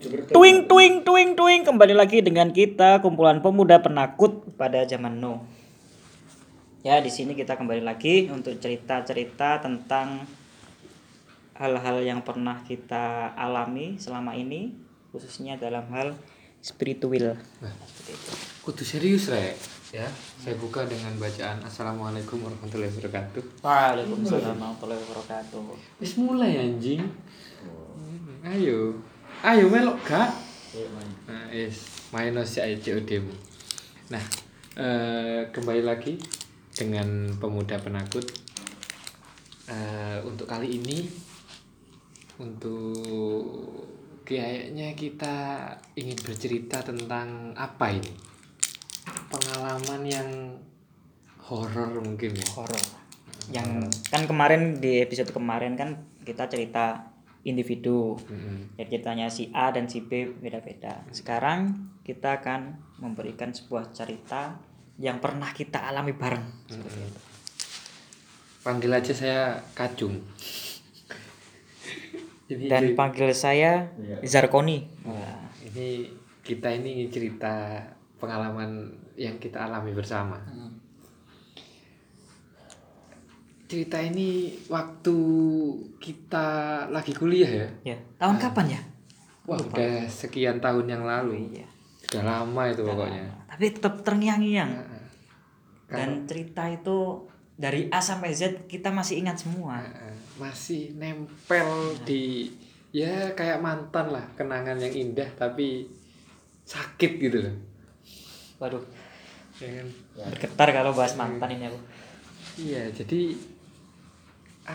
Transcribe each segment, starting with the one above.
Tuing tuing tuing tuing kembali lagi dengan kita kumpulan pemuda penakut pada zaman no. Ya di sini kita kembali lagi untuk cerita-cerita tentang hal-hal yang pernah kita alami selama ini khususnya dalam hal spiritual. Itu. Kudu serius rek ya. Saya buka dengan bacaan Assalamualaikum warahmatullahi wabarakatuh. Waalaikumsalam warahmatullahi wabarakatuh. Wis mulai anjing. Ayo. Ayo melok gak? Nah, is minus ya COD mu. Nah, eh, kembali lagi dengan pemuda penakut. Eh, untuk kali ini untuk kayaknya kita ingin bercerita tentang apa ini? Pengalaman yang horor mungkin ya. horor. Yang kan kemarin di episode kemarin kan kita cerita individu. Mm-mm. Ya ceritanya si A dan si B beda-beda. Sekarang kita akan memberikan sebuah cerita yang pernah kita alami bareng. Itu. Panggil aja saya Kacung. Dan panggil saya Zarkoni. Wah, ini kita ini cerita pengalaman yang kita alami bersama. Cerita ini waktu kita lagi kuliah ya. Ya, tahun kapan ya? Wah, udah sekian tahun yang lalu. Iya. Sudah lama itu pokoknya. Tapi tetap terngiang-ngiang. Heeh. Dan cerita itu dari A sampai Z kita masih ingat semua. Heeh. masih nempel di ya kayak mantan lah kenangan yang indah tapi sakit gitu loh Waduh, ya kan? bergetar kalau bahas mantan ini aku. iya jadi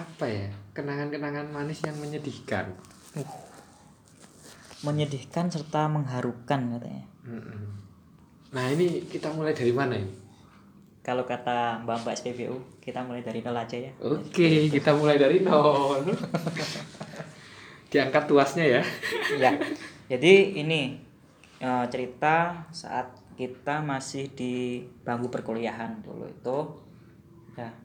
apa ya kenangan-kenangan manis yang menyedihkan Menyedihkan serta mengharukan katanya. Nah ini kita mulai dari mana ini Kalau kata Mbak-mbak SPBU, kita mulai dari nol aja ya. oke kita mulai dari nol diangkat tuasnya ya ya. Jadi ini eh, cerita saat kita masih di bangku perkuliahan dulu itu ya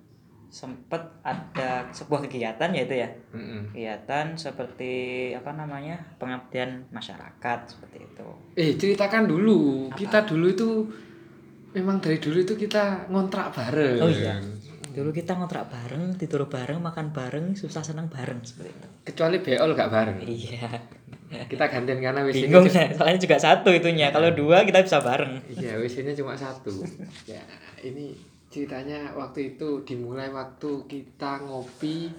sempet ada sebuah kegiatan yaitu ya Mm-mm. kegiatan seperti apa namanya pengabdian masyarakat seperti itu. Eh ceritakan dulu. Kita dulu itu memang dari dulu itu kita ngontrak bareng. Oh iya. Dulu kita ngontrak bareng tidur bareng makan bareng susah senang bareng seperti itu. Kecuali beol gak bareng. Iya. Kita gantian karena WC bingung saya soalnya juga satu itunya. Kalau dua kita bisa bareng. Iya WC nya cuma satu. Ya ini ceritanya waktu itu dimulai waktu kita ngopi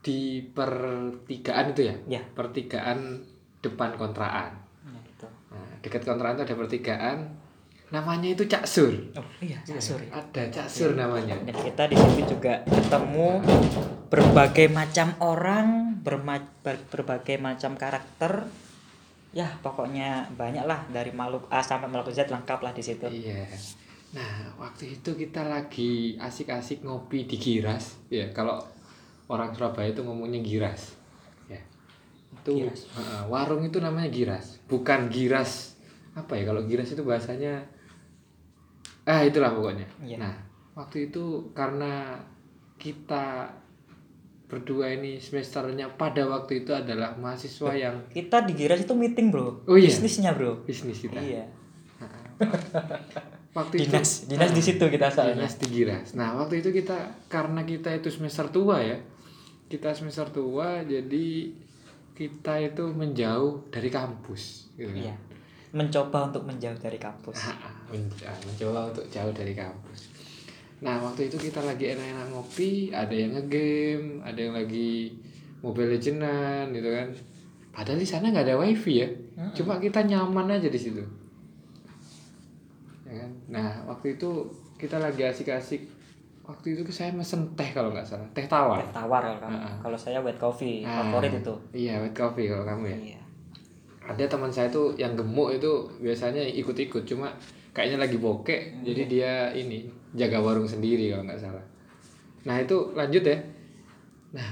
di pertigaan itu ya? Ya. Pertigaan depan kontrakan. Nah, gitu. Nah, dekat kontrakan itu ada pertigaan namanya itu Cak Sur. Oh iya sorry ada Cak Sur namanya. Dan kita di situ juga ketemu berbagai macam orang berma- ber- berbagai macam karakter. Ya pokoknya banyak lah dari makhluk A sampai makhluk Z lengkap lah di situ. Iya. Nah, waktu itu kita lagi asik-asik ngopi di Giras. Ya, kalau orang Surabaya itu ngomongnya Giras. Ya. Itu Giras. Heeh, warung itu namanya Giras, bukan Giras. Apa ya kalau Giras itu bahasanya Ah, itulah pokoknya. Iya. Nah, waktu itu karena kita berdua ini semesternya pada waktu itu adalah mahasiswa yang kita di Giras itu meeting bro Oh iya. bisnisnya bro bisnis kita. iya Waktu itu dinas dinas di situ kita soalnya Dinas di Giras. Nah, waktu itu kita karena kita itu semester tua ya. Kita semester tua jadi kita itu menjauh dari kampus gitu. kan. iya mencoba untuk menjauh dari kampus Ah, ah, men- ah, mencoba untuk jauh dari kampus. Nah, waktu itu kita lagi enak-enak ngopi, ada yang ngegame, ada yang lagi Mobile Legendan gitu kan. Padahal di sana nggak ada wifi ya. Cuma kita nyaman aja di situ. Ya kan? Nah, waktu itu kita lagi asik-asik. Waktu itu saya mesen teh kalau nggak salah, teh tawar. teh tawar kalau kamu Ah. kalau saya white coffee Ah, favorit itu Iya, white coffee kalau kamu ya. iya Ada teman saya tuh yang gemuk itu biasanya ikut-ikut, cuma kayaknya lagi bokek, jadi dia ini jaga warung sendiri kalau nggak salah. Nah itu lanjut ya. Nah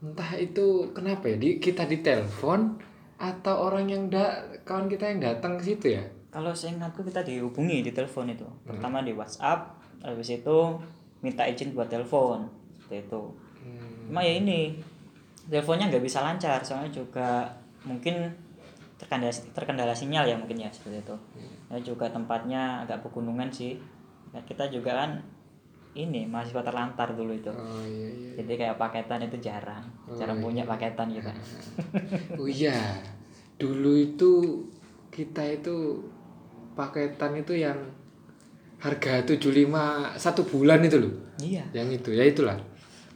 entah itu kenapa ya, di, kita ditelepon atau orang yang da, kawan kita yang datang ke situ ya. Kalau seingatku kita dihubungi di telepon itu. Hmm. pertama di WhatsApp habis itu minta izin buat telepon seperti itu. Hmm. cuma ya ini teleponnya nggak bisa lancar soalnya juga mungkin terkendala terkendala sinyal ya mungkin ya seperti itu. Ya juga tempatnya agak pegunungan sih. Nah, kita juga kan ini mahasiswa terlantar dulu itu. Oh iya iya. Jadi kayak paketan itu jarang. Oh, jarang iya. punya paketan kita oh iya. Dulu itu kita itu paketan itu yang harga 75 satu bulan itu loh. Iya. Yang itu ya itulah.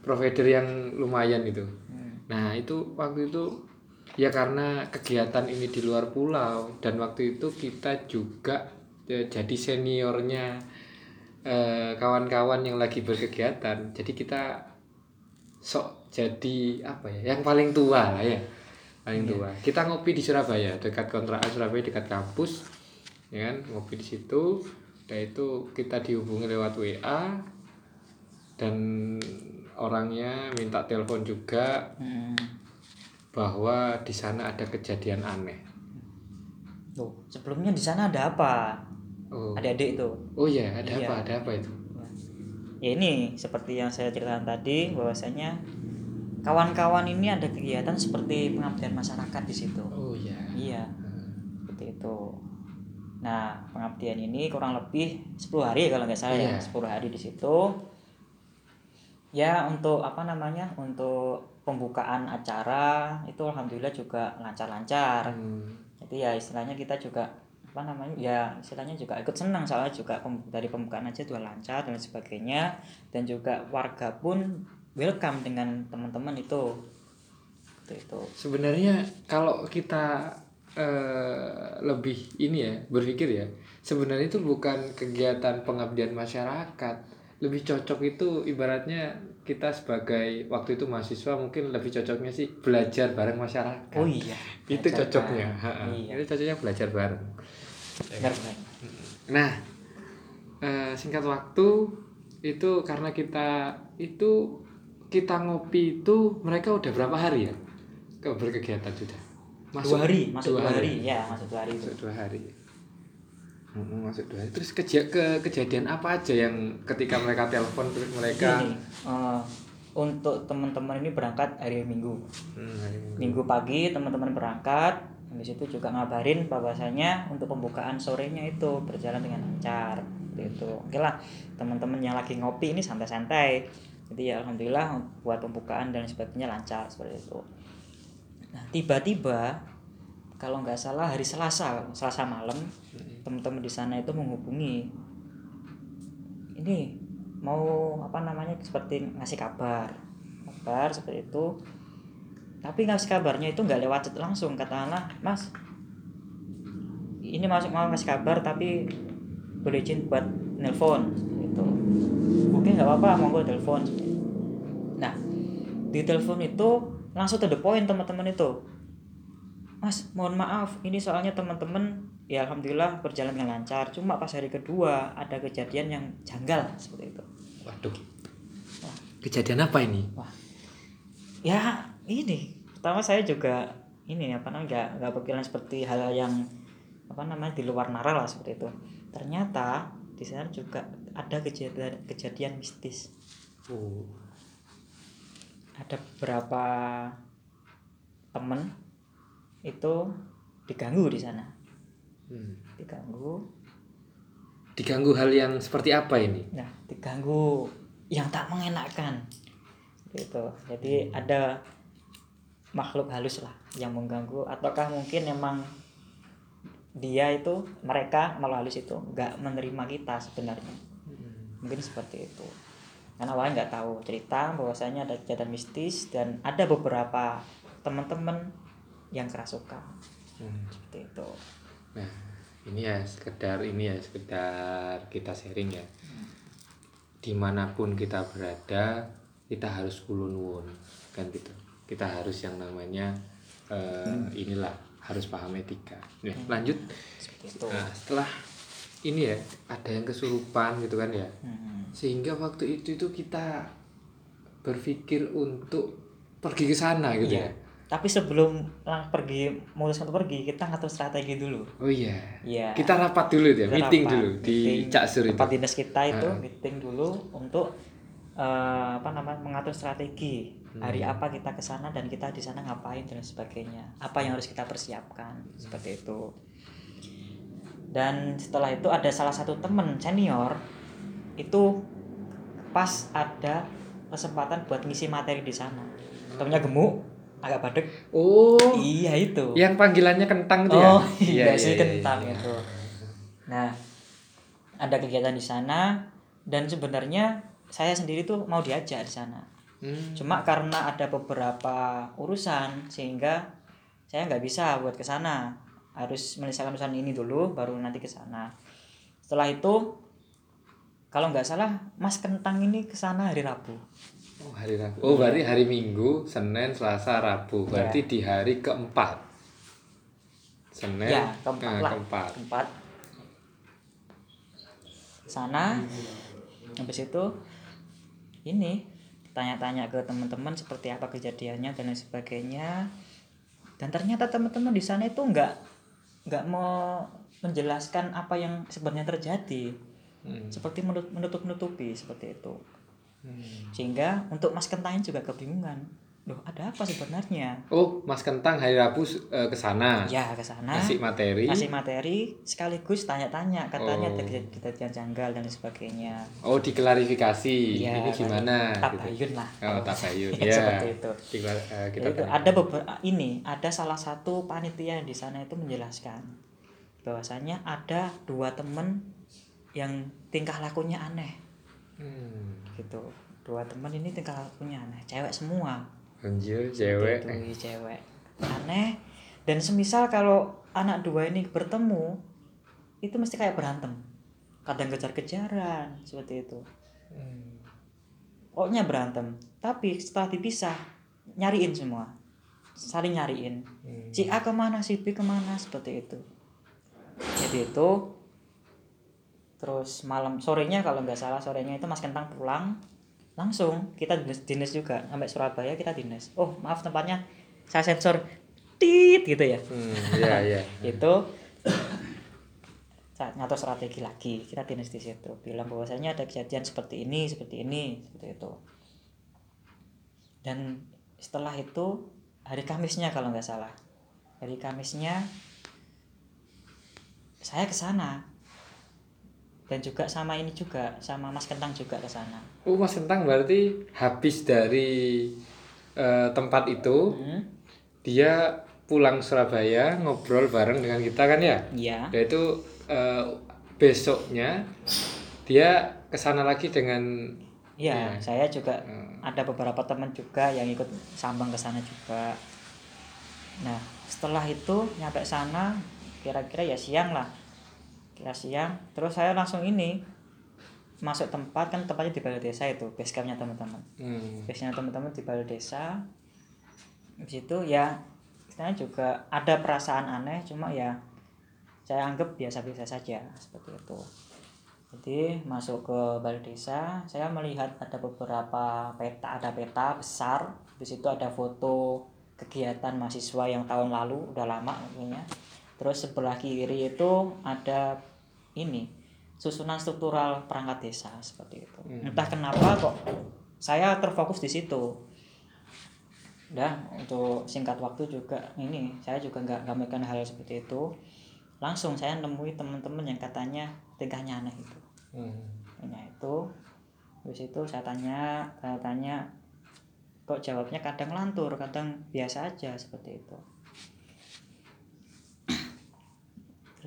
Provider yang lumayan itu. Hmm. nah itu waktu itu ya karena kegiatan ini di luar pulau dan waktu itu kita juga ya, jadi seniornya eh, kawan-kawan yang lagi berkegiatan. Jadi kita sok jadi apa ya yang paling tua lah ya. Paling tua. Kita ngopi di Surabaya dekat kontrakan Surabaya dekat kampus ya kan ngopi di situ udah itu kita dihubungi lewat WA dan orangnya minta telepon juga Hmm. bahwa di sana ada kejadian aneh. Tuh, sebelumnya di sana ada apa Oh, adik-adik itu oh ya, ada Iya. apa? Ada apa itu? ya ini seperti yang saya ceritakan tadi bahwasanya kawan-kawan ini ada kegiatan seperti pengabdian masyarakat di situ Oh ya. iya seperti itu nah pengabdian ini kurang lebih 10 hari kalau nggak salah ya Iya. 10 hari di situ. Ya untuk apa namanya untuk pembukaan acara itu alhamdulillah juga lancar-lancar. Hmm. jadi ya istilahnya kita juga apa namanya ya istilahnya juga ikut senang soalnya juga dari pembukaan aja juga lancar dan sebagainya. Dan juga warga pun welcome dengan teman-teman itu. Itu itu. Sebenarnya kalau kita eh, lebih ini ya berpikir ya, sebenarnya itu bukan kegiatan pengabdian masyarakat. Lebih cocok itu ibaratnya kita sebagai waktu itu mahasiswa mungkin lebih cocoknya sih belajar bareng masyarakat. oh iya itu Belajar cocoknya. bareng. iya Itu cocoknya belajar bareng. benar benar Nah, eh, singkat waktu itu karena kita itu kita ngopi itu mereka udah berapa hari ya ke berkegiatan sudah? Dua hari masuk dua hari, ya masuk dua hari itu. Masuk dua hari. Masuk dua hari. Terus keja ke kejadian apa aja yang ketika mereka telepon terus mereka Gini, eh, untuk teman-teman ini berangkat hari Minggu. Hmm, hari Minggu. Minggu pagi teman-teman berangkat habis itu juga ngabarin bahwasanya untuk pembukaan sorenya itu berjalan dengan lancar Seperti itu. Oke lah teman-teman yang lagi ngopi ini santai-santai. Jadi ya alhamdulillah buat pembukaan dan sebagainya lancar seperti itu nah tiba-tiba kalau nggak salah hari Selasa Selasa malam teman-teman di sana itu menghubungi ini mau apa namanya seperti ngasih kabar. Kabar seperti itu. Tapi ngasih kabarnya itu nggak lewat chat langsung katakanlah mas ini masuk mau ngasih kabar tapi boleh izin buat nelpon gitu. Oke nggak apa-apa monggo telepon. Nah di telepon itu langsung to the point teman-teman itu mas mohon maaf ini soalnya teman-teman ya alhamdulillah berjalan dengan lancar cuma pas hari kedua ada kejadian yang janggal seperti itu Waduh. Kejadian apa ini? Wah, ya ini pertama saya juga ini apa namanya nggak nggak pikiran seperti hal yang apa namanya di luar nalar lah seperti itu. Ternyata di sana juga ada kejadian kejadian mistis. Oh. Ada beberapa temen itu diganggu di sana, Hmm. diganggu. Diganggu hal yang seperti apa ini? Nah, diganggu yang tak mengenakan. Gitu. Jadi ada makhluk halus lah yang mengganggu ataukah mungkin memang dia itu mereka makhluk halus itu nggak menerima kita sebenarnya mungkin seperti itu karena awalnya nggak tahu cerita bahwasanya ada kejadian mistis dan ada beberapa teman-teman yang kerasukan Hmm. seperti itu Nah, ini ya sekedar ini ya sekedar kita sharing ya. Di mana pun kita berada, kita harus kulunwun kan gitu. Kita harus yang namanya eh, inilah harus paham etika. Ya, lanjut. Nah, setelah ini ya ada yang kesurupan gitu kan ya. Hmm. Sehingga waktu itu itu kita berpikir untuk pergi ke sana gitu Iya. ya. tapi sebelum lang pergi memutuskan untuk pergi kita ngatur strategi dulu Oh iya. Iya. Kita rapat dulu ya, Kita meeting rapat, dulu di meeting Cak itu. tempat dinas kita itu Heeh. meeting dulu untuk eh, apa namanya mengatur strategi hari apa kita ke sana dan kita di sana ngapain dan sebagainya apa yang harus kita persiapkan seperti itu dan setelah itu ada salah satu temen senior itu pas ada kesempatan buat ngisi materi di sana. Temennya gemuk agak badek. Oh, iya itu. Yang panggilannya kentang itu ya? oh iya, sih kentang itu. Nah ada kegiatan di sana dan sebenarnya saya sendiri tuh mau diajak di sana. Hmm. cuma karena ada beberapa urusan sehingga saya nggak bisa buat ke sana harus menyelesaikan urusan ini dulu baru nanti ke sana setelah itu kalau nggak salah Mas Kentang ini ke sana hari Rabu Oh, hari Rabu. Oh, berarti hari Minggu, Senin, Selasa, Rabu. Berarti di hari keempat. Senin, ya keempat nah, lah keempat. keempat sana habis itu ini tanya-tanya ke teman-teman seperti apa kejadiannya dan lain sebagainya dan ternyata teman-teman di sana itu nggak nggak mau menjelaskan apa yang sebenarnya terjadi Hmm. seperti menutup menutup nutupi seperti itu Hmm. sehingga untuk Mas Kentang juga kebingungan loh ada apa sebenarnya Oh, Mas Kentang hari Rabu eh, ke sana. ya ke sana Ngasih materi. kasih materi sekaligus tanya-tanya katanya Oh. kejadian janggal dan sebagainya Oh, diklarifikasi. Ya, Ini gimana? gitu. tabayun lah Oh, tabayun. Ya, ya. seperti itu eh, kita tanya. ada beberapa ini ada salah satu panitia di sana itu menjelaskan bahwasanya ada dua temen yang tingkah lakunya aneh Hmm. gitu dua temen ini tingkah lakunya aneh cewek semua Anjir, cewek. Itu, iya, cewek. Aneh. Dan semisal kalau anak dua ini bertemu itu mesti kayak berantem. Kadang kejar-kejaran seperti itu. Hmm. pokoknya berantem. Tapi setelah dipisah nyariin semua. Saling nyariin. Hmm. si A ke mana si B ke mana seperti itu. Jadi itu terus malam sorenya kalau nggak salah sorenya itu Mas Kentang pulang langsung kita dinas, dinas juga sampai Surabaya kita dinas. Oh maaf tempatnya saya sensor tit gitu ya. Hmm, iya, iya. itu saat ngatur strategi lagi kita dinas di situ. Bilang bahwasanya ada kejadian seperti ini seperti ini seperti itu. Dan setelah itu hari Kamisnya kalau nggak salah. Hari Kamisnya saya ke sana dan juga sama ini juga sama Mas Kentang juga ke sana Oh, Mas Kentang berarti habis dari eh, tempat itu hmm? dia pulang Surabaya ngobrol bareng dengan kita kan ya? iya Dan itu eh, besoknya dia ke sana lagi dengan iya saya juga Hmm. ada beberapa teman juga yang ikut sambang ke sana juga nah setelah itu nyampe sana kira-kira ya siang lah kira siang terus saya langsung ini masuk tempat kan tempatnya di balai desa itu base campnya teman-teman. Hmm, base teman-teman di balai desa. Di situ ya istilahnya juga ada perasaan aneh cuma ya saya anggap biasa-biasa saja seperti itu. Jadi masuk ke balai desa saya melihat ada beberapa peta ada peta besar. Di situ ada foto kegiatan mahasiswa yang tahun lalu udah lama mungkinnya terus sebelah kiri itu ada ini susunan struktural perangkat desa seperti itu. Hmm. entah kenapa kok saya terfokus di situ. Udah untuk singkat waktu juga ini saya juga nggak memikirkan hal seperti itu. Langsung saya nemui teman-teman yang katanya tingkahnya aneh itu. Hmm. Nah itu Habis itu saya tanya saya tanya kok jawabnya kadang lantur kadang biasa aja seperti itu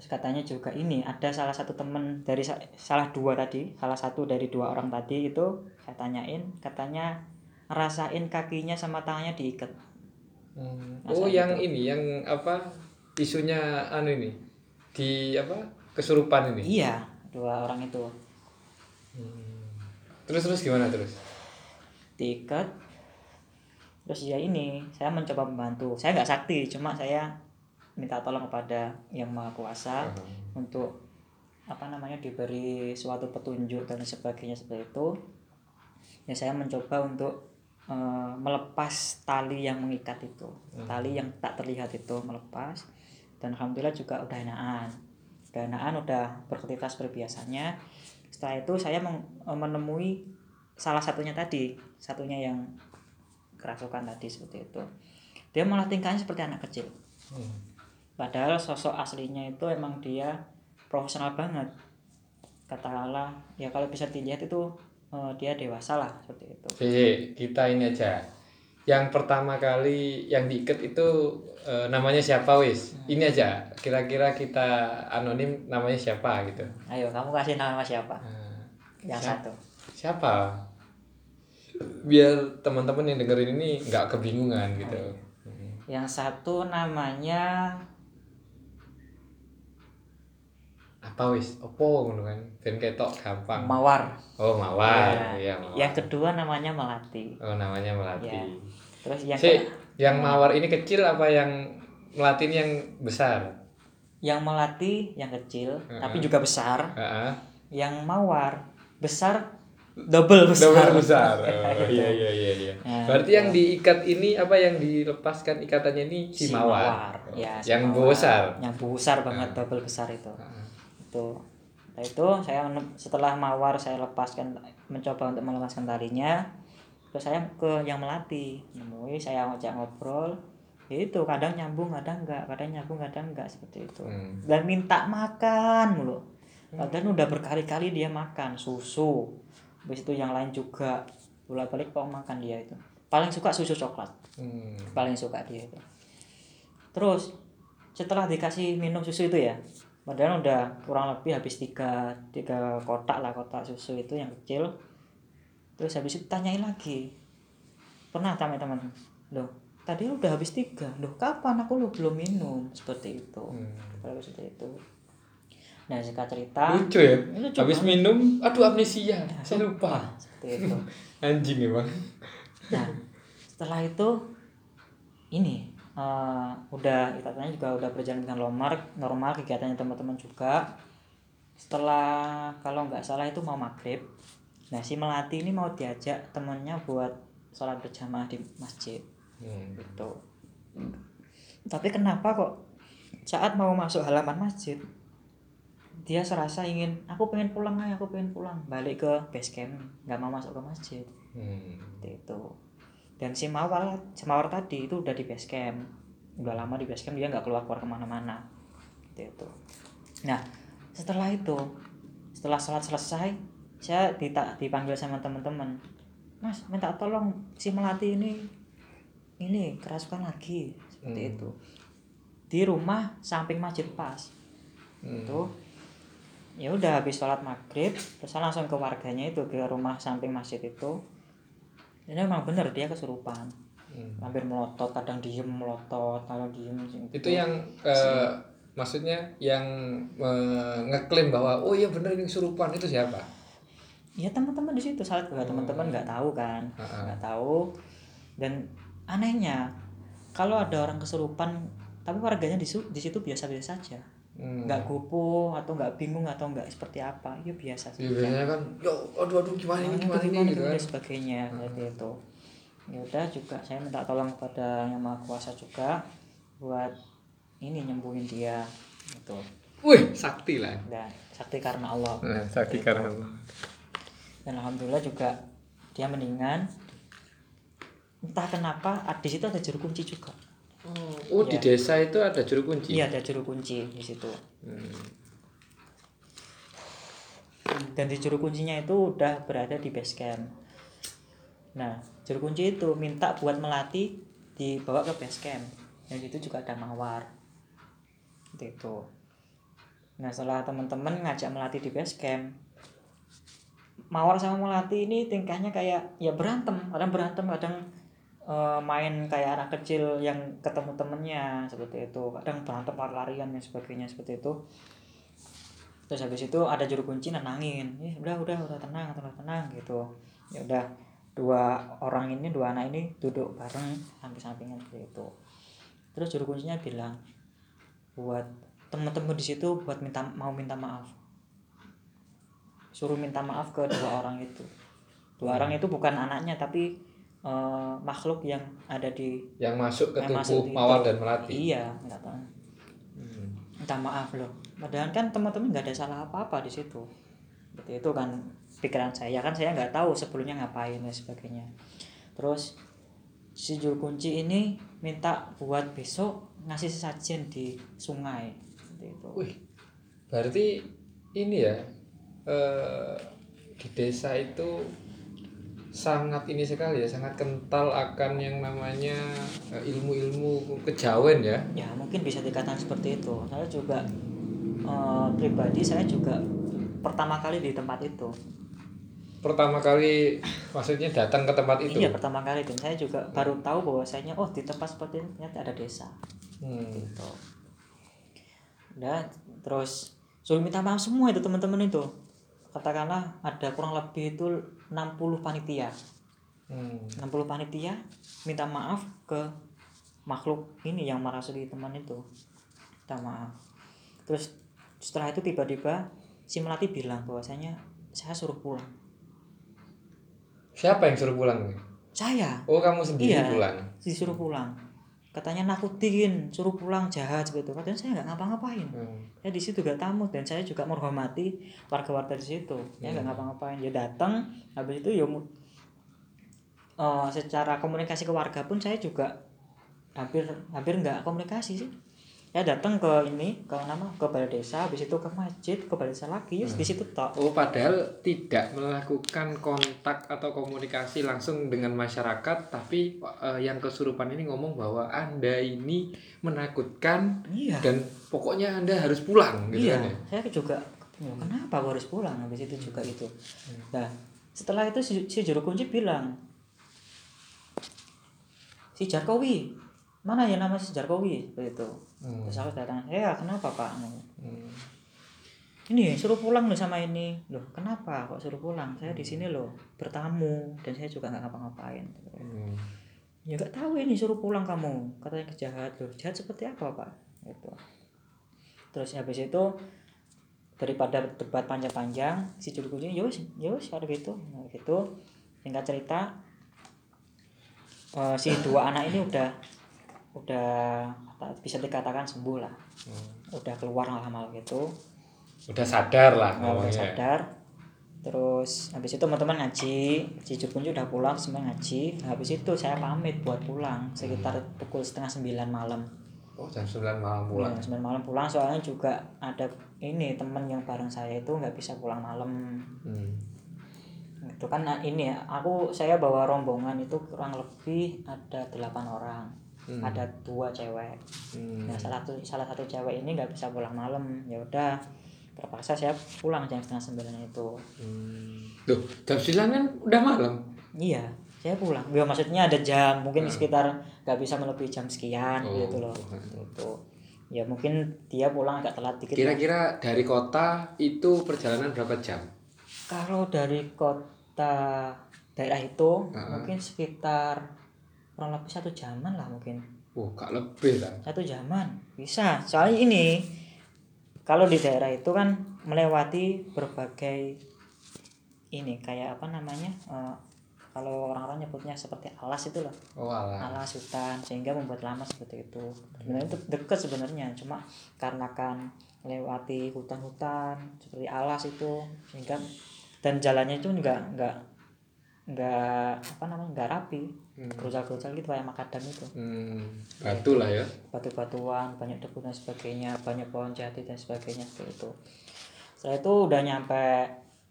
terus katanya juga ini ada salah satu teman dari sa- salah dua tadi salah satu dari dua orang tadi itu saya tanyain katanya ngerasain kakinya sama tangannya diikat Hmm. Oh, yang gitu? ini yang apa isunya anu ini di apa kesurupan ini. iya dua orang itu Hmm. Terus terus gimana terus? diikat terus ya ini saya mencoba membantu saya nggak sakti cuma saya minta tolong kepada yang maha kuasa untuk apa namanya diberi suatu petunjuk dan sebagainya seperti itu. Ya saya mencoba untuk eh, melepas tali yang mengikat itu. Tali yang tak terlihat itu melepas. Dan alhamdulillah juga udah enakan udah enakan udah beraktivitas seperti biasanya setelah itu saya eh, menemui salah satunya tadi satunya yang kerasukan tadi seperti itu. Dia malah tingkahnya seperti anak kecil. Hmm. Padahal sosok aslinya itu emang dia profesional banget katakanlah ya kalau bisa dilihat itu eh, dia dewasa lah seperti itu Oke, kita ini aja. Yang pertama kali yang diikat itu eh, namanya siapa wis? Ini aja. Kira-kira kita anonim namanya siapa gitu. ayo kamu kasih nama siapa Nah, yang Siapa? satu siapa? Biar teman-teman yang dengerin ini nggak kebingungan gitu. yang satu namanya Apa wis? Opo ngono kan? Ben ketok gampang. Mawar Oh, Mawar. Ya. Iya, Mawar. yang kedua namanya Melati Oh, namanya Melati. Ya. terus yang Si, ke- yang Mawar ini kecil apa yang Melati ini yang besar? yang Melati yang kecil Heeh. tapi juga besar Heeh. yang Mawar besar double besar Double besar. Oh, iya iya iya iya. Nah, Berarti yang diikat ini apa yang dilepaskan ikatannya ini si, mawar. Oh, Ya, si yang Mawar. besar. yang besar banget double besar itu itu nah, itu saya setelah mawar saya lepaskan mencoba untuk melepaskan talinya terus saya ke yang melati nemui saya ngajak ngobrol Ya itu kadang nyambung kadang enggak kadang nyambung kadang enggak seperti itu. Hmm. dan minta makan mulu. Kadang udah berkali-kali dia makan susu habis itu yang lain juga bolak balik kok makan dia itu. Paling suka susu coklat. Hmm. paling suka dia itu. Terus setelah dikasih minum susu itu ya padahal udah kurang lebih habis tiga tiga kotak lah kotak susu itu yang kecil terus habis itu tanyain lagi pernah teman-teman loh tadi udah habis tiga loh kapan aku lu belum minum seperti itu Hmm. seperti itu nah singkat cerita Lucu ya. Lucu Habis banget. minum, aduh amnesia. Saya lupa. seperti itu Anjing emang. Nah, setelah itu ini eh, udah ikatannya juga udah berjalan dengan normal, normal kegiatannya teman-teman juga. Setelah kalau nggak salah itu mau maghrib. Nah, si melati ini mau diajak temennya buat sholat berjamaah di masjid Hmm. gitu. Tapi kenapa kok saat mau masuk halaman masjid dia serasa ingin aku pengen pulang aja aku pengen pulang balik ke base camp nggak mau masuk ke masjid Hmm. itu dan si mawar si mawar tadi itu udah di base camp. Udah lama di base camp dia nggak keluar keluar ke mana-mana. Seperti itu nah setelah itu setelah sholat selesai saya dita- dipanggil sama teman-teman. Mas minta tolong si melati ini ini kerasukan lagi. Seperti Hmm. itu. Di rumah samping masjid pas. Hmm. itu ya udah habis sholat maghrib terus saya langsung ke warganya itu ke rumah samping masjid itu ini memang bener dia kesurupan. Hmm. hampir melotot kadang diem melotot kadang diem Itu yang eh, maksudnya yang eh, ngeklaim bahwa oh iya bener ini kesurupan. Itu siapa? ya teman-teman di situ. Saat juga teman-teman nggak tahu kan. Nggak tahu. Dan anehnya kalau ada orang kesurupan tapi warganya di situ biasa-biasa saja Hmm. nggak gupuh atau nggak bingung atau nggak seperti apa ya biasa Ya, saja biasanya kan, yo, aduh aduh gimana ini Nah, gimana itu ini gimana, gitu gimana, kan. dan sebagainya seperti itu ya udah juga saya minta tolong kepada yang maha kuasa juga buat ini nyembuhin dia gitu Wih, sakti lah. dan sakti karena Allah Nah, sakti karena Allah. dan alhamdulillah juga dia mendingan entah kenapa di situ ada juru kunci juga Oh, di desa itu ada juru kunci. iya ada juru kunci di situ. Hmm. dan di juru kuncinya itu udah berada di base camp. Nah juru kunci itu minta buat melati dibawa ke base camp. Dan itu juga ada mawar. Seperti itu nah setelah teman-teman ngajak melati di base camp mawar sama melati ini tingkahnya kayak ya berantem. Kadang berantem kadang eh, main kayak anak kecil yang ketemu temennya seperti itu. Kadang berantem lari-larian dan sebagainya seperti itu. Terus habis itu ada juru kunci nenangin eh udah udah udah tenang tenang tenang gitu. Ya udah dua orang ini dua anak ini duduk bareng samping-sampingan seperti itu. Terus juru kuncinya bilang buat temen-temen di situ buat minta mau minta maaf. Suruh minta maaf ke dua orang itu. Dua orang itu bukan anaknya tapi eh, makhluk yang ada di Yang masuk ke yang tubuh mawar itu. dan melati. iya minta tolong Hmm. minta maaf loh padahal kan teman-teman nggak ada salah apa-apa di situ seperti itu kan pikiran saya kan saya nggak tahu sebelumnya ngapain dan sebagainya terus si juru kunci ini minta buat besok ngasih sesajen di sungai Seperti itu. Wih, berarti ini ya eh, di desa itu sangat ini sekali ya, sangat kental akan yang namanya eh, ilmu-ilmu kejawen ya. ya mungkin bisa dikatakan seperti itu saya juga eh, pribadi saya juga pertama kali di tempat itu Pertama kali maksudnya datang ke tempat itu. iya pertama kali dan saya juga baru tahu bahwasanya oh di tempat seperti ini ternyata ada desa Hmm. gitu dan terus suruh minta maaf semua itu teman-teman itu katakanlah ada kurang lebih itu 60 panitia Hmm. 60 panitia minta maaf ke makhluk ini yang merasuki teman itu minta maaf terus setelah itu tiba-tiba si melati bilang bahwasanya saya suruh pulang Siapa yang suruh pulang? saya Oh, kamu sendiri Iya. pulang. disuruh pulang katanya nakutin suruh pulang jahat seperti itu. Padahal saya nggak ngapa-ngapain. Hmm. ya di situ gak tamu dan saya juga menghormati warga-warga di situ. Ya nggak ngapa-ngapain. Ya datang habis itu ya eh, secara komunikasi ke warga pun saya juga hampir hampir nggak komunikasi sih ya datang ke ini ke nama ke balai desa habis itu ke masjid ke balai desa lagi ya di situ tok. Oh, padahal tidak melakukan kontak atau komunikasi langsung dengan masyarakat, tapi eh, yang kesurupan ini ngomong bahwa Anda ini menakutkan iya. dan pokoknya Anda harus pulang gitu iya kan ya. saya juga "Oh, kenapa aku harus pulang habis itu juga itu. Nah setelah itu si, si juru kunci bilang si Jarkowi mana ya nama si Jarkowi? Itu Hmm. terus aku datang ya kenapa pak? Hmm. ini suruh pulang loh sama ini. Loh kenapa kok suruh pulang? Saya di sini loh bertamu dan saya juga nggak ngapa-ngapain. Hmm. ya nggak tahu ini suruh pulang kamu katanya kejahat loh jahat seperti apa pak? Gitu. Terus habis itu daripada debat panjang-panjang si juru kunci yos yos kalau gitu nah, gitu. Singkat cerita eh, si dua anak ini udah udah bisa dikatakan sembuh lah. Hmm. udah keluar hal-hal gitu. Udah sadar lah Nah, udah sadar. Terus habis itu teman-teman ngaji si kunci udah pulang semua ngaji. Habis itu saya pamit buat pulang sekitar pukul setengah sembilan malam. Oh, jam 9 malam pulang. Ya, sembilan malam pulang. Soalnya juga ada ini teman yang bareng saya itu nggak bisa pulang malam. Hmm. itu kan. Nah, ini ya aku saya bawa rombongan itu kurang lebih ada delapan orang Hmm. ada dua cewek Hmm. nah salah satu salah satu cewek ini nggak bisa pulang malam ya udah terpaksa saya pulang jam setengah sembilan itu Hmm. Loh, jam 9 kan udah malam. Iya, saya pulang. Ya maksudnya ada jam, mungkin di sekitar nggak bisa melebihi jam sekian Oh, gitu loh. Itu. Ya mungkin dia pulang agak telat dikit. Kira-kira dari kota itu perjalanan berapa jam? Kalau dari kota daerah itu Heeh. mungkin sekitar kurang lebih satu jaman lah mungkin. Wah, gak lebih lah. Satu jaman bisa. Soalnya ini kalau di daerah itu kan melewati berbagai ini kayak apa namanya? eh, kalau orang-orang nyebutnya seperti alas itu loh. Oh, alah. alas hutan sehingga membuat lama seperti itu sebenarnya itu dekat sebenarnya cuma karena kan melewati hutan-hutan seperti alas itu sehingga dan jalannya itu enggak enggak enggak apa namanya enggak rapi. Gerujal-gerujal gitu kayak makadam itu. Hmm, batu lah ya. batu-batuan banyak debu dan sebagainya banyak pohon jati dan sebagainya seperti itu. Setelah itu udah nyampe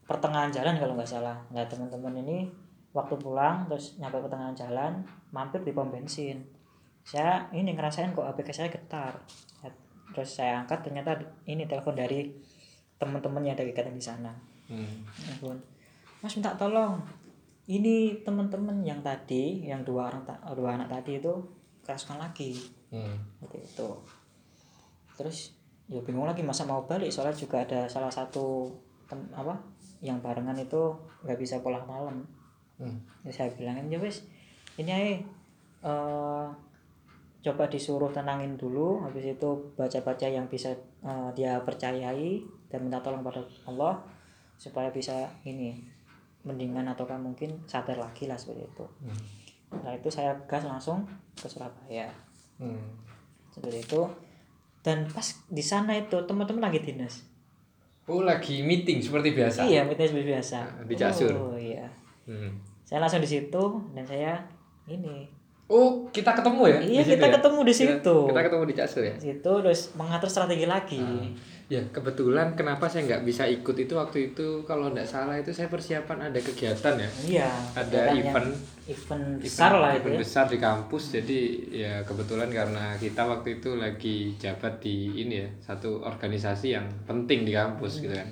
pertengahan jalan kalau nggak salah. Nah teman-teman ini waktu pulang terus nyampe pertengahan jalan mampir di pom bensin. Saya ini ngerasain kok APK saya getar. Ya, terus saya angkat ternyata ini telepon dari teman-teman yang ada kegiatan di sana. Hmm. Ampun. Mas minta tolong. Ini teman-teman yang tadi, yang dua orang dua anak tadi itu kerasukan lagi. Hmm. Seperti itu. Terus ya bingung lagi masa mau balik soalnya juga ada salah satu tem- apa yang barengan itu nggak bisa pulang malam. Hmm. Ya saya bilangin ya wes ini aja eh, coba disuruh tenangin dulu habis itu baca-baca yang bisa eh, dia percayai dan minta tolong pada Allah supaya bisa ini mendingan ataukah mungkin sadar lagi lah seperti itu. Hmm. Setelah itu saya gas langsung ke Surabaya Hmm. seperti itu dan pas di sana itu teman-teman lagi dinas. Oh, lagi meeting seperti biasa. Iya, meeting seperti biasa. Di Jasur. Oh iya. Hmm. Saya langsung di situ dan saya ini Oh, kita ketemu ya? Iya, kita ya? ketemu di Kita- situ. Kita, ketemu di Caksul ya? Situ terus mengatur strategi lagi. Ya, kebetulan kenapa saya nggak bisa ikut itu waktu itu kalau nggak salah itu saya persiapan ada kegiatan ya. Iya. Ada event event besar lah itu. event ya. besar di kampus jadi ya kebetulan karena kita waktu itu lagi jabat di ini ya satu organisasi yang penting di kampus gitu kan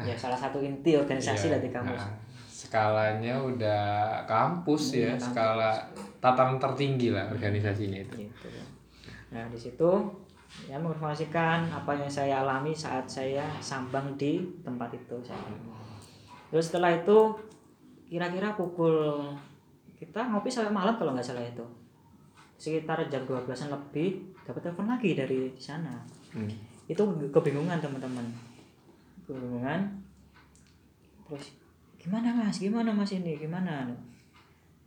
Ya salah satu inti organisasi Iya, lah di kampus. nah, skalanya udah kampus Iya, ya skala tatanan tertinggi lah organisasinya itu gitu. Nah, di situ ya menginformasikan apa yang saya alami saat saya sambang di tempat itu saya. Terus setelah itu kira-kira pukul kita ngopi sampai malam kalau nggak salah itu. Sekitar jam 12-an lebih dapat telepon lagi dari sana. Hmm. Itu kebingungan teman-teman. Kebingungan. Terus gimana Mas? Gimana Mas ini? Gimana?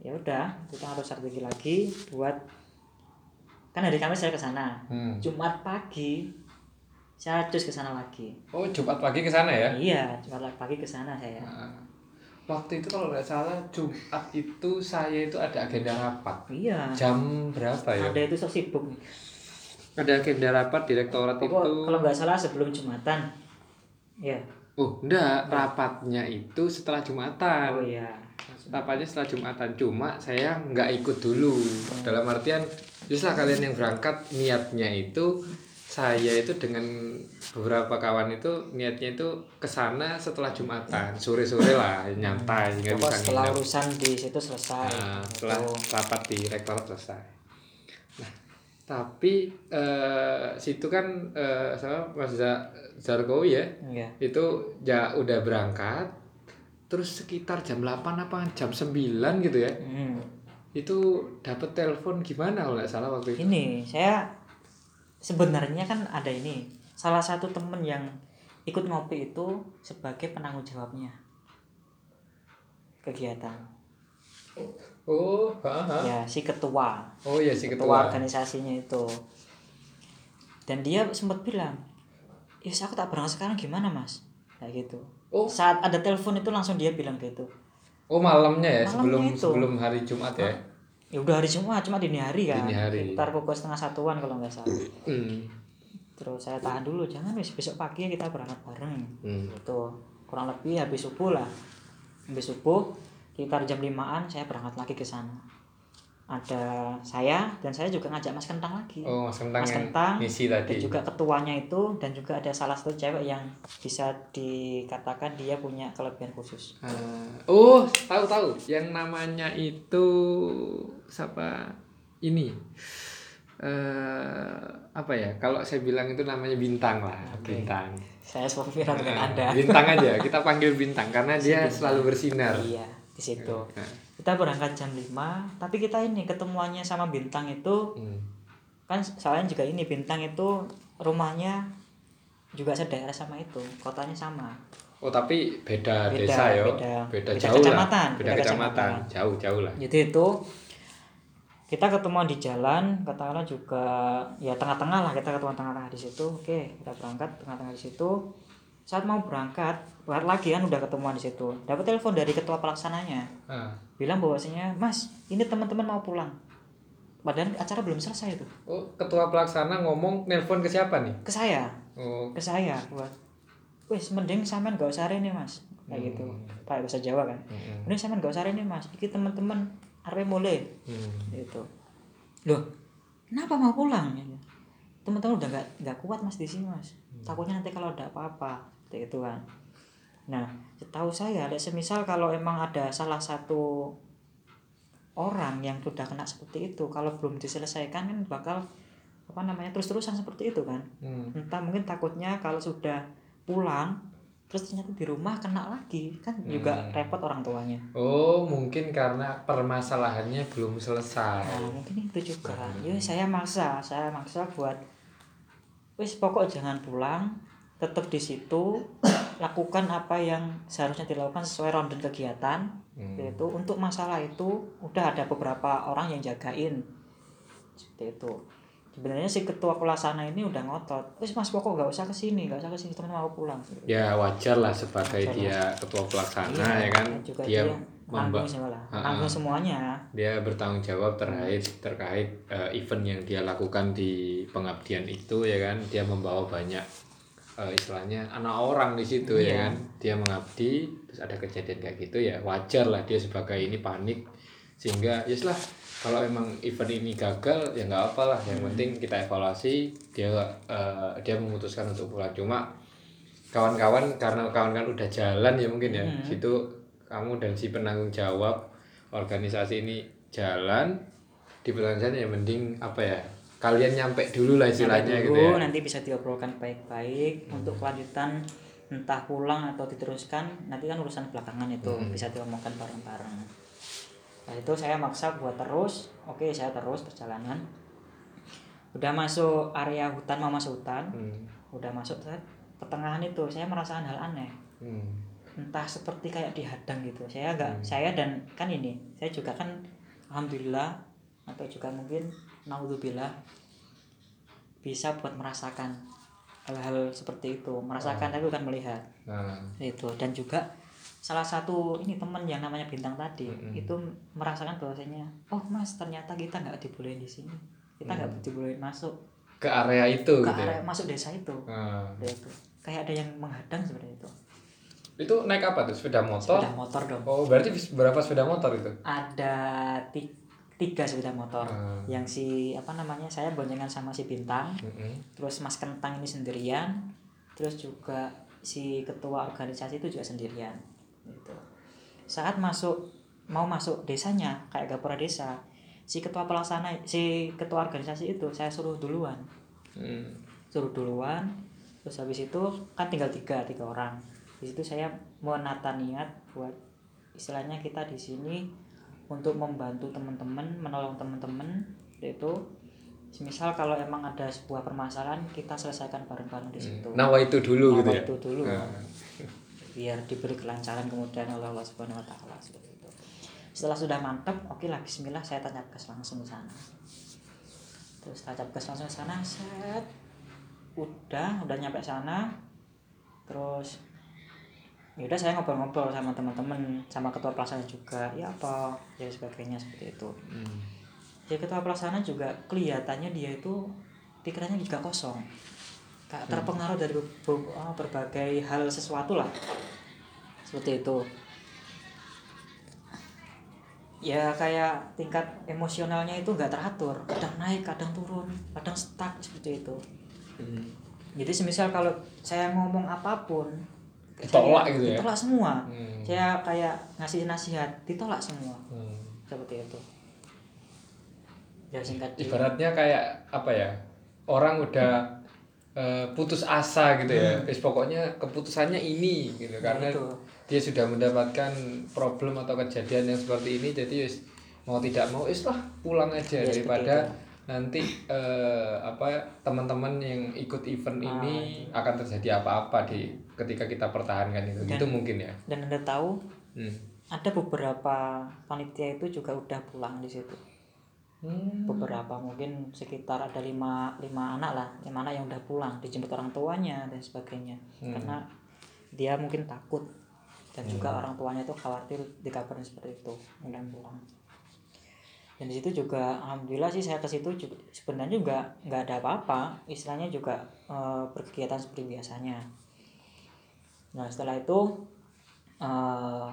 Ya udah, kita harus strategi lagi buat kan hari Kamis saya ke sana. Hmm. Jumat pagi saya cus ke sana lagi. oh Jumat pagi ke sana ya Iya, Jumat pagi ke sana saya. Nah, waktu itu kalau nggak salah Jumat itu saya itu ada agenda rapat Iya. jam berapa ya Ada itu sok sibuk. ada agenda rapat direktorat Pokok, itu kalau nggak salah sebelum Jumatan. Ya. oh enggak rapatnya itu setelah Jumatan Oh iya. rapatnya setelah Jumatan cuma saya nggak ikut dulu dalam artian justru kalian yang berangkat niatnya itu saya itu dengan beberapa kawan itu niatnya itu ke sana setelah Jumatan sore-sore lah nyantai nggak bisa setelah nginep. urusan di situ selesai. Nah, setelah rapat di rektorat selesai. Nah, tapi eh, situ kan eh, sama Mas Za- Zarkowi ya, Iya. itu ya udah berangkat, terus sekitar jam 8 apa jam 9 gitu ya, Hmm. Itu dapat telepon gimana kalau nggak salah waktu itu? Ini saya sebenarnya kan ada ini salah satu temen yang ikut ngopi itu sebagai penanggung jawabnya kegiatan. Oh, ha, ha. Ya si ketua. oh ya si ketua ketua. organisasinya itu dan dia sempat bilang yes aku tak berangkat sekarang gimana mas kayak gitu Oh. saat ada telepon itu langsung dia bilang gitu Oh malamnya ya Malamnya sebelum itu. sebelum hari Jumat ya. ya udah hari Jumat cuma dini hari kan Dini hari. sekitar pukul setengah satuan kalau nggak salah Hmm. terus saya tahan dulu jangan wis besok pagi kita berangkat bareng Hmm. gitu kurang lebih habis subuh lah habis subuh sekitar jam limaan saya berangkat lagi ke sana ada saya dan saya juga ngajak Mas Kentang lagi Oh Mas Kentang Mas yang Kentang dan tadi. juga ketuanya itu dan juga ada salah satu cewek yang bisa dikatakan dia punya kelebihan khusus Ah, oh, tahu tahu. Yang namanya itu siapa? Ini. eh apa ya? Kalau saya bilang itu namanya bintang lah, Oke. bintang. saya familiar dengan Ah, anda Bintang aja, kita panggil bintang karena dia selalu bersinar. iya di situ Nah, kita berangkat jam 5 tapi kita ini ketemuannya sama bintang itu hmm. kan soalnya juga ini bintang itu rumahnya juga sedaerah sama itu kotanya sama Oh, tapi beda, Beda, desa yo. beda. Beda, Beda jauh kecamatan, lah. Beda, beda kecamatan. kecamatan. Jauh, jauh lah. jadi itu kita ketemuan di jalan katakanlah juga ya tengah-tengah lah kita ketemuan tengah-tengah di situ oke kita berangkat tengah-tengah di situ saat mau berangkat buat lagi kan udah ketemuan di situ dapat telepon dari ketua pelaksananya Ah. Bilang bahwasanya mas ini teman-teman mau pulang. Padahal acara belum selesai tuh. Oh, ketua pelaksana ngomong nelpon ke siapa nih? ke saya. Oh, ke saya buat wis mending sampean gak usah rene mas. Kayak gitu. Pakai bahasa Jawa kan. Hmm. mending sampean gak usah rene mas. Iki teman-teman arep mulai Hmm. gitu. Loh kenapa mau pulang? Teman-teman udah nggak nggak kuat mas di sini mas. Takutnya nanti kalau ada apa-apa seperti itu kan nah setahu saya semisal kalau emang ada salah satu orang yang sudah kena seperti itu kalau belum diselesaikan kan bakal apa namanya terus-terusan seperti itu kan Hmm. entah mungkin takutnya kalau sudah pulang terus ternyata di rumah kena lagi kan juga Hmm. repot orang tuanya Oh, mungkin karena permasalahannya belum selesai. Nah, mungkin itu juga. Ya saya maksa, saya maksa buat wis pokok jangan pulang, tetap di situ, lakukan apa yang seharusnya dilakukan sesuai ronde kegiatan. Hmm. Yaitu untuk masalah itu udah ada beberapa orang yang jagain. Seperti itu. sebenarnya si ketua pelaksana ini udah ngotot wis mas pokok nggak usah ke sini nggak usah ke sini teman mau pulang ya wajar lah sebagai Wajar dia ketua pelaksana Iya, ya kan juga dia dia memba- lah nanggung semuanya dia bertanggung jawab terkait terkait eh, event yang dia lakukan di pengabdian itu ya kan dia membawa banyak eh, istilahnya anak orang di situ ya Iya. kan dia mengabdi terus ada kejadian kayak gitu ya wajar lah dia sebagai ini panik sehingga ya lah kalau emang event ini gagal ya nggak apa lah yang penting kita evaluasi dia eh, dia memutuskan untuk pulang cuma kawan-kawan karena kawan-kawan udah jalan ya mungkin ya Hmm. situ kamu dan si penanggung jawab organisasi ini jalan di pertanyaan ya mending apa ya kalian nyampe dulu lah istilahnya gitu ya. nanti bisa diobrolkan baik-baik. Untuk kelanjutan entah pulang atau diteruskan nanti kan urusan belakangan itu Hmm. bisa diomongkan bareng-bareng. Nah itu saya maksa buat terus. Oke saya terus perjalanan. Udah masuk area hutan mau masuk hutan Hmm. udah masuk pertengahan itu saya merasakan hal aneh. Hmm. entah seperti kayak dihadang gitu. Saya agak Hmm. saya dan kan ini saya juga kan alhamdulillah atau juga mungkin naudzubillah bisa buat merasakan hal-hal seperti itu merasakan tapi bukan melihat. Nah, itu dan juga salah satu ini teman yang namanya bintang tadi Mm-mm. itu merasakan bahwasanya oh mas ternyata kita nggak dibolehin di sini. Kita nggak dibolehin masuk ke area itu ke gitu ya? area masuk desa itu. Nah, itu kayak ada yang menghadang seperti itu. Itu naik apa tuh? Sepeda motor? Sepeda motor dong. Oh berarti berapa sepeda motor itu? Ada ti- tiga sepeda motor Hmm. yang si apa namanya saya boncengan sama si bintang Mm-mm. terus mas kentang ini sendirian terus juga si ketua organisasi itu juga sendirian gitu saat masuk mau masuk desanya kayak gapura desa si ketua pelaksana si ketua organisasi itu saya suruh duluan Hmm. suruh duluan terus habis itu kan tinggal tiga tiga orang di situ saya menata niat buat istilahnya kita di sini untuk membantu teman-teman menolong teman-teman yaitu misal kalau emang ada sebuah permasalahan kita selesaikan bareng-bareng di situ. Nawa itu dulu gitu Nawa ya? itu dulu. Nah. biar diberi kelancaran kemudian oleh Allah Subhanahu Wa Taala seperti itu. Setelah sudah mantap oke lah Bismillah saya tanya kes langsung ke sana. Terus tanya kes langsung ke sana set. Udah udah nyampe sana. Terus ya udah saya ngobrol-ngobrol sama teman-teman sama ketua pelaksana juga. Ya apa ya sebagainya seperti itu. Hmm. ya ketua pelaksana juga kelihatannya dia itu pikirannya juga kosong. Kayak terpengaruh dari oh, berbagai hal sesuatu lah. Seperti itu. Ya kayak tingkat emosionalnya itu nggak teratur. Kadang naik kadang turun kadang stuck seperti itu. Hmm. jadi semisal kalau saya ngomong apa pun Ditolak gitu ya? ditolak semua Hmm. saya kayak ngasih nasihat ditolak semua Hmm. seperti itu ya singkat ibaratnya kayak apa ya orang udah eh, putus asa gitu ya Wis pokoknya keputusannya ini gitu Hmm. Nah, karena itu. dia sudah mendapatkan problem atau kejadian yang seperti ini jadi wis mau tidak mau wis lah pulang aja Ya, daripada nanti eh, apa teman-teman yang ikut event Ah, ini akan terjadi apa-apa di ketika kita pertahankan itu. Dan- itu mungkin ya. dan anda tahu hmm. ada beberapa panitia itu juga udah pulang di situ. Hmm. beberapa mungkin sekitar ada lima lima anak lah lima anak yang udah pulang dijemput orang tuanya dan sebagainya. Hmm. karena dia mungkin takut dan juga orang tuanya tuh khawatir dikabarin seperti itu kemudian pulang. Dan di situ juga alhamdulillah sih saya ke situ juga sebenarnya juga nggak ada apa-apa istilahnya juga eh, berkegiatan seperti biasanya nah setelah itu eh,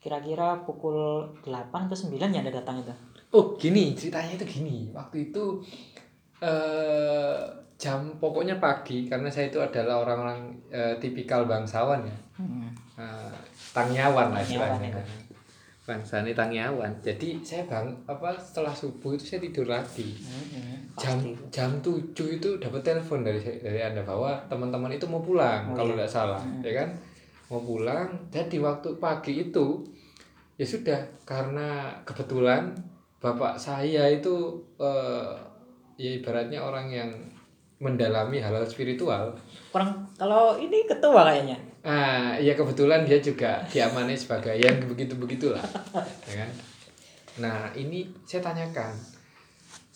kira-kira pukul 8 atau 9 ya anda datang itu Oh gini ceritanya itu gini. Waktu itu eh jam pokoknya pagi karena saya itu adalah orang-orang eh, tipikal bangsawan ya. Hmm. Eh, tangyawan lah istilahnya. Itu. bangsa ini tangyawan jadi saya bang apa setelah subuh itu saya tidur lagi. Hmm, jam pasti. jam 7 itu dapat telepon dari dari anda bahwa teman-teman itu mau pulang Oh, kalau iya. tidak salah ya kan? Mau pulang jadi waktu pagi itu ya sudah karena kebetulan bapak saya itu eh, ya ibaratnya orang yang mendalami hal-hal spiritual. Kurang kalau ini ketua kayaknya. Ah ya kebetulan dia juga diamani sebagai yang begitu begitulah ya kan? Nah ini saya tanyakan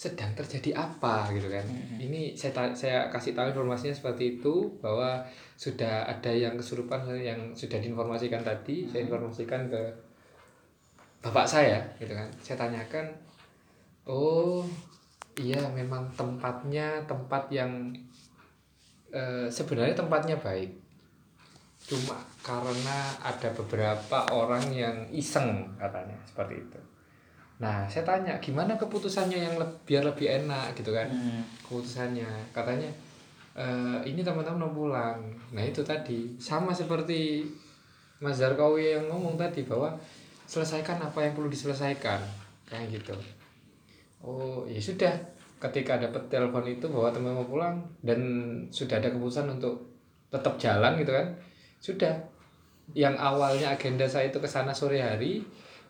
sedang terjadi apa gitu kan. Ini saya ta- saya kasih tahu informasinya seperti itu bahwa sudah ada yang kesurupan yang sudah diinformasikan tadi saya informasikan ke bapak saya gitu kan. Saya tanyakan oh iya memang tempatnya tempat yang eh, sebenarnya tempatnya baik. Cuma karena ada beberapa orang yang iseng katanya seperti itu nah saya tanya gimana keputusannya yang le- biar lebih enak gitu kan? Hmm. keputusannya. Katanya "Eh, ini teman-teman mau pulang. Nah itu tadi. Sama seperti Mas Zarkawi yang ngomong tadi bahwa selesaikan apa yang perlu diselesaikan. Kayak gitu. Oh ya sudah. Ketika dapat telepon itu bahwa teman mau pulang dan sudah ada keputusan untuk tetap jalan gitu kan? Sudah. Yang awalnya agenda saya itu ke sana sore hari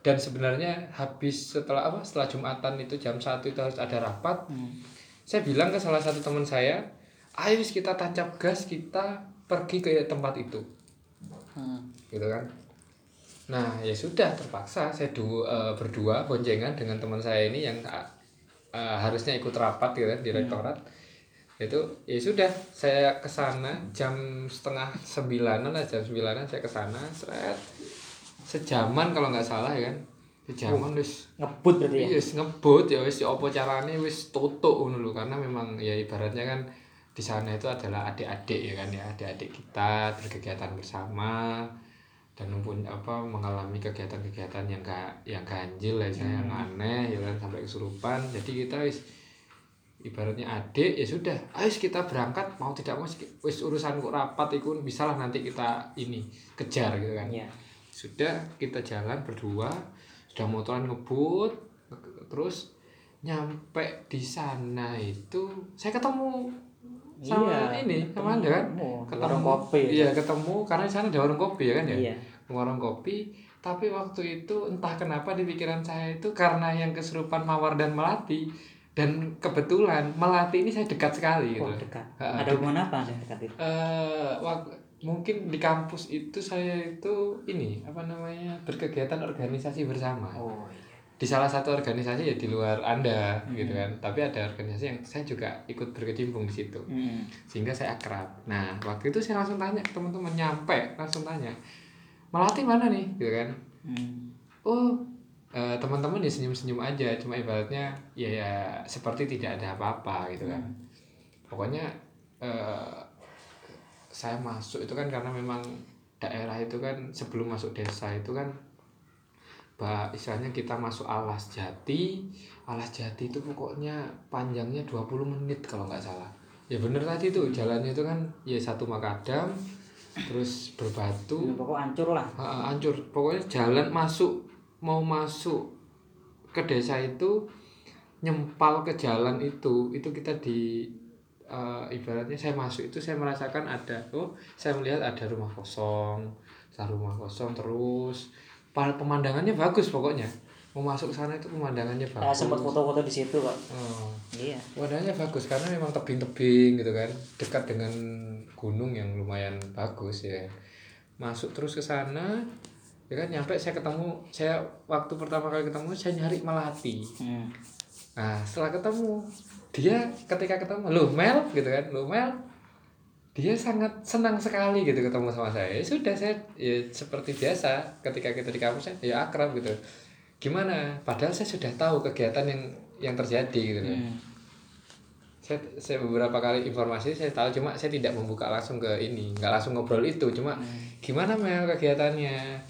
dan sebenarnya habis setelah apa setelah jumatan itu jam satu itu harus ada rapat Hmm. saya bilang ke salah satu teman saya ayo kita tancap gas kita pergi ke tempat itu. Hmm. gitu kan? Nah ya sudah terpaksa saya du, eh, berdua boncengan dengan teman saya ini yang eh, eh, harusnya ikut rapat gitu kan direktorat itu ya sudah saya ke sana jam setengah sembilanan lah jam sembilanan saya ke sana seret sejaman kalau nggak salah ya kan? Sejaman wis Ngebut berarti ya. Wis ngebut ya wis ya apa carane wis tutuk ngono lho. Karena memang ya ibaratnya kan di sana itu adalah adik-adik ya kan ya adik-adik kita berkegiatan bersama dan pun apa mengalami kegiatan-kegiatan yang gak yang ganjil ya saya yang aneh ya kan sampai kesurupan. Jadi kita wis ibaratnya adik ya sudah ayo kita berangkat mau tidak mau wis urusan kok rapat itu bisa lah nanti kita ini kejar gitu kan. Iya. Sudah kita jalan berdua sudah motoran ngebut terus nyampe di sana itu saya ketemu sama Iya, ini sama anda kan ketemu. Warung kopi. iya ketemu karena di sana ada warung kopi ya kan ya Iya. warung kopi tapi waktu itu entah kenapa di pikiran saya itu karena yang kesurupan mawar dan melati dan kebetulan melati ini saya dekat sekali gitu Oh, dekat. Ha, Ada hubungan apa dengan dekat itu? eh wak- mungkin di kampus itu saya itu ini apa namanya berkegiatan organisasi bersama. Oh iya. di salah satu organisasi ya di luar anda gitu kan. Tapi ada organisasi yang saya juga ikut berkecimpung di situ. Hmm. sehingga saya akrab. Nah waktu itu saya langsung tanya ke teman-teman nyampe langsung tanya melati mana nih? Gitu kan. Hmm. oh eh, teman-teman ya senyum-senyum aja cuma ibaratnya ya, ya seperti tidak ada apa-apa gitu kan. Pokoknya eh, saya masuk itu kan karena memang daerah itu kan sebelum masuk desa itu kan bah istilahnya kita masuk alas jati. Alas jati itu pokoknya panjangnya 20 menit kalau nggak salah. Ya bener tadi tuh jalannya itu kan ya satu makadam terus berbatu. Hmm, Pokok hancur lah. Ha, hancur. Pokoknya jalan masuk mau masuk ke desa itu nyempal ke jalan itu itu kita di eh, ibaratnya saya masuk itu saya merasakan ada oh saya melihat ada rumah kosong ada rumah kosong terus pemandangannya bagus pokoknya mau masuk ke sana itu pemandangannya bagus sempat foto-foto di situ kok. Oh, Iya. Wadahnya bagus karena memang tebing-tebing gitu kan, dekat dengan gunung yang lumayan bagus ya. Masuk terus ke sana, ya kan nyampe saya ketemu, saya waktu pertama kali ketemu saya nyari melati. Hmm. Nah setelah ketemu dia ketika ketemu, lo Mel gitu kan, lo Mel, dia sangat senang sekali gitu ketemu sama saya. Ya sudah saya ya seperti biasa ketika kita di kampus ya akrab gitu. Gimana? Padahal saya sudah tahu kegiatan yang yang terjadi gitu kan Hmm. saya, saya beberapa kali informasi saya tahu cuma saya tidak membuka langsung ke ini nggak langsung ngobrol itu cuma gimana Mel kegiatannya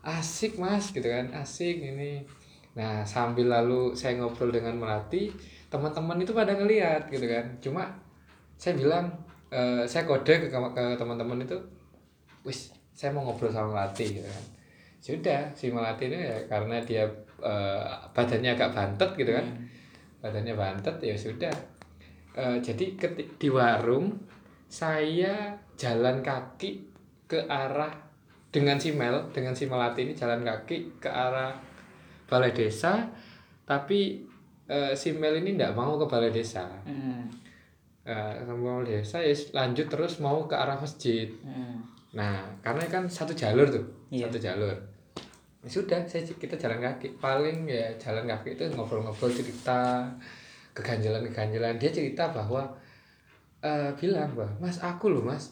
asik mas gitu kan asik ini nah sambil lalu saya ngobrol dengan melati teman-teman itu pada ngeliat gitu kan. Cuma saya bilang eh, saya kode ke, ke teman-teman itu wis saya mau ngobrol sama melati gitu kan. Sudah si melati ini ya karena dia eh, badannya agak bantet gitu kan. Badannya bantet ya sudah Eh, jadi keti- di warung saya jalan kaki ke arah dengan si Mel dengan si Melati ini jalan kaki ke arah balai desa tapi eh, si Mel ini tidak mau ke balai desa Hmm. Eh, sama balai desa ya lanjut terus mau ke arah masjid Hmm. Nah, karena kan satu jalur tuh, Iya. satu jalur. Ya sudah, saya kita jalan kaki. Paling ya jalan kaki itu ngobrol-ngobrol cerita, keganjalan-keganjalan dia cerita bahwa eh bilang bah mas aku loh mas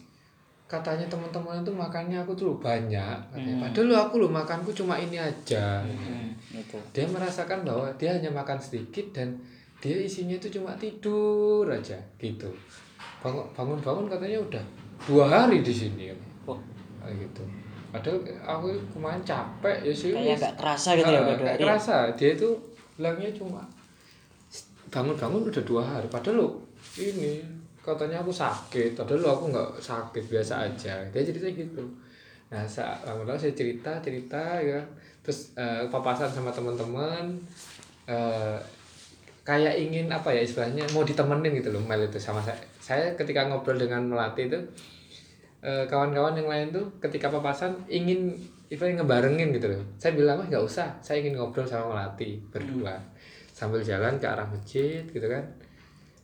katanya teman-teman itu makannya aku tuh banyak katanya. Hmm. padahal lo aku loh makanku cuma ini aja. Hmm, dia merasakan bahwa dia hanya makan sedikit dan dia isinya itu cuma tidur aja gitu. Bangun bangun bangun katanya udah dua hari di sini. Oh kayak gitu. Padahal aku kemarin capek ya sih kayak nggak terasa gitu ya Ah, udah dua hari. kerasa. Dia itu bilangnya cuma bangun-bangun udah dua hari. Padahal lo ini katanya aku sakit padahal lo aku nggak sakit biasa aja. Dia cerita gitu. Nah saat saya cerita cerita ya. Terus eh, papasan sama teman-teman eh, kayak ingin apa ya istilahnya mau ditemenin gitu loh Mel itu sama saya. Saya ketika ngobrol dengan melati itu eh, kawan-kawan yang lain tuh ketika papasan ingin ibaratnya ngebarengin gitu loh. Saya bilang oh nggak usah. Saya ingin ngobrol sama melati berdua. Sambil jalan ke arah masjid gitu kan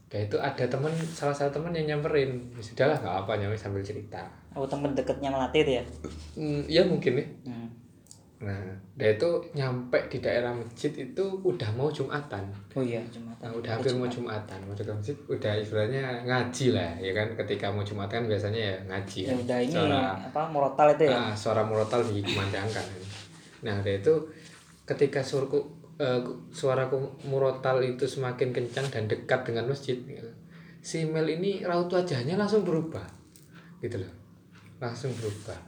dan itu ada temen salah satu temen yang nyamperin. Ya sudahlah nggak apa nyampe sambil cerita. Oh temen deketnya melatih itu ya? Hmm, ya mungkin ya. Hmm. nah dan itu nyampe di daerah masjid itu udah mau jumatan. Oh iya cuma Nah, udah hampir mau Jumatan, mau ke masjid, udah istilahnya ngaji lah, ya kan? Ketika mau Jumatan biasanya ya ngaji ya kan. udah ini Suara, apa murotal itu ya? Ah, suara murotal dikumandangkan. Nah, dari itu ketika suruku, eh, suara ku- murotal itu semakin kencang dan dekat dengan masjid, gitu, si Mel ini raut wajahnya langsung berubah, gitu loh, langsung berubah.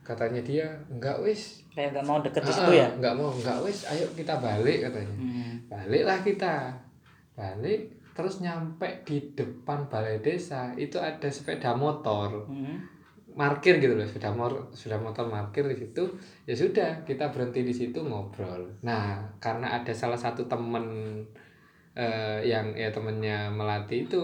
Katanya dia enggak wis, kayak nggak mau deket di Ah, situ ya? enggak mau, enggak wis, ayo kita balik katanya. Hmm. baliklah kita. Balik terus nyampe di depan balai desa. Itu ada sepeda motor. Hmm. Markir gitu loh sepeda motor sepeda motor markir di situ ya sudah kita berhenti di situ ngobrol. Nah karena ada salah satu temen eh, yang ya temennya melati itu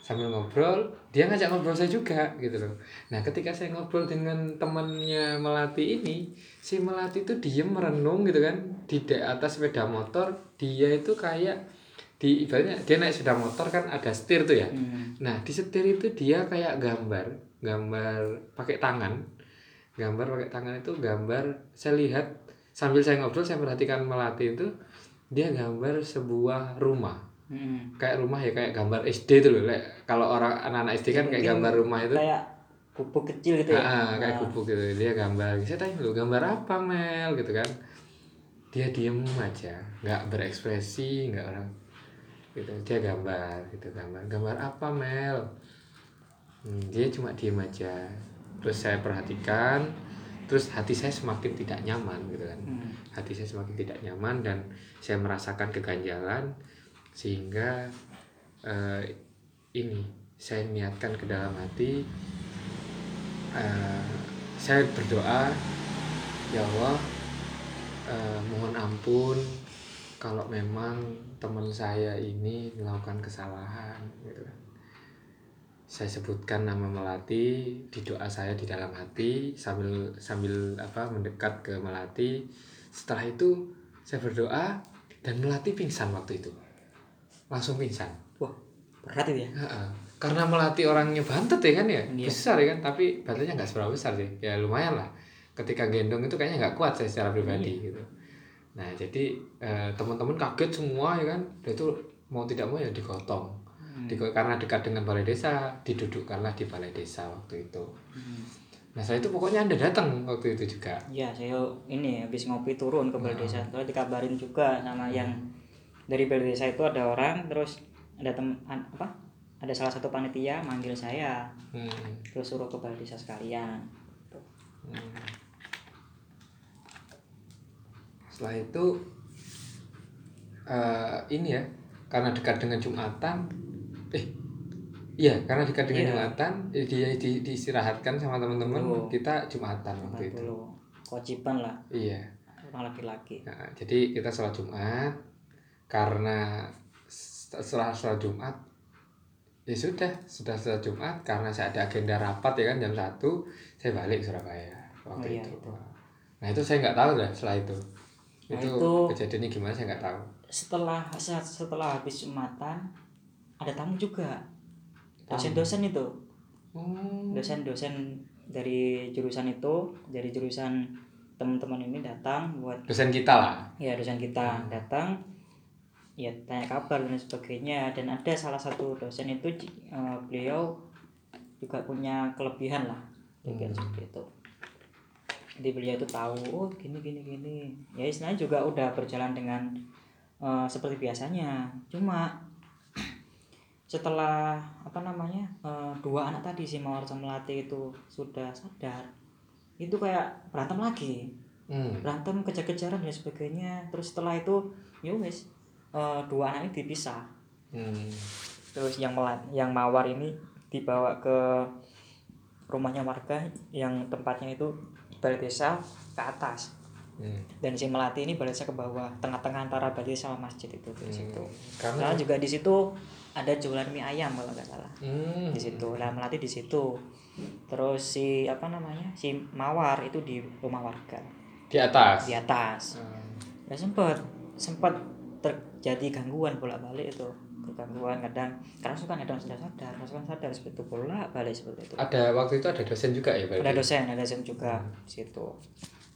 sambil ngobrol dia ngajak ngobrol saya juga gitu loh. Nah ketika saya ngobrol dengan temennya melati ini si melati itu diem merenung gitu kan di atas sepeda motor dia itu kayak di ibaratnya dia naik sepeda motor kan ada setir tuh ya. Hmm. Nah, di setir itu dia kayak gambar, gambar pakai tangan. Gambar pakai tangan itu gambar saya lihat sambil saya ngobrol saya perhatikan melati itu dia gambar sebuah rumah. Hmm. Kayak rumah ya kayak gambar SD itu loh. Lek, Kalau orang anak-anak SD kan kayak gambar rumah itu kayak gubuk kecil gitu ya Ah, ah, kayak Nah, gubuk gitu. Dia gambar. Saya tanya lu gambar apa Mel gitu kan. Dia diem aja, nggak berekspresi, nggak orang gitu. Dia gambar gitu gambar. Gambar apa Mel? Hmm, dia cuma diem aja. Terus saya perhatikan, terus hati saya semakin tidak nyaman gitu kan. hmm. Hati saya semakin tidak nyaman dan saya merasakan keganjalan sehingga eh, ini saya niatkan ke dalam hati eh, saya berdoa ya Allah eh, mohon ampun kalau memang teman saya ini melakukan kesalahan. Saya sebutkan nama melati di doa saya di dalam hati sambil sambil apa mendekat ke melati. Setelah itu saya berdoa dan melati pingsan waktu itu. Langsung pingsan. Wah berat itu ya? Heeh. karena melatih orangnya bantet ya kan ya? Iya. besar ya kan? Tapi bantetnya nggak seberapa besar sih. Ya lumayan lah. Ketika gendong itu kayaknya nggak kuat saya secara pribadi Iya. gitu. Nah jadi eh, teman-teman kaget semua ya kan? Dan itu mau tidak mau ya digotong Hmm. Karena dekat dengan balai desa didudukkanlah di balai desa waktu itu Hmm. nah saya itu pokoknya anda datang waktu itu juga Ya, saya ini habis ngopi turun ke balai Hmm. desa. Terus dikabarin juga sama yang dari balai desa itu ada orang, terus ada tem an- apa? Ada salah satu panitia manggil saya, Hmm. terus suruh ke balai desa sekalian. Tuh. Hmm. Setelah itu eh, ini ya karena dekat dengan Jumatan, eh iya karena dekat dengan Iya. Jumatan eh, dia di, diistirahatkan sama teman-teman Oh. kita Jumatan waktu itu. kewajiban lah Iya. orang laki-laki. Nah, jadi kita sholat Jumat karena setelah sholat Jumat ya sudah sudah sholat Jumat karena saya ada agenda rapat ya kan jam satu saya balik Surabaya waktu Oh iya, itu. itu. Nah itu saya nggak tahu lah setelah itu. Nah, itu, itu- kejadiannya gimana saya nggak tahu. Setelah setelah habis jumatan ada tamu juga. Dosen-dosen itu, Hmm. dosen-dosen dari jurusan itu, dari jurusan teman-teman ini datang buat Dosen kita lah. ya dosen kita datang. Ya tanya kabar dan sebagainya. Dan ada salah satu dosen itu eh, beliau juga punya kelebihan lah. Juga seperti itu. Jadi beliau itu tahu oh gini gini gini. Ya istilahnya juga udah berjalan dengan eh, seperti biasanya. Cuma setelah apa namanya eh, dua anak tadi si Mawar sama Melati itu sudah sadar itu kayak berantem lagi Hmm. berantem kejar-kejaran dan sebagainya terus setelah itu ya wes eh, dua anak ini dipisah Hmm. terus yang melat yang mawar ini dibawa ke rumahnya warga yang tempatnya itu balai desa ke atas Hmm. dan si melati ini balai desa ke bawah tengah-tengah antara balai desa sama masjid itu di situ Karena Nah juga di situ ada jualan mie ayam kalau nggak salah. Hmm. di situ. Lah melati di situ. Terus si apa namanya si mawar itu di rumah warga. Di atas. di atas. Hmm. ya sempat sempat terjadi gangguan bolak balik itu. Gangguan kadang karena suka kadang sudah sadar kadang sadar seperti itu bolak balik seperti itu. Ada waktu itu ada dosen juga ya berarti? ada dosen ada dosen juga di situ.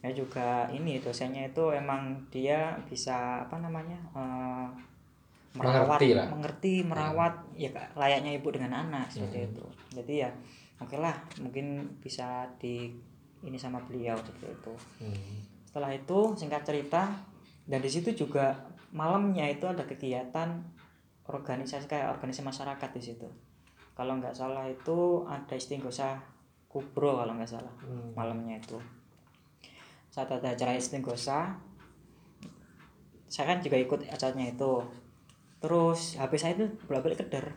Ya juga ini dosennya itu emang dia bisa apa namanya eh, merawat Mengerti lah. mengerti merawat ya layaknya ibu dengan anak seperti itu. Jadi ya oke lah mungkin bisa di ini sama beliau seperti itu. Hmm. setelah itu singkat cerita dan di situ juga malamnya itu ada kegiatan organisasi kayak organisasi masyarakat di situ. Kalau nggak salah itu ada istighosa kubro kalau nggak salah Hmm. malamnya itu. Saat ada acara istighosa saya kan juga ikut acaranya itu terus HP saya itu bolak balik keder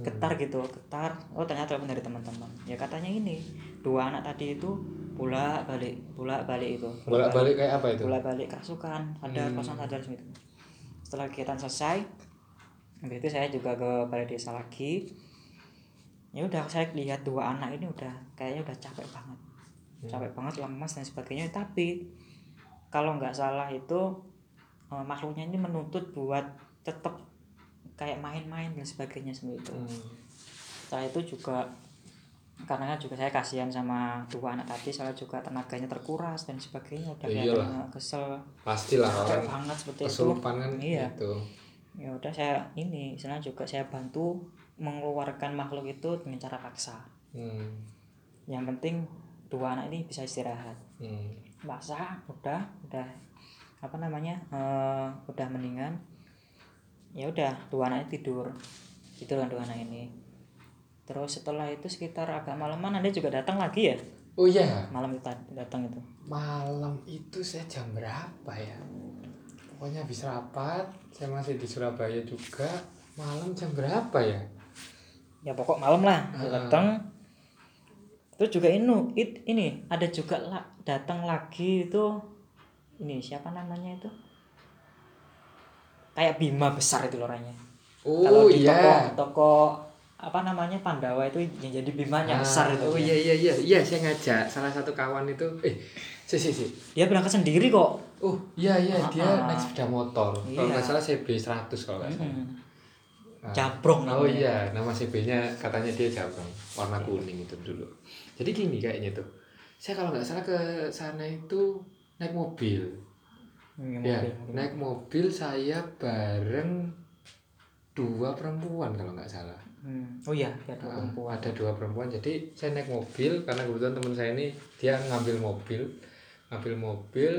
getar gitu getar. Oh ternyata telepon dari teman-teman. Ya katanya ini dua anak tadi itu bolak balik bolak balik itu. Bolak balik kayak apa itu? bolak balik kerasukan sadar kosong sadar gitu setelah kegiatan selesai habis itu saya juga ke balai desa lagi. Ya udah saya lihat dua anak ini udah kayaknya udah capek banget. Capek banget lemas dan sebagainya. Tapi kalau nggak salah itu eh, makhluknya ini menuntut buat tetap kayak main-main dan sebagainya seperti itu Hmm. setelah itu juga karena juga saya kasihan sama dua anak tadi saya juga tenaganya terkuras dan sebagainya udah Ya kesel Pastilah orang banget seperti itu kan Iya. itu. ya udah saya ini istilahnya juga saya bantu mengeluarkan makhluk itu dengan cara paksa Hmm. yang penting dua anak ini bisa istirahat Hmm. paksa udah udah apa namanya eh, udah mendingan ya udah dua anak ini tidur tidur kan dua anak ini terus setelah itu sekitar agak malaman anda juga datang lagi ya Oh iya, malam itu datang itu malam itu saya jam berapa ya? Pokoknya habis rapat, saya masih di Surabaya juga. Malam jam berapa ya? ya pokok malam lah Heeh. datang terus juga ini it, ini ada juga lah datang lagi itu ini siapa namanya itu kayak bima besar itu loh orangnya kalau Oh di toko iya. toko apa namanya Pandawa itu yang jadi bimanya besar itu Oh iya iya iya, iya saya ngajak salah satu kawan itu. Eh, si si si. dia berangkat sendiri kok Oh iya iya, dia Ah. naik sepeda motor. Kalau Iya. nggak salah CB 100 kalau nggak salah. Hmm. Ah. Jabrong Oh namanya. iya, nama CB-nya katanya dia Jabrong, warna kuning itu dulu. Jadi gini kayaknya tuh. Saya kalau nggak salah ke sana itu naik mobil. Hmm, Ya, mobil, naik mobil saya bareng dua perempuan kalau nggak salah. Hmm. oh iya ada dua perempuan ada dua perempuan. Jadi saya naik mobil karena kebetulan teman saya ini dia ngambil mobil, ngambil mobil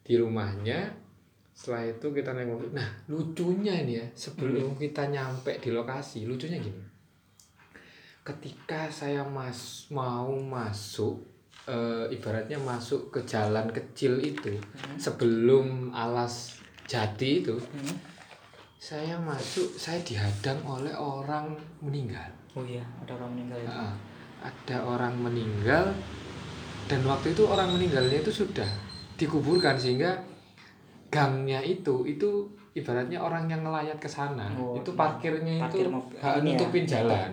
di rumahnya. Setelah itu kita naik mobil. Nah, lucunya ini ya, sebelum kita nyampe di lokasi, lucunya gini. Ketika saya mas mau masuk eh, ibaratnya masuk ke jalan kecil itu sebelum alas jati itu Hmm. saya masuk saya dihadang oleh orang meninggal oh iya ada orang meninggal itu Ah, ada orang meninggal dan waktu itu orang meninggalnya itu sudah dikuburkan sehingga gangnya itu itu ibaratnya orang yang ngelayat ke sana Oh, itu iya. parkirnya Parkir itu ya. nutupin jalan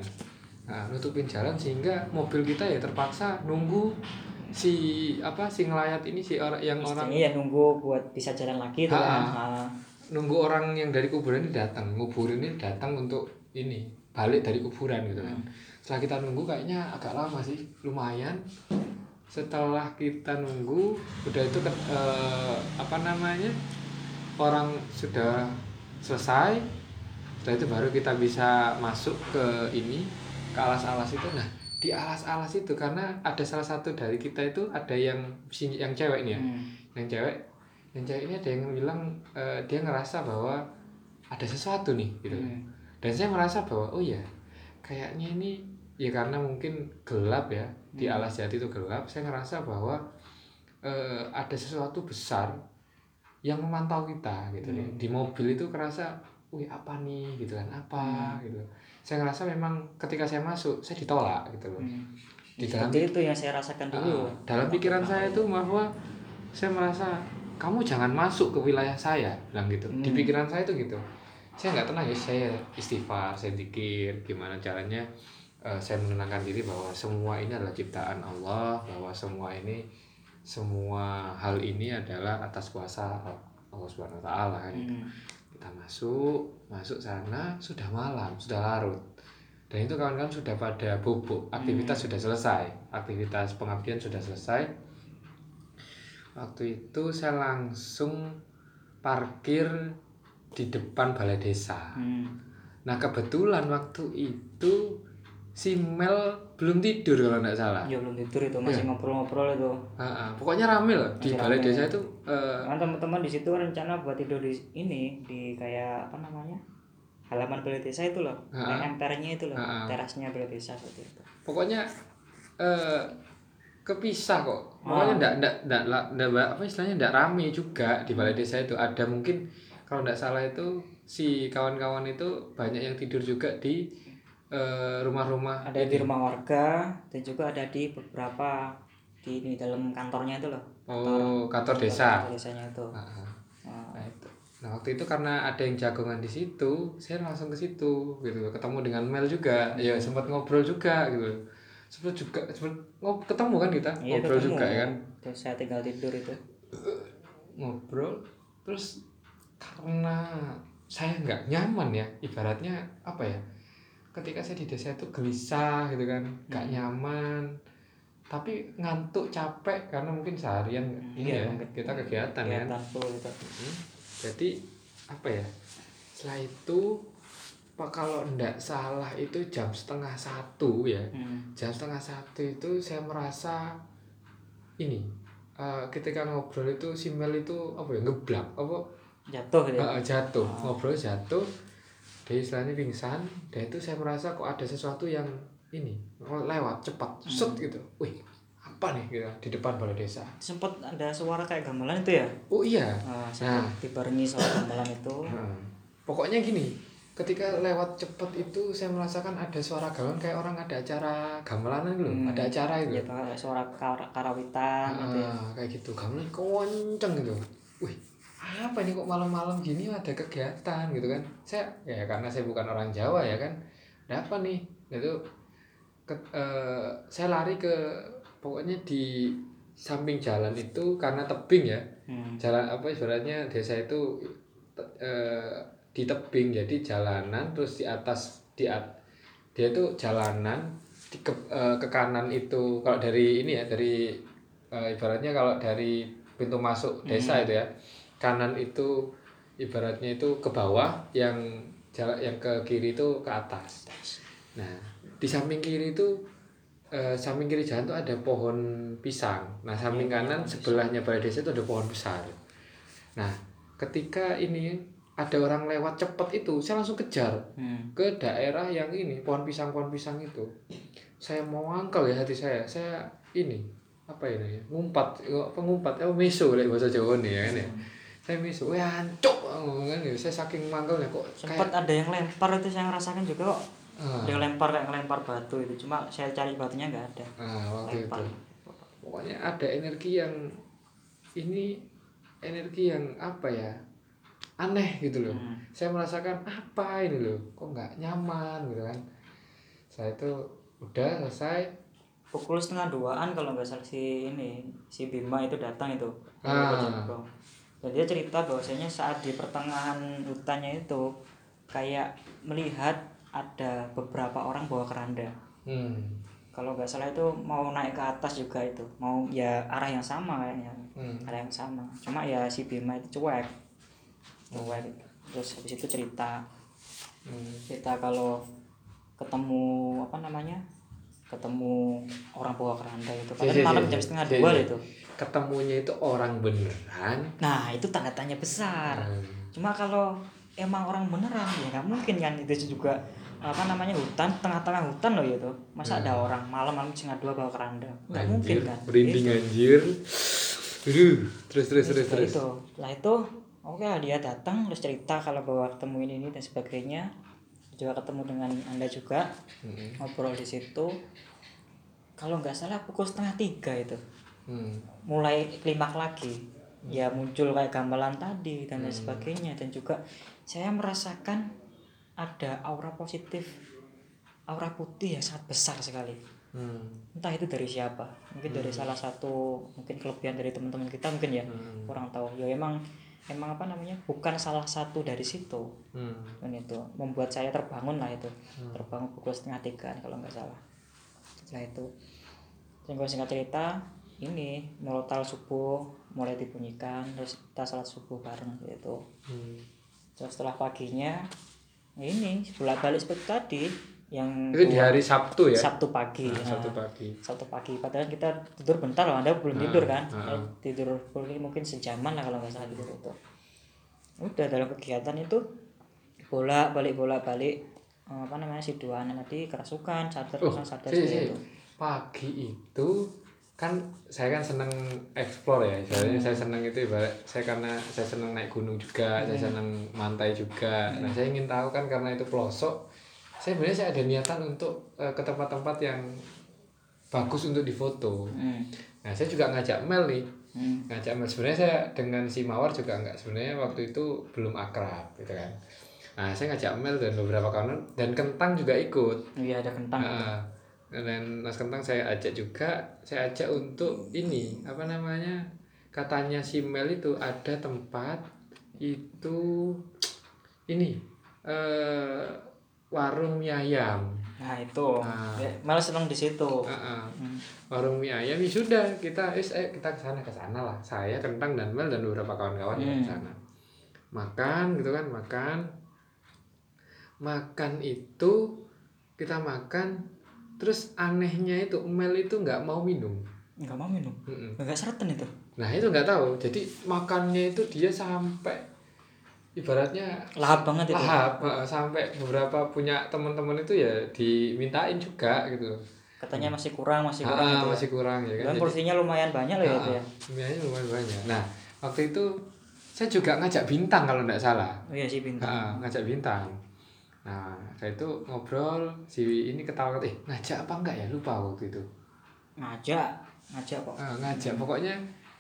nah, nutupin jalan sehingga mobil kita ya terpaksa nunggu si apa si ngelayat ini si orang yang orang Istilahnya ya nunggu buat bisa jalan lagi kan. Ha. Nunggu orang yang dari kuburan ini datang nguburin ini datang untuk ini balik dari kuburan gitu kan. Setelah kita nunggu kayaknya agak lama sih lumayan. Setelah kita nunggu udah itu ke- eh, apa namanya orang sudah selesai setelah itu baru kita bisa masuk ke ini ke alas-alas itu nah di alas-alas itu karena ada salah satu dari kita itu ada yang si yang cewek nih ya Hmm. yang cewek yang cewek ini ada yang bilang eh, dia ngerasa bahwa ada sesuatu nih gitu Hmm. dan saya merasa bahwa oh ya kayaknya ini ya karena mungkin gelap ya di Hmm. alas jati itu gelap saya ngerasa bahwa eh, ada sesuatu besar yang memantau kita gitu nih Hmm. di mobil itu kerasa wih apa nih gitu kan apa Hmm. gitu saya ngerasa memang ketika saya masuk saya ditolak gitu loh Hmm. di dalam Seperti itu yang saya rasakan dulu. Ah, dalam pikiran saya itu bahwa saya merasa kamu jangan masuk ke wilayah saya bilang gitu di Hmm. pikiran saya itu gitu saya nggak tenang ya saya istighfar saya dikir gimana caranya eh, saya menenangkan diri bahwa semua ini adalah ciptaan Allah bahwa semua ini semua hal ini adalah atas kuasa Allah Subhanahu Wa Taala kan gitu. Hmm. Kita masuk masuk sana sudah malam sudah larut. Dan itu kawan-kawan sudah pada bubuk aktivitas sudah selesai. Aktivitas pengabdian sudah selesai. Waktu itu saya langsung parkir di depan balai desa. Hmm. nah kebetulan waktu itu si Mel belum tidur kalau nggak salah Ya belum tidur itu masih ngobrol-ngobrol itu. Ah, ah. pokoknya rame loh di balai rame. desa itu Kan teman-teman di situ rencana buat tidur di ini di kayak apa namanya? halaman balai desa itu loh. Empernya itu loh, Ha-ha. terasnya balai desa seperti itu. pokoknya eh kepisah kok pokoknya Ah. ndak ndak ndak ndak apa istilahnya ndak rame juga di balai desa itu ada mungkin kalau ndak salah itu si kawan-kawan itu banyak yang tidur juga di rumah-rumah. Ada di rumah warga dan juga ada di beberapa di, di dalam kantornya itu loh. oh kantor. desa Kantor desanya itu. Ah, ah. Nah, nah itu. Nah waktu itu karena ada yang jagongan di situ saya langsung ke situ gitu. Ketemu dengan Mel juga. Ya sempat ngobrol juga gitu. Sempat juga sempat ngob- ketemu kan kita? Iya ngobrol ketemu. juga ya kan? Terus saya tinggal tidur itu. ngobrol terus karena saya nggak nyaman ya ibaratnya apa ya ketika saya di desa itu gelisah gitu kan nggak Hmm. nyaman tapi ngantuk capek karena mungkin seharian ini iya, ya mungkin. kita kegiatan kan Kelihatan full itu. Hmm, jadi apa ya setelah itu pak kalau ndak salah itu jam setengah satu ya Hmm. jam setengah satu itu saya merasa ini eh, ketika ngobrol itu si Mel itu apa ya ngeblak apa Jatuh gitu. ya. eh, jatuh ngobrol jatuh dia istilahnya pingsan dan itu saya merasa kok ada sesuatu yang ini oh, lewat cepat set gitu wih apa nih gitu di depan balai desa Sempat ada suara kayak gamelan itu ya. oh iya Nah, Nah. dibarengi suara gamelan itu. Nah, pokoknya gini, ketika lewat cepet itu saya merasakan ada suara gamelan kayak orang ada acara gamelanan gitu, Hmm. ada acara itu. Ya, suara kar- karawitan gitu ya. Ah, kayak gitu, gamelan kenceng gitu. Wih, apa ini kok malam-malam gini ada kegiatan gitu kan? Saya ya karena saya bukan orang Jawa ya kan, ada apa nih? Itu ke- eh, saya lari ke pokoknya di samping jalan itu karena tebing ya Hmm. jalan apa ibaratnya desa itu te- eh, di tebing jadi jalanan terus di atas di at- dia itu jalanan di ke, eh, ke kanan itu kalau dari ini ya dari ibaratnya kalau dari pintu masuk desa itu ya kanan itu ibaratnya itu ke bawah yang jalan yang ke kiri itu ke atas nah di samping kiri itu eh, samping kiri jalan tuh ada pohon pisang. Nah, samping kanan sebelahnya balai desa itu ada pohon besar. Nah, ketika ini ada orang lewat cepet itu, saya langsung kejar Hmm. ke daerah yang ini pohon pisang pohon pisang itu. Saya mau angkel ya hati saya. Saya ini apa ini? Ngumpat, apa ngumpat? Oh, meso lek bahasa Jawa nih ya kan ya. Saya meso, wah ancuk kan ya. Saya saking mangkelnya kok Sempat ada yang lempar itu saya ngerasakan juga kok. Ah. Ada yang lempar kayak ngelempar batu itu. Cuma saya cari batunya nggak ada. Nah, waktu Lempar. itu. Pokoknya ada energi yang ini energi yang apa ya? Aneh gitu loh. Hmm. Saya merasakan apa ini loh? Kok nggak nyaman gitu kan. Saya itu udah selesai. Pukul setengah duaan kalau nggak salah si ini si Bima itu datang itu. Ah. Dan dia cerita bahwasanya saat di pertengahan hutannya itu kayak melihat ada beberapa orang bawa keranda. Hmm. Kalau nggak salah itu mau naik ke atas juga itu, mau ya arah yang sama kayaknya, Hmm. arah yang sama. Cuma ya si Bima itu cuek, cuek. itu. terus habis itu cerita Hmm. cerita kalau ketemu apa namanya ketemu orang bawa keranda itu padahal malam si, jam setengah dua itu ketemunya itu orang beneran? Nah itu tanda tanya besar. Hmm. cuma kalau emang orang beneran ya nggak mungkin kan itu juga apa namanya hutan tengah-tengah hutan loh itu masa ada orang malam-malam setengah dua bawa keranda? Nggak mungkin Hmm. Kan? merinding Itu. anjir. Aduh, terus terus terus Setelah terus. itu. Setelah itu oke lah dia datang terus cerita kalau bahwa ketemu ini, ini dan sebagainya. Juga ketemu dengan anda juga Hmm. ngobrol di situ. Kalau nggak salah pukul setengah tiga itu. Hmm. Mulai klimak lagi. Ya muncul kayak gamelan tadi dan lain Hmm. sebagainya. Dan juga saya merasakan ada aura positif aura putih yang sangat besar sekali. Hmm. entah itu dari siapa. Mungkin dari salah satu mungkin kelebihan dari teman-teman kita mungkin ya Hmm. kurang tahu. Ya emang emang apa namanya bukan salah satu dari situ. Hmm. dan itu membuat saya terbangun lah itu. Terbangun pukul setengah tiga kalau nggak salah. Setelah itu singkat singkat cerita ini murotal subuh mulai dibunyikan terus kita sholat subuh bareng gitu Hmm. terus setelah paginya ini bolak balik seperti tadi yang Itu di hari Sabtu ya? Sabtu pagi Nah, Sabtu pagi. Sabtu pagi padahal kita tidur bentar loh anda belum Nah, tidur kan nah. Tidur mungkin mungkin sejaman lah kalau nggak salah tidur itu udah dalam kegiatan itu bola balik bola balik apa namanya si dua anak tadi kerasukan sadar Oh, sadar sadar si, si. itu Pagi itu kan saya kan seneng explore ya. Soalnya Hmm. saya seneng itu ibarat saya karena saya seneng naik gunung juga, saya Hmm. seneng mantai juga. Nah, saya ingin tahu kan karena itu pelosok. Saya sebenarnya saya ada niatan untuk eh, ke tempat-tempat yang bagus untuk difoto. hmm. Nah, saya juga ngajak Mel nih. Hmm. ngajak Mel sebenarnya saya dengan si Mawar juga enggak sebenarnya waktu itu belum akrab gitu kan. Nah, saya ngajak Mel dan beberapa kawan dan Kentang juga ikut. iya ada kentang Nah, dan Mas Kentang saya ajak juga, saya ajak untuk ini apa namanya? Katanya si Mel itu ada tempat itu ini eh warung mie ayam. nah itu Nah. Malah seneng di situ Heeh. Hmm. Warung mie ayam ya sudah kita is eh, kita ke sana ke sana lah. Saya Kentang dan Mel dan beberapa kawan-kawan Hmm. ke sana. Makan gitu kan, makan. Makan itu kita makan terus anehnya itu Mel itu nggak mau minum. nggak mau minum Mm-mm. nggak seretan itu Nah itu nggak tahu. Jadi makannya itu dia sampai ibaratnya lahap banget itu lahap eh, sampai beberapa punya teman-teman itu ya dimintain juga gitu. katanya masih kurang masih kurang Ah, gitu ya. masih kurang ya kan. Dan porsinya lumayan banyak loh ya itu ya Sebenarnya lumayan banyak. Nah, waktu itu saya juga ngajak bintang kalau nggak salah. oh iya sih bintang Ah, ngajak bintang. Nah, saya itu ngobrol, si ini ketawa eh ngajak apa enggak ya? Lupa waktu itu. ngajak ngajak kok Ah, ngajak. Pokoknya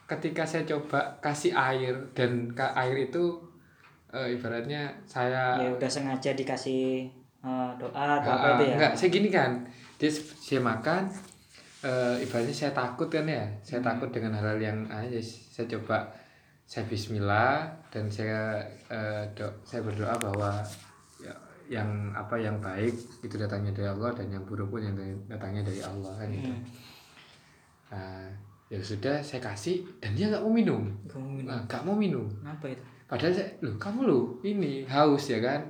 ketika saya coba kasih air dan air itu eh, ibaratnya saya ya udah sengaja dikasih eh, doa atau Ah, apa itu ya Enggak, saya gini kan. Dia saya makan eh ibaratnya saya takut kan ya. Saya Hmm. takut dengan hal-hal yang aja saya coba saya bismillah dan saya eh, do- saya berdoa bahwa ya, yang apa yang baik itu datangnya dari Allah dan yang buruk pun yang datangnya dari Allah kan gitu. Hmm. Nah, ya sudah saya kasih dan dia nggak mau minum. Gak mau minum. Nah, nggak mau minum. Kenapa itu? Padahal saya, loh kamu loh ini haus ya kan,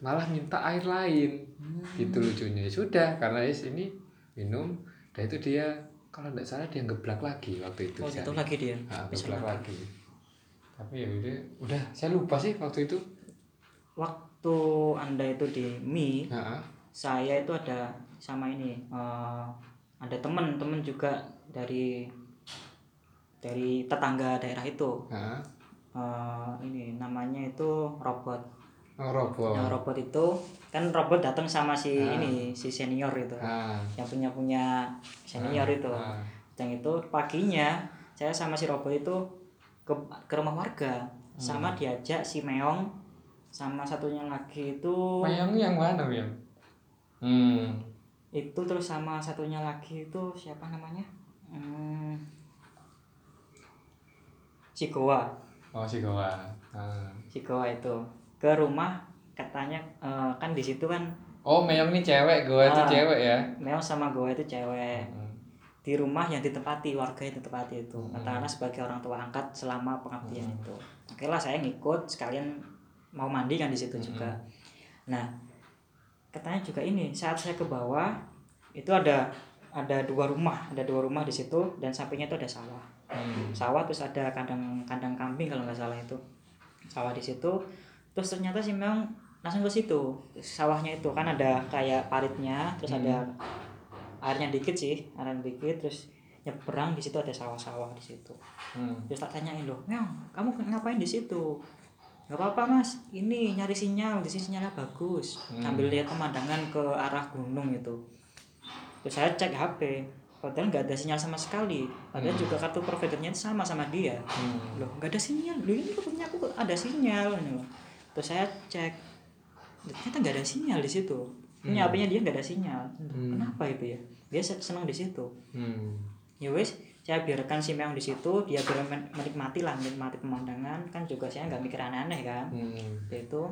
malah minta air lain, Hmm. gitu lucunya. Ya sudah karena es ini minum, dan itu dia kalau tidak salah dia ngeblak lagi waktu itu. Oh, itu lagi dia. Ah, ngeblak makan. lagi. Tapi ya udah, udah saya lupa sih waktu itu. Waktu Anda itu di Nah, saya itu ada sama ini eh, ada temen temen juga dari dari tetangga daerah itu Eh, ini namanya itu robot oh, robot. Nah, robot itu kan robot datang sama si Ah. ini si senior itu Ah, yang punya punya senior ah, itu ah. yang itu paginya saya sama si robot itu ke, ke rumah warga Hmm. sama diajak si meong sama satunya lagi itu Mayang yang mana yang? Hmm. itu terus sama satunya lagi itu siapa namanya hmm, si Goa Oh si Goa. Ah. si Goa itu ke rumah katanya eh, kan di situ kan Oh Mayang ini cewek, Goa itu Ah. cewek ya. meong sama Goa itu cewek Hmm. di rumah yang ditempati warga yang ditempati itu Hmm. katakanlah sebagai orang tua angkat selama pengabdian Hmm. itu oke lah saya ngikut sekalian mau mandi kan di situ juga. Nah katanya juga ini saat saya ke bawah itu ada ada dua rumah ada dua rumah di situ dan sampingnya itu ada sawah. Hmm. sawah terus ada kandang kandang kambing kalau nggak salah itu. Sawah di situ. Terus ternyata sih memang langsung ke situ sawahnya itu. Kan ada kayak paritnya terus ada airnya dikit sih airnya dikit terus nyebrang di situ ada sawah-sawah di situ. Hmm. terus tak tanyain loh Meong kamu ngapain di situ nggak apa-apa mas. Ini nyari sinyal. Di sini sinyalnya bagus. Hmm. sambil lihat pemandangan ke arah gunung itu. Terus saya cek HP padahal nggak ada sinyal sama sekali. Padahal juga kartu providernya sama sama dia. Hmm. loh nggak ada sinyal. Loh ini punya aku ada sinyal loh. terus saya cek. Ternyata nggak ada sinyal di situ. Ini Hmm. HP-nya dia nggak ada sinyal. Hmm. kenapa itu ya? Dia se- senang di situ. Hmm. ya wes saya biarkan si Meong di situ dia biar men- menikmati lah menikmati pemandangan kan juga saya nggak mikir aneh-aneh kan Hmm. itu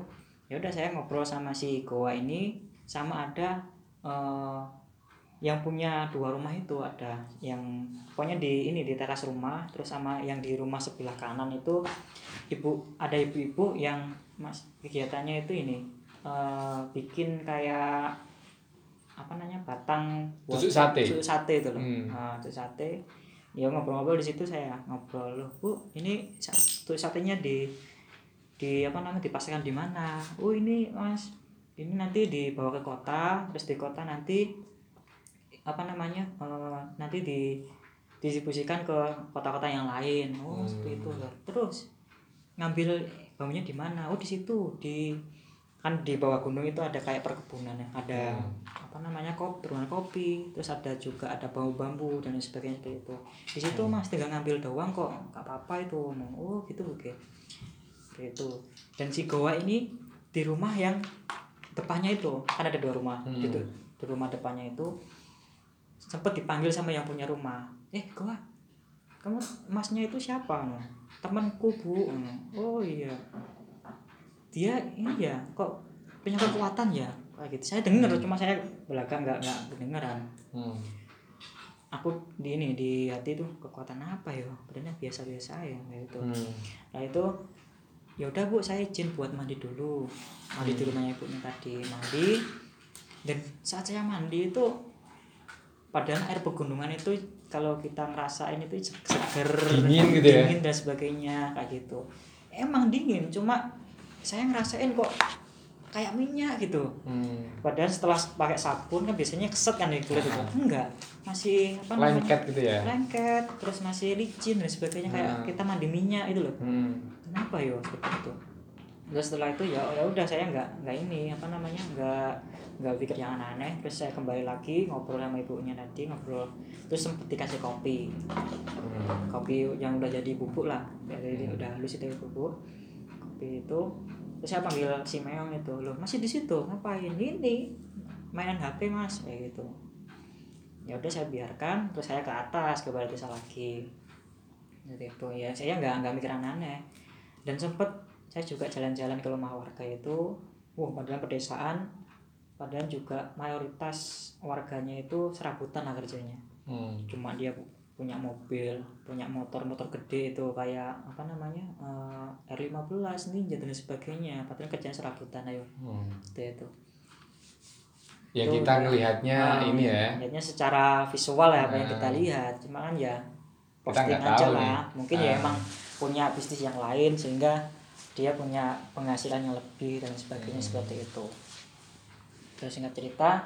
ya udah saya ngobrol sama si Goa ini sama ada eh, yang punya dua rumah itu ada yang pokoknya di ini di teras rumah terus sama yang di rumah sebelah kanan itu ibu ada ibu-ibu yang mas kegiatannya itu ini eh, bikin kayak apa namanya batang Tusuk sate? tusuk sate itu loh Hmm. Nah, tusuk sate ya ngobrol-ngobrol di situ saya ngobrol loh bu ini sa- tusuk satenya di di apa namanya dipasangkan di mana? Oh ini mas ini nanti dibawa ke kota terus di kota nanti apa namanya eh, nanti di distribusikan ke kota-kota yang lain. Oh Hmm. seperti itu loh. Terus ngambil baunya di mana? Oh di situ di kan di bawah gunung itu ada kayak perkebunan ya. Ada Hmm. apa namanya kopi perkebunan kopi terus ada juga ada bambu bambu dan sebagainya seperti itu di situ Hmm. mas tinggal ngambil doang kok nggak apa apa itu oh gitu oke. Itu dan si goa ini di rumah yang depannya itu kan ada dua rumah Hmm. gitu. Di rumah depannya itu sempat dipanggil sama yang punya rumah. Eh goa kamu masnya itu siapa? Temanku bu. Oh iya dia ini ya kok punya kekuatan ya? Kayak gitu. Saya dengar cuma saya belakang nggak nggak kedengeran. Hmm. aku di ini di hati tuh kekuatan apa ya? Padahal biasa-biasa ya kayak gitu. Hmm. nah itu ya udah bu saya izin buat mandi dulu. Mandi di rumahnya ibunya tadi mandi. Dan saat saya mandi itu padahal air pegunungan itu kalau kita ngerasain itu seger Dingin gitu ya? dingin dan sebagainya kayak gitu. Emang dingin cuma saya ngerasain kok kayak minyak gitu. Hmm. padahal setelah pakai sabun kan biasanya keset kan di kulit itu enggak. Masih apa namanya? Lengket gitu ya? lengket terus masih licin dan sebagainya. Kayak Hmm. kita mandi minyak itu loh. Hmm. kenapa yo seperti itu? Terus setelah itu ya ya udah saya nggak nggak ini apa namanya nggak nggak pikir yang aneh-aneh. Terus saya kembali lagi ngobrol sama ibunya tadi ngobrol. Terus sempet dikasih kopi. Hmm. kopi yang udah jadi bubuk lah. Jadi udah halus itu bubuk. Kopi itu terus saya panggil si Meong itu loh masih di situ? Ngapain? Ini mainan HP mas kayak gitu. Ya udah saya biarkan terus saya ke atas ke balai desa lagi. Jadi itu ya saya nggak nggak mikir aneh dan sempet saya juga jalan-jalan ke rumah warga itu. Wah padahal pedesaan padahal juga mayoritas warganya itu serabutan lah kerjanya. Hmm. cuma dia punya mobil punya motor motor gede itu kayak apa namanya eh, R15 Ninja dan sebagainya padahal kerjaan serabutan ayo Hmm. itu itu Ya Itu kita udah. ngelihatnya Nah, ini ya. lihatnya secara visual ya apa yang Nah. kita lihat cuma kan ya posting aja lah nih. mungkin ya Ah. emang punya bisnis yang lain sehingga dia punya penghasilan yang lebih dan sebagainya Hmm. seperti itu terus singkat cerita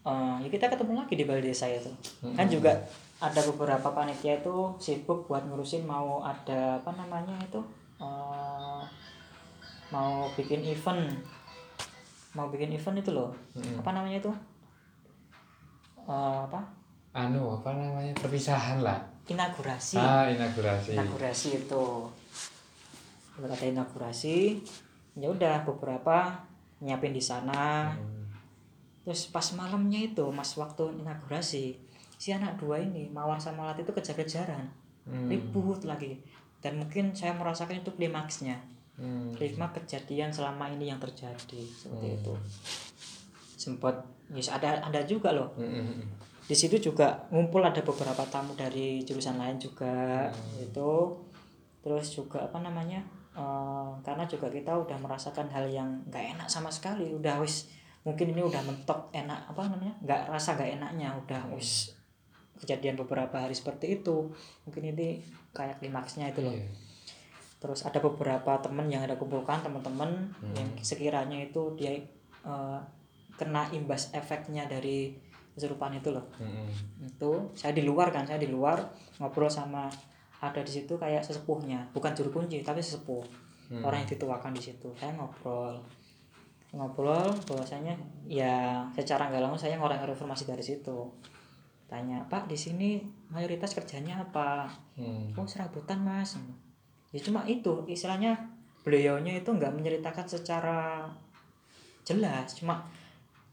eh, ya kita ketemu lagi di balai desa itu kan Hmm. juga ada beberapa panitia itu sibuk buat ngurusin mau ada apa namanya itu eh, mau bikin event mau bikin event itu loh Hmm. apa namanya itu Eh, apa Anu apa namanya perpisahan lah. inaugurasi Ah inaugurasi. inaugurasi itu Buat ada inaugurasi ya udah beberapa nyiapin di sana Hmm. terus pas malamnya itu mas waktu inaugurasi si anak dua ini mawar sama lat itu kejar-kejaran Hmm. ribut lagi dan mungkin saya merasakan itu klimaksnya Hmm. klimaks kejadian selama ini yang terjadi seperti Hmm. itu sempat yes, ada ada juga loh Hmm. di situ juga ngumpul ada beberapa tamu dari jurusan lain juga Hmm. itu terus juga apa namanya eh, karena juga kita udah merasakan hal yang nggak enak sama sekali udah wis mungkin ini udah mentok enak apa namanya nggak rasa nggak enaknya udah wis kejadian beberapa hari seperti itu mungkin ini kayak klimaksnya itu loh Iya. terus ada beberapa temen yang ada kumpulkan teman-teman Hmm. yang sekiranya itu dia eh, kena imbas efeknya dari kesurupan itu loh Mm-mm. itu saya di luar kan saya di luar ngobrol sama ada di situ kayak sesepuhnya bukan juru kunci tapi sesepuh Hmm. orang yang dituakan di situ saya ngobrol ngobrol bahwasanya ya secara nggak langsung saya ngorek informasi dari situ tanya pak di sini mayoritas kerjanya apa? Hmm. oh serabutan mas. Ya cuma itu istilahnya beliaunya itu nggak menceritakan secara jelas cuma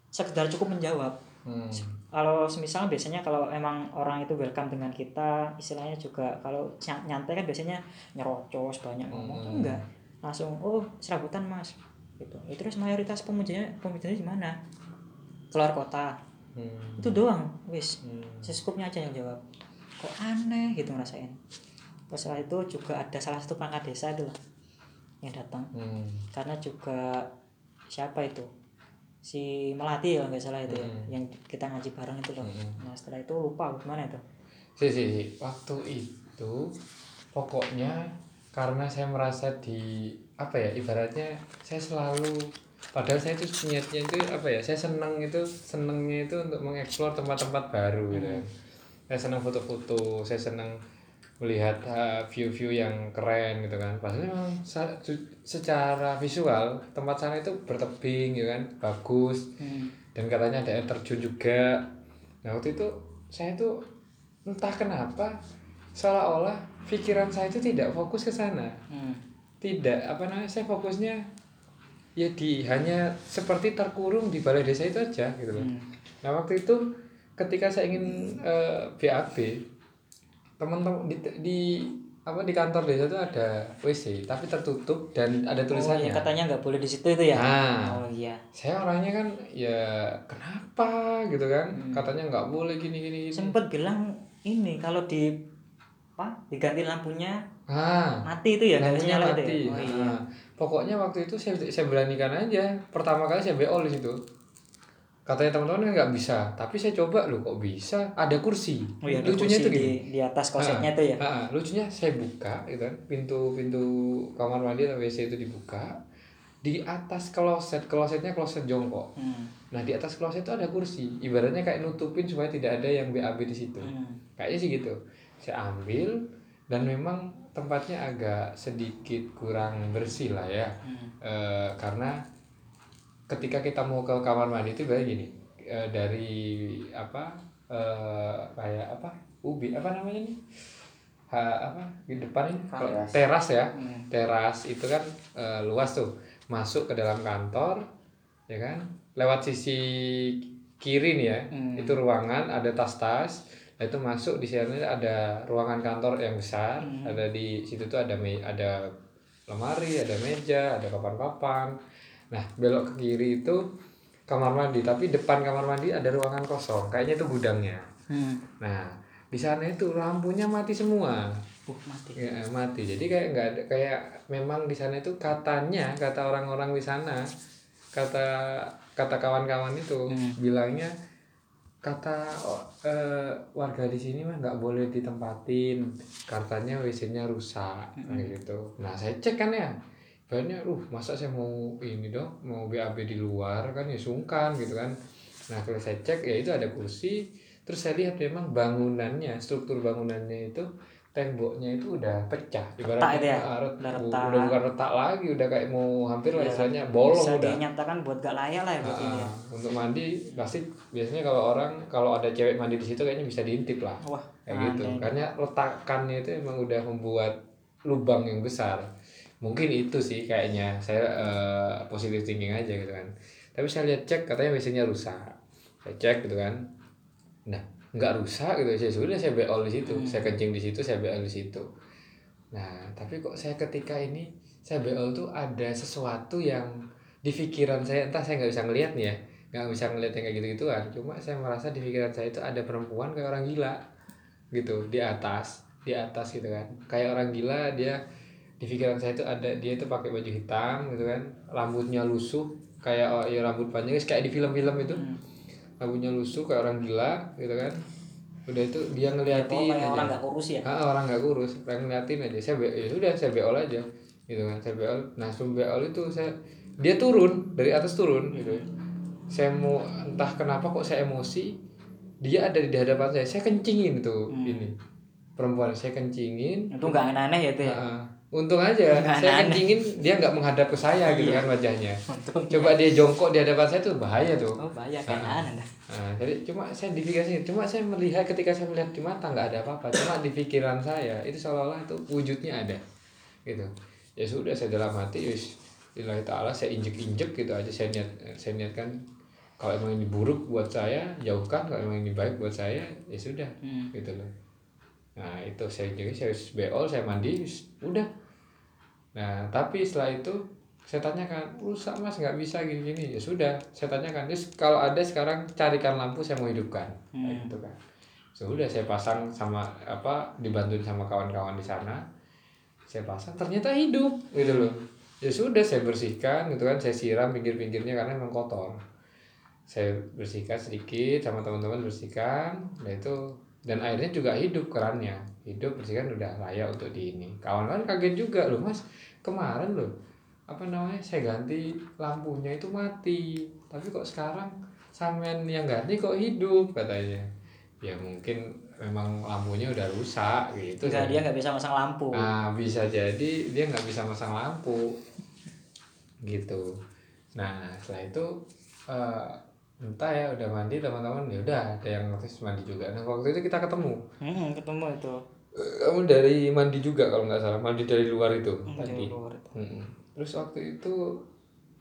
sekedar cukup menjawab. Hmm. kalau semisal biasanya kalau emang orang itu welcome dengan kita istilahnya juga kalau ny- nyantai kan biasanya nyerocos banyak ngomong tuh Hmm. enggak langsung oh serabutan mas. Gitu. Ya, terus mayoritas pemujanya pemujanya di mana? Keluar kota Hmm. itu doang wis Hmm. seskupnya aja yang jawab kok aneh gitu ngerasain terus setelah itu juga ada salah satu perangkat desa itu loh yang datang Hmm. karena juga siapa itu si melati ya nggak salah itu ya Hmm. yang kita ngaji bareng itu loh Hmm. nah setelah itu lupa gimana itu Si, si, si. Waktu itu pokoknya karena saya merasa di apa ya ibaratnya saya selalu padahal saya itu niatnya itu apa ya saya senang itu senangnya itu untuk mengeksplor tempat-tempat baru gitu kan. Saya senang foto-foto, saya senang melihat uh, view-view yang keren gitu kan. Padahal memang secara visual tempat sana itu bertebing gitu kan, bagus hmm. dan katanya ada air terjun juga nah waktu itu saya tuh entah kenapa seolah-olah pikiran saya itu tidak fokus ke sana Hmm. tidak apa namanya saya fokusnya ya di hanya seperti terkurung di balai desa itu aja gitu loh Hmm. nah waktu itu ketika saya ingin eh, BAB teman-teman di, di apa di kantor desa itu ada WC tapi tertutup dan ada Oh, tulisannya ya, katanya nggak boleh di situ itu ya Nah. oh iya saya orangnya kan ya kenapa gitu kan Hmm. katanya nggak boleh gini gini gini sempet bilang ini kalau di apa? Diganti lampunya? Ah. Mati itu ya lampunya nyala itu mati. ya? oh iya. Nah, pokoknya waktu itu saya saya beranikan aja. Pertama kali saya BO di situ. Katanya teman-teman nggak bisa. Tapi saya coba loh kok bisa? Ada kursi. Oh iya lucunya kursi itu di, gini. di atas klosetnya itu ya? Ah, ah, lucunya saya buka gitu kan. Pintu pintu kamar mandi atau WC itu dibuka. Di atas kloset klosetnya kloset jongkok. Hmm. Nah di atas kloset itu ada kursi, ibaratnya kayak nutupin supaya tidak ada yang BAB di situ. Hmm. Kayaknya sih gitu. Saya ambil dan memang tempatnya agak sedikit kurang bersih lah ya, Hmm. Eh, karena ketika kita mau ke kamar mandi itu kayak gini, eh, dari apa eh, kayak apa ubi apa namanya nih, ha, apa di depan ini Kalau Teras. teras ya, Hmm. teras itu kan eh, luas tuh, masuk ke dalam kantor, ya kan, lewat sisi kiri nih ya, Hmm. itu ruangan ada tas-tas, nah itu masuk di sana ada ruangan kantor yang besar, Hmm. ada di situ tuh ada me- ada lemari, ada meja, ada papan-papan. Nah belok ke kiri itu kamar mandi, tapi depan kamar mandi ada ruangan kosong, kayaknya itu gudangnya. Hmm. Nah di sana itu lampunya mati semua. Uh, mati Ya, mati. Jadi kayak nggak ada kayak memang di sana itu katanya kata orang-orang di sana kata kata kawan-kawan itu Hmm. bilangnya kata oh, eh, warga di sini mah nggak boleh ditempatin. Katanya WC-nya rusak kayak gitu. Nah saya cek kan ya. Banyak uh masa saya mau ini dong mau BAB di luar kan ya sungkan gitu kan. Nah kalau saya cek ya itu ada kursi. Terus saya lihat memang bangunannya struktur bangunannya itu temboknya itu udah pecah. Retak itu ya? ah, Udah retak. udah bukan retak lagi udah kayak mau hampir lah Ya, istilahnya bolong bisa udah. dinyatakan buat gak layak lah ya buat ini ya. Untuk mandi pasti biasanya kalau orang kalau ada cewek mandi di situ kayaknya bisa diintip lah. Wah kayak gitu. aneh. karena letakannya itu emang udah membuat lubang yang besar. Mungkin itu sih kayaknya. Saya eh, positive thinking aja gitu kan. Tapi saya lihat cek katanya WC-nya rusak. Saya cek gitu kan. Nah nggak rusak gitu. Saya sudah saya beol di situ. Saya kencing di situ saya beol di situ. Nah tapi kok saya ketika ini saya beol tuh ada sesuatu yang di pikiran saya entah saya nggak bisa ngelihat nih ya nggak bisa ngelihat yang kayak gitu gituan cuma saya merasa di pikiran saya itu ada perempuan kayak orang gila gitu di atas di atas gitu kan. Kayak orang gila dia di pikiran saya itu ada dia itu pakai baju hitam gitu kan rambutnya lusuh kayak oh, ya rambut panjang kayak di film-film itu. Hmm. Rambutnya lusuh kayak orang gila gitu kan. Udah itu dia ngeliatin kayak aja. orang nggak kurus ya. Ah, orang nggak kurus orang ngeliatin aja. Saya be- ya sudah saya beol aja gitu kan. Saya beol. Nah sebelum beol itu saya dia turun dari atas turun gitu. Saya mau entah kenapa kok saya emosi dia ada di hadapan saya. Saya kencingin tuh Hmm. ini. Perempuan saya kencingin. Itu nggak aneh-aneh ya itu ya? Ah, untung aja Nggak saya aneh-aneh. kencingin dia nggak menghadap ke saya gitu Iya. kan wajahnya Untung. coba dia jongkok di hadapan saya tuh bahaya tuh oh bahaya Ah. aneh dah. Nah, jadi cuma saya di pikiran saya- cuma saya melihat ketika saya melihat di mata nggak ada apa-apa, cuma di pikiran saya itu seolah-olah itu wujudnya ada, gitu. Ya sudah saya dalam hati, wis, Lillahi taala saya injek-injek gitu aja saya niat saya niatkan kalau emang ini buruk buat saya jauhkan, kalau emang ini baik buat saya ya sudah, Hmm. gitu loh. Nah itu saya jadi saya beol, saya mandi, udah. Nah tapi setelah itu saya tanyakan, rusak mas nggak bisa gini-gini. Ya sudah saya tanyakan terus kalau ada sekarang carikan lampu saya mau hidupkan. Kayak Hmm. gitu kan. Sudah saya pasang sama apa dibantuin sama kawan-kawan di sana. Saya pasang ternyata hidup gitu loh. Ya sudah saya bersihkan gitu kan. Saya siram pinggir-pinggirnya karena memang kotor. Saya bersihkan sedikit sama teman-teman bersihkan. Nah itu dan airnya juga hidup kerannya. Hidup bersihkan udah layak untuk di ini. Kawan-kawan kaget juga loh mas. Kemarin loh apa namanya saya ganti lampunya itu mati. Tapi kok sekarang sampean yang ganti kok hidup katanya. Ya mungkin memang lampunya udah rusak gitu. Enggak, dia nggak bisa masang lampu. Nah, bisa jadi dia nggak bisa masang lampu. Gitu. Nah, setelah itu eh, entah ya udah mandi teman-teman ya udah ada yang terus mandi juga. Nah, waktu itu kita ketemu. Hmm, ketemu itu Eh, Kamu dari mandi juga kalau nggak salah, mandi dari luar itu Hmm, tadi. dari luar itu. Mm-mm. Terus waktu itu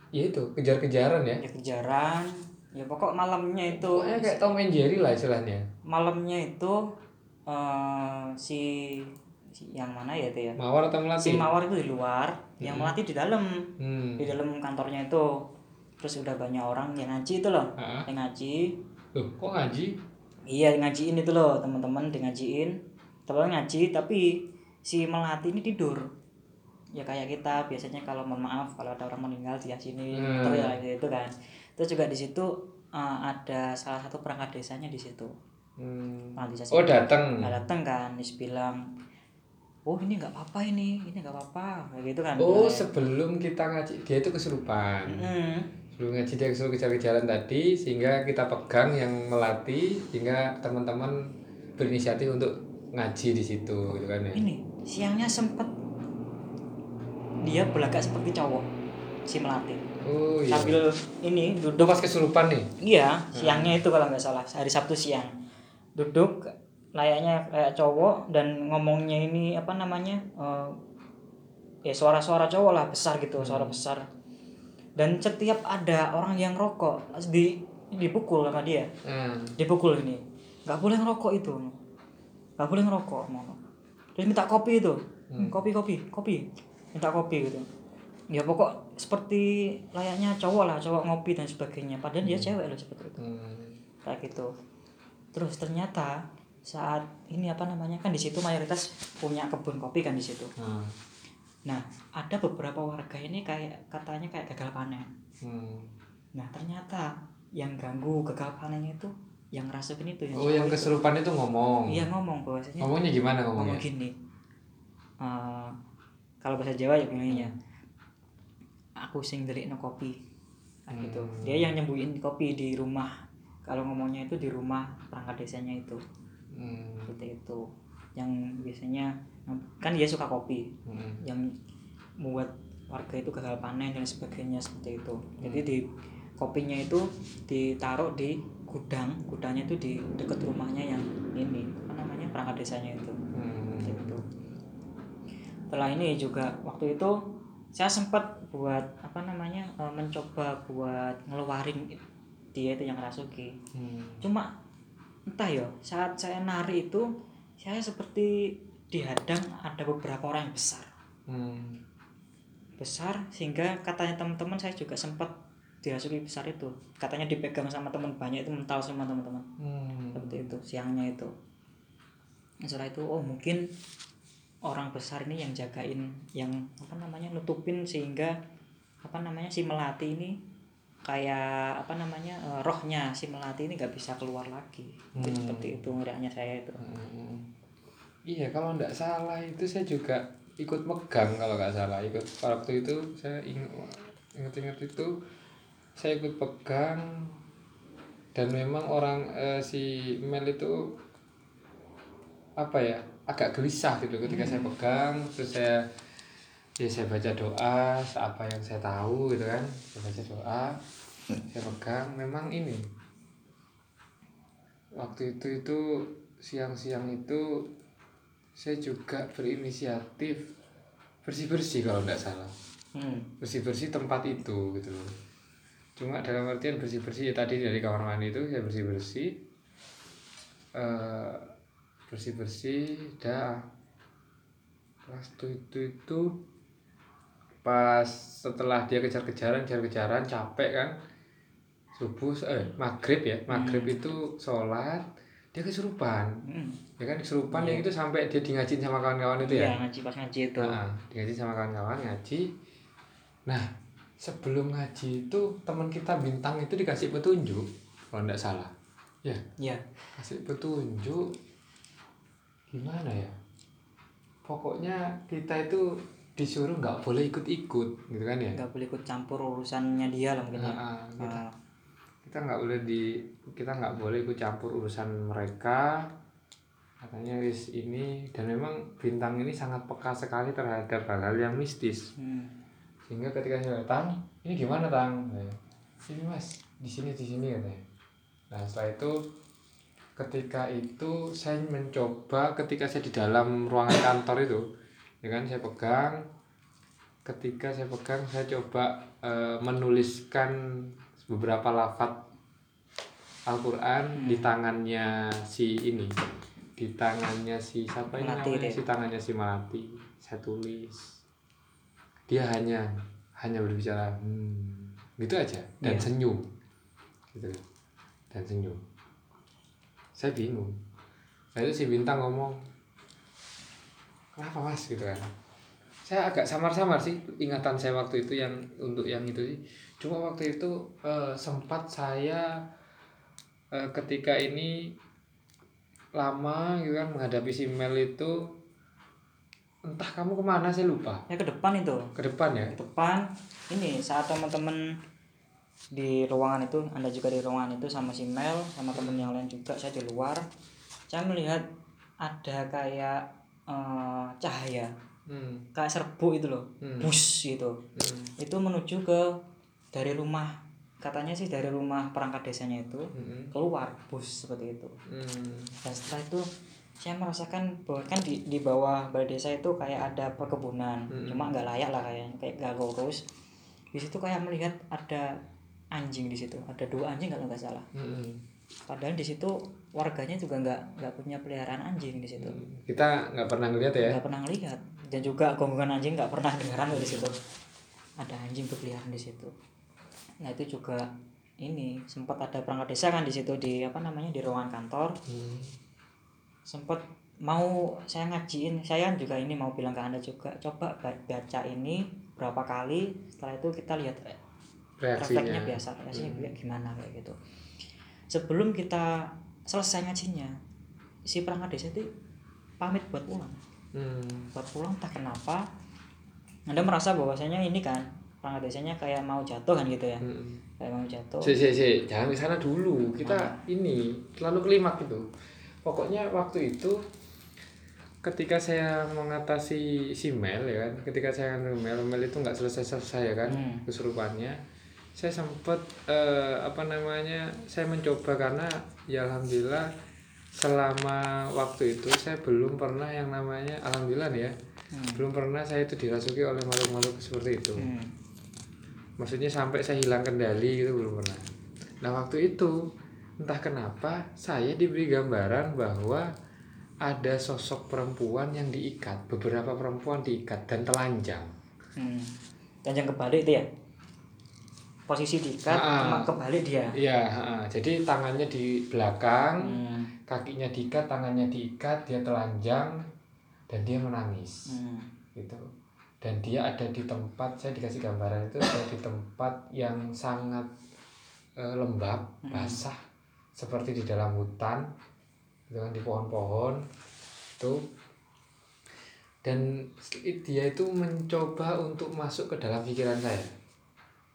ya itu kejar-kejaran ya. ya kejaran ya pokok malamnya itu Pokoknya kayak Tom and Jerry lah istilahnya. malamnya itu eh, si, si yang mana ya itu ya Mawar atau si melati? mawar itu di luar yang melati di dalam Hmm. di dalam kantornya itu terus udah banyak orang yang ngaji itu loh Ah. yang ngaji Loh, kok ngaji? iya ngajiin itu loh teman-teman di ngajiin teman ngaji tapi si melati ini tidur ya kayak kita biasanya kalau mohon maaf kalau ada orang meninggal di sini Hmm. ya gitu kan terus juga di situ eh, ada salah satu perangkat desanya di situ Hmm. desa Oh, datang. Nah, datang kan terus bilang oh ini nggak apa-apa ini ini nggak apa-apa kayak gitu kan Oh, sebelum kita ngaji, dia itu kesurupan. Mm. Sebelum ngaji dia kesuruh kejar-kejaran tadi, sehingga kita pegang yang melatih, sehingga teman-teman berinisiatif untuk ngaji di situ, gitu kan ya. ini siangnya sempet dia belagak seperti cowok si melati Oh iya. sambil ini duduk pas kesurupan nih. iya siangnya itu kalau nggak salah hari sabtu siang duduk layaknya kayak cowok dan ngomongnya ini apa namanya eh, ya suara-suara cowok lah besar gitu suara besar dan setiap ada orang yang rokok di dipukul sama dia. Nah, dipukul ini. Nggak boleh ngerokok itu. Nggak boleh ngerokok mau terus minta kopi itu. Hmm, kopi kopi kopi. Minta kopi gitu. Ya pokok seperti layaknya cowok lah cowok ngopi dan sebagainya. Padahal dia cewek loh seperti itu. Hmm, kayak gitu. Terus ternyata saat ini apa namanya kan di situ mayoritas punya kebun kopi kan di situ. Nah, nah ada beberapa warga ini kayak katanya kayak gagal panen hmm. nah ternyata yang ganggu gagal panennya itu yang rasukin itu yang Oh, yang itu. kesurupan itu ngomong. Iya ngomong bahwasanya Ngomongnya gimana ngomong ngomongnya? gini. eh, kalau bahasa Jawa ya bilangnya aku sing no kopi. Nah, gitu. Hmm. Dia yang nyembuhin kopi di rumah. Kalau ngomongnya itu di rumah perangkat desanya itu. Hmm, Seperti itu. Yang biasanya kan dia suka kopi. hmm, Yang membuat warga itu gagal panen dan sebagainya seperti itu. Jadi di kopinya itu ditaruh di gudang, gudangnya itu di dekat rumahnya yang ini apa namanya perangkat desanya itu hmm. gitu. Setelah ini juga waktu itu saya sempat buat apa namanya eh, mencoba buat ngeluarin dia itu yang rasuki. Hmm. Cuma entah ya saat saya nari itu saya seperti dihadang ada beberapa orang yang besar Hmm. besar sehingga katanya teman-teman saya juga sempat dirasuki besar itu katanya dipegang sama teman banyak itu mental semua teman-teman Hmm. seperti itu siangnya itu setelah itu oh mungkin orang besar ini yang jagain yang apa namanya nutupin sehingga apa namanya si melati ini kayak apa namanya eh, rohnya si melati ini nggak bisa keluar lagi Hmm. seperti itu ngeriaknya saya itu Hmm. Iya kalau nggak salah itu saya juga ikut megang kalau nggak salah. Ikut waktu itu saya ingat ingat-ingat itu saya ikut pegang dan memang orang eh, si Mel itu apa ya agak gelisah gitu ketika saya pegang terus saya ya saya baca doa apa yang saya tahu gitu kan. Saya baca doa saya pegang. Memang ini waktu itu itu siang-siang itu saya juga berinisiatif. Bersih-bersih kalau nggak salah. Hmm. bersih-bersih tempat itu gitu. Loh cuma dalam artian bersih-bersih ya tadi dari kamar mandi itu saya bersih-bersih. Eh bersih-bersih dah. Waktu itu itu pas setelah dia kejar-kejaran kejar-kejaran capek kan. Subuh eh maghrib ya. Maghrib itu sholat dia kesurupan Hmm. ya kan kesurupan yang itu sampai dia di ngajin sama kawan-kawan itu ya Iya, ngaji pas ngaji itu Nah, ngaji sama kawan-kawan ngaji. Nah, sebelum ngaji itu teman kita bintang itu dikasih petunjuk kalau nggak salah. Ya, ya kasih petunjuk gimana ya? Pokoknya kita itu disuruh nggak boleh ikut-ikut gitu kan ya? nggak boleh ikut campur urusannya dia lah mungkin ya Nah, kita Ah, kita nggak boleh di kita nggak boleh ikut campur urusan mereka. Katanya wis ini dan memang bintang ini sangat peka sekali terhadap hal-hal yang mistis. Hmm. sehingga ketika saya datang ini gimana tang? Saya, ini mas. Di sini di sini katanya. Nah setelah itu ketika itu saya mencoba ketika saya di dalam ruangan kantor itu ya kan saya pegang. Ketika saya pegang saya coba eh, menuliskan beberapa lafat Al-Quran di tangannya si ini di tangannya si siapa ini Melati namanya? ya? si tangannya si Melati saya tulis. Dia hanya hanya berbicara hmm, gitu aja dan Iya. senyum gitu. Dan senyum. Saya bingung. Nah itu si bintang ngomong kenapa mas? Gitu kan. Saya agak samar-samar sih ingatan saya waktu itu yang untuk yang itu sih. Cuma waktu itu eh, sempat saya eh, ketika ini lama gitu kan menghadapi si Mel itu entah kamu ke mana saya lupa. Ya ke depan itu. Ke depan ya? Ke depan. Ini saat teman-teman di ruangan itu anda juga di ruangan itu sama si Mel sama temen yang lain juga saya di luar. Saya melihat ada kayak eh, cahaya. Hmm, kayak serbuk itu loh. Hmm. bus gitu. Hmm, itu menuju ke dari rumah katanya sih dari rumah perangkat desanya itu hmm, keluar bus seperti itu. Hmm, dan setelah itu saya merasakan bahwa kan di, di bawah balai desa itu kayak ada perkebunan Mm-mm. cuma nggak layak lah kayaknya kayak nggak lurus. Di situ kayak melihat ada anjing di situ ada dua anjing kalau nggak salah. Hmm. padahal di situ warganya juga nggak nggak punya peliharaan anjing di situ. Kita nggak pernah ngeliat ya? Nggak pernah lihat dan juga gonggongan anjing nggak pernah dengaran di situ. Ada anjing berkeliaran di situ nah itu juga ini sempat ada perangkat desa kan di situ di apa namanya di ruangan kantor. Hmm, sempat mau saya ngajiin saya juga ini mau bilang ke anda juga coba ba- baca ini berapa kali setelah itu kita lihat eh, refleksnya reaksinya biasa reaksinya kayak gimana kayak gitu. Sebelum kita selesai ngajinya si perangkat desa itu pamit buat pulang. Hmm, buat pulang tak kenapa anda merasa bahwasanya ini kan perangkat desanya kayak mau jatuh kan gitu ya hmm. kayak mau jatuh Si, si, si, jangan ke sana dulu. Kita Mana? ini terlalu kelimak gitu. Pokoknya waktu itu ketika saya mengatasi si Mel ya kan, ketika saya Mel, Mel itu nggak selesai-selesai ya kan Hmm. kesurupannya. Saya sempat eh, apa namanya? Saya mencoba karena ya alhamdulillah selama waktu itu saya belum pernah yang namanya alhamdulillah nih ya. Hmm. Belum pernah saya itu dirasuki oleh makhluk-makhluk seperti itu Hmm. Maksudnya sampai saya hilang kendali gitu belum pernah nah waktu itu entah kenapa saya diberi gambaran bahwa ada sosok perempuan yang diikat beberapa perempuan diikat dan telanjang Hmm. dan yang kebalik itu ya posisi diikat Ah. cuma kebalik dia iya ha-ha. jadi tangannya di belakang Hmm. kakinya diikat tangannya diikat dia telanjang dan dia menangis Hmm. gitu dan dia ada di tempat saya dikasih gambaran itu ada di tempat yang sangat eh, lembab Hmm. basah seperti di dalam hutan gitu kan di pohon-pohon itu dan dia itu mencoba untuk masuk ke dalam pikiran saya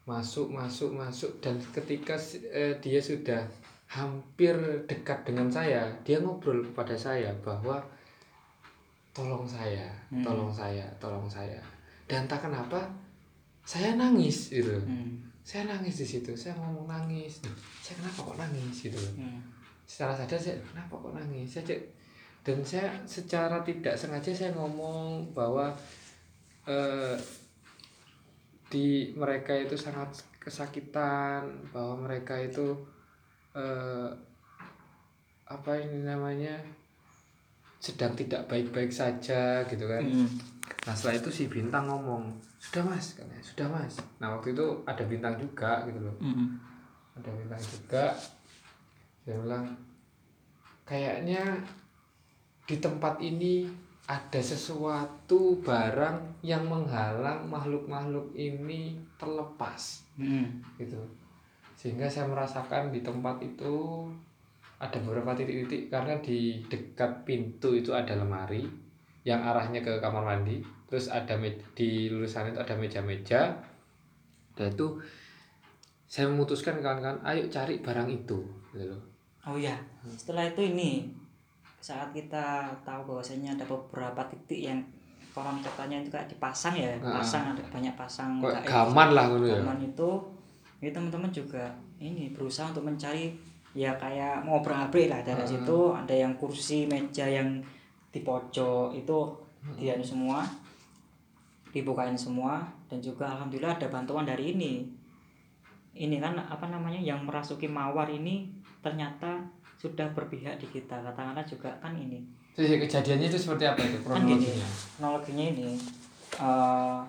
masuk masuk masuk dan ketika eh, dia sudah hampir dekat dengan saya dia ngobrol kepada saya bahwa tolong saya Hmm. tolong saya tolong saya dan tak kenapa saya nangis gitu. Hmm. saya nangis di situ. Saya ngomong nangis. Saya kenapa kok nangis gitu. Hmm. secara sadar saya kenapa kok nangis? Saya cek- dan saya secara tidak sengaja saya ngomong bahwa eh, di mereka itu sangat kesakitan bahwa mereka itu eh, apa ini namanya sedang tidak baik-baik saja gitu kan Hmm. Nah setelah itu si bintang ngomong sudah mas, katanya sudah mas. Nah waktu itu ada bintang juga gitu loh, Hmm. ada bintang juga. Saya bilang kayaknya di tempat ini ada sesuatu barang yang menghalang makhluk-makhluk ini terlepas Hmm. gitu. Sehingga saya merasakan di tempat itu ada beberapa titik-titik karena di dekat pintu itu ada lemari yang arahnya ke kamar mandi terus ada di lulusan itu ada meja-meja dan itu saya memutuskan kawan-kawan ayo cari barang itu gitu loh Oh iya, setelah itu ini saat kita tahu bahwasanya ada beberapa titik yang konon katanya itu kayak dipasang ya, Ah. pasang ada banyak pasang gaib. gaman lah ya Gaman itu, ini teman-teman juga ini berusaha untuk mencari ya kayak mau berabrik lah dari Ah. situ ada yang kursi meja yang di pojok itu dianu semua dibukain semua dan juga alhamdulillah ada bantuan dari ini. Ini kan apa namanya yang merasuki mawar ini ternyata sudah berpihak di kita. Katakanlah juga kan ini. Terus ya, kejadiannya itu seperti apa itu kan kronologinya? teknologinya ini eh,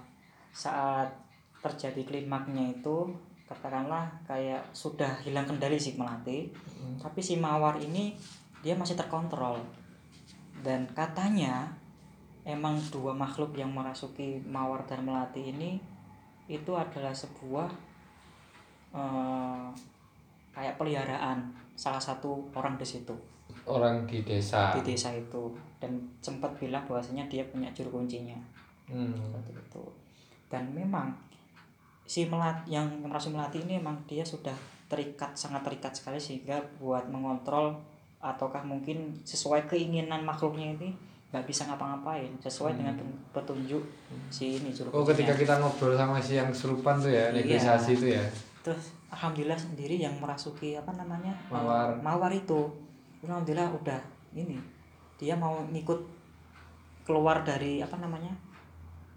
saat terjadi klimaknya itu katakanlah kayak sudah hilang kendali si melati Hmm. tapi si mawar ini dia masih terkontrol. Dan katanya emang dua makhluk yang merasuki mawar dan melati ini itu adalah sebuah eh, kayak peliharaan salah satu orang di situ. Orang di desa. Di desa itu. Dan sempat bilang bahwasanya dia punya juru kuncinya. Hmm. seperti itu. Dan memang si melat yang merasuki melati ini memang dia sudah terikat sangat terikat sekali sehingga buat mengontrol ataukah mungkin sesuai keinginan makhluknya ini nggak bisa ngapa-ngapain sesuai dengan petunjuk si ini juru oh ketika kita ngobrol sama si yang serupan tuh ya Iya. negosiasi itu ya terus alhamdulillah sendiri yang merasuki apa namanya Mawar. mawar itu alhamdulillah udah ini dia mau ngikut keluar dari apa namanya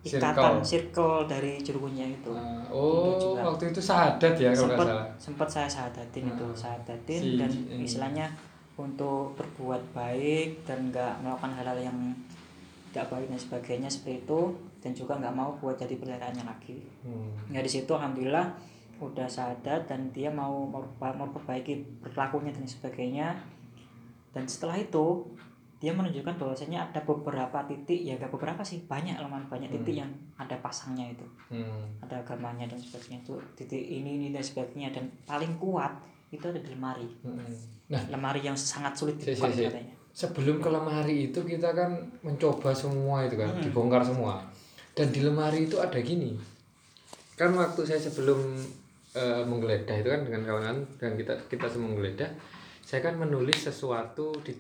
ikatan circle, dari juru kuncinya itu Ah, oh juga. waktu itu sahadat ya kalau nggak salah sempat saya sahadatin itu Hmm. sahadatin Si- dan ini. istilahnya untuk berbuat baik dan nggak melakukan hal-hal yang tidak baik dan sebagainya seperti itu dan juga nggak mau buat jadi peliharaannya lagi Hmm. ya di situ alhamdulillah udah sadat dan dia mau merubah- memperbaiki berlakunya dan sebagainya dan setelah itu dia menunjukkan bahwasanya ada beberapa titik ya gak beberapa sih banyak lumayan banyak titik yang ada pasangnya itu Hmm. ada agamanya dan sebagainya itu titik ini ini dan sebagainya dan paling kuat itu ada di lemari Hmm. Nah, lemari yang sangat sulit Si- si- dibuka si. katanya sebelum ke lemari itu kita kan mencoba semua itu kan, Hmm. dibongkar semua. Dan di lemari itu ada gini. Kan waktu saya sebelum eh, menggeledah itu kan dengan kawan-kawan dan kita kita semua menggeledah, saya kan menulis sesuatu di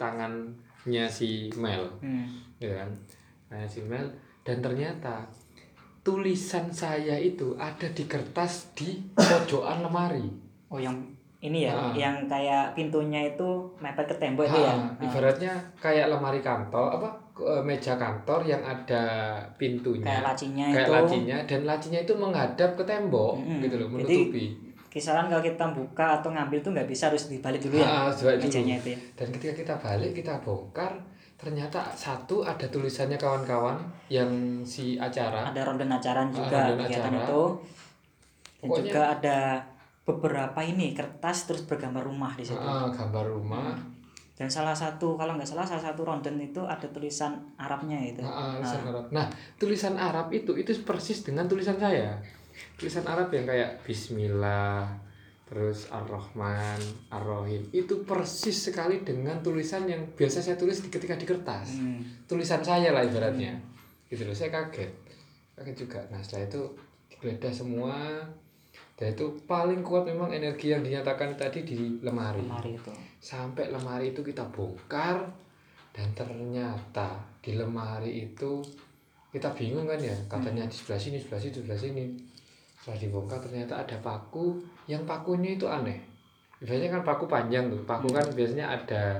tangannya si Mel, hmm. gitu kan. Nah, si Mel dan ternyata tulisan saya itu ada di kertas di pojokan lemari. oh yang ini ya Ah. yang kayak pintunya itu mepet ke tembok itu ya Ah, ibaratnya kayak lemari kantor apa eh, meja kantor yang ada pintunya kayak lacinya kayak itu lacinya dan lacinya itu menghadap ke tembok Mm-mm. gitu loh Jadi, menutupi kisaran kalau kita buka atau ngambil tuh nggak bisa harus dibalik dulu ya Ah, mejanya itu ya. Dan ketika kita balik kita bongkar ternyata satu ada tulisannya kawan-kawan yang si acara. Ada ronde acaran juga Ah, ronde kegiatan acara. itu. Dan Pokoknya- juga ada beberapa ini kertas terus bergambar rumah di situ. Ah, gambar rumah. Dan salah satu kalau nggak salah salah satu ronden itu ada tulisan Arabnya itu. Nah, tulisan Arab. Nah, tulisan Arab itu itu persis dengan tulisan saya. Tulisan Arab yang kayak Bismillah, terus Ar-Rahman, Ar-Rahim itu persis sekali dengan tulisan yang biasa saya tulis ketika di kertas. Hmm. Tulisan saya lah ibaratnya. Gitu loh, saya kaget. Kaget juga. Nah, setelah itu digeledah semua. Dan itu paling kuat memang energi yang dinyatakan tadi di lemari lemari itu sampai lemari itu kita bongkar dan ternyata di lemari itu kita bingung kan ya katanya di sebelah sini sebelah situ sebelah sini setelah dibongkar ternyata ada paku yang pakunya itu aneh biasanya kan paku panjang tuh paku kan biasanya ada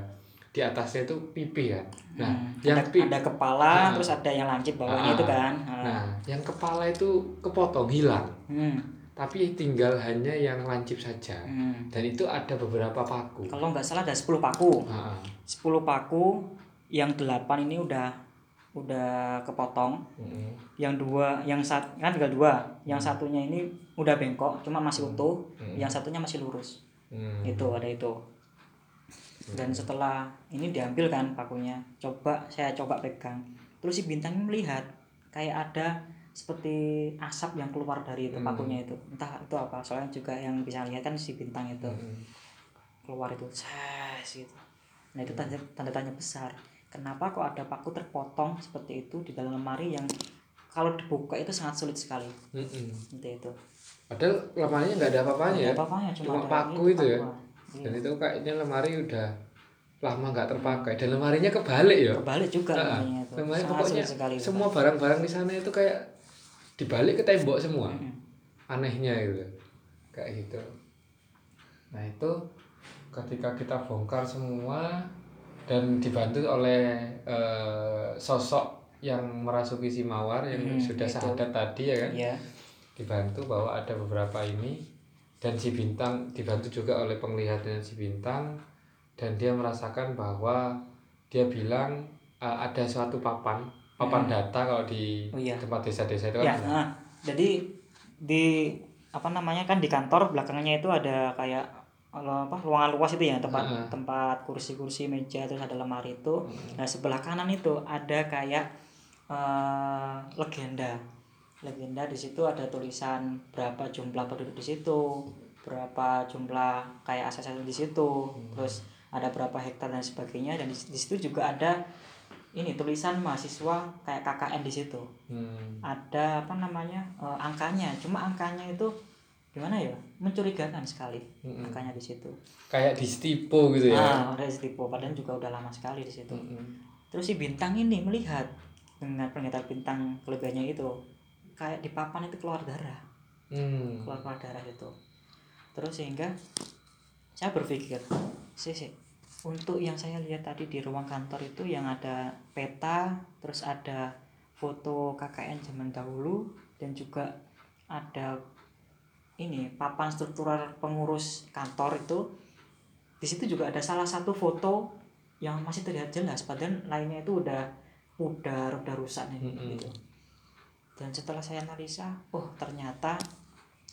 di atasnya itu pipi kan nah Hmm. yang ada, ada kepala Ah. terus ada yang lancip bawahnya Ah. itu kan Ah. nah yang kepala itu kepotong hilang Hmm. tapi tinggal hanya yang lancip saja Hmm. dan itu ada beberapa paku kalau nggak salah ada 10 paku Ah, ah. 10 paku yang 8 ini udah udah kepotong. Mm-mm. yang dua yang sat kan tinggal dua. Yang satunya ini udah bengkok cuma masih utuh. Hmm. yang satunya masih lurus. Hmm. itu ada itu. Dan setelah ini diambil kan pakunya. Coba saya coba pegang. Terus si bintang melihat kayak ada seperti asap yang keluar dari itu Hmm. pakunya itu. Entah itu apa soalnya juga yang bisa lihat kan si bintang itu. Mm-mm. keluar itu ses gitu. Nah itu tanda, tanda tanya besar kenapa kok ada paku terpotong seperti itu di dalam lemari yang kalau dibuka itu sangat sulit sekali Mm-mm. seperti itu Padahal lemarinya nggak ada apa-apanya ya. Apa-apanya cuma, Cuma ada paku itu ya. paku. Iya. Dan itu kayaknya lemari udah lama nggak terpakai dan lemarinya kebalik ya. kebalik juga Ah, lemarinya itu lemari sangat pokoknya sekali semua barang-barang di sana itu kayak dibalik ke tembok semua. Mm-mm. Anehnya gitu. Kayak gitu. Nah, itu ketika kita bongkar semua dan dibantu oleh eh, sosok yang merasuki si mawar yang Hmm, sudah itu. sahadat tadi ya kan. Iya. dibantu bahwa ada beberapa ini dan si bintang dibantu juga oleh penglihatan si bintang dan dia merasakan bahwa dia bilang uh, ada suatu papan papan data kalau di Hmm. Oh, iya. tempat desa-desa itu ya kan nah, jadi di apa namanya kan di kantor belakangnya itu ada kayak apa ruangan luas itu ya tempat Heeh. tempat kursi-kursi meja terus ada lemari itu Hmm. nah sebelah kanan itu ada kayak eh, legenda legenda di situ ada tulisan berapa jumlah penduduk di situ berapa jumlah kayak aset-aset di situ Hmm. terus ada berapa hektar dan sebagainya dan di, di situ juga ada ini tulisan mahasiswa kayak KKN di situ Hmm. ada apa namanya eh, angkanya cuma angkanya itu gimana ya mencurigakan sekali Mm-mm. angkanya di situ kayak di stipo gitu ya ah ada tipe padahal juga udah lama sekali di situ Mm-mm. terus si bintang ini melihat dengan penglihatan bintang kelebihannya itu kayak di papan itu keluar darah Hmm. keluar keluar darah itu terus sehingga saya berpikir sih sih untuk yang saya lihat tadi di ruang kantor itu yang ada peta terus ada foto KKN zaman dahulu dan juga ada ini papan struktural pengurus kantor itu di situ juga ada salah satu foto yang masih terlihat jelas padahal lainnya itu udah pudar udah rusak nih Mm-mm. gitu dan setelah saya analisa oh ternyata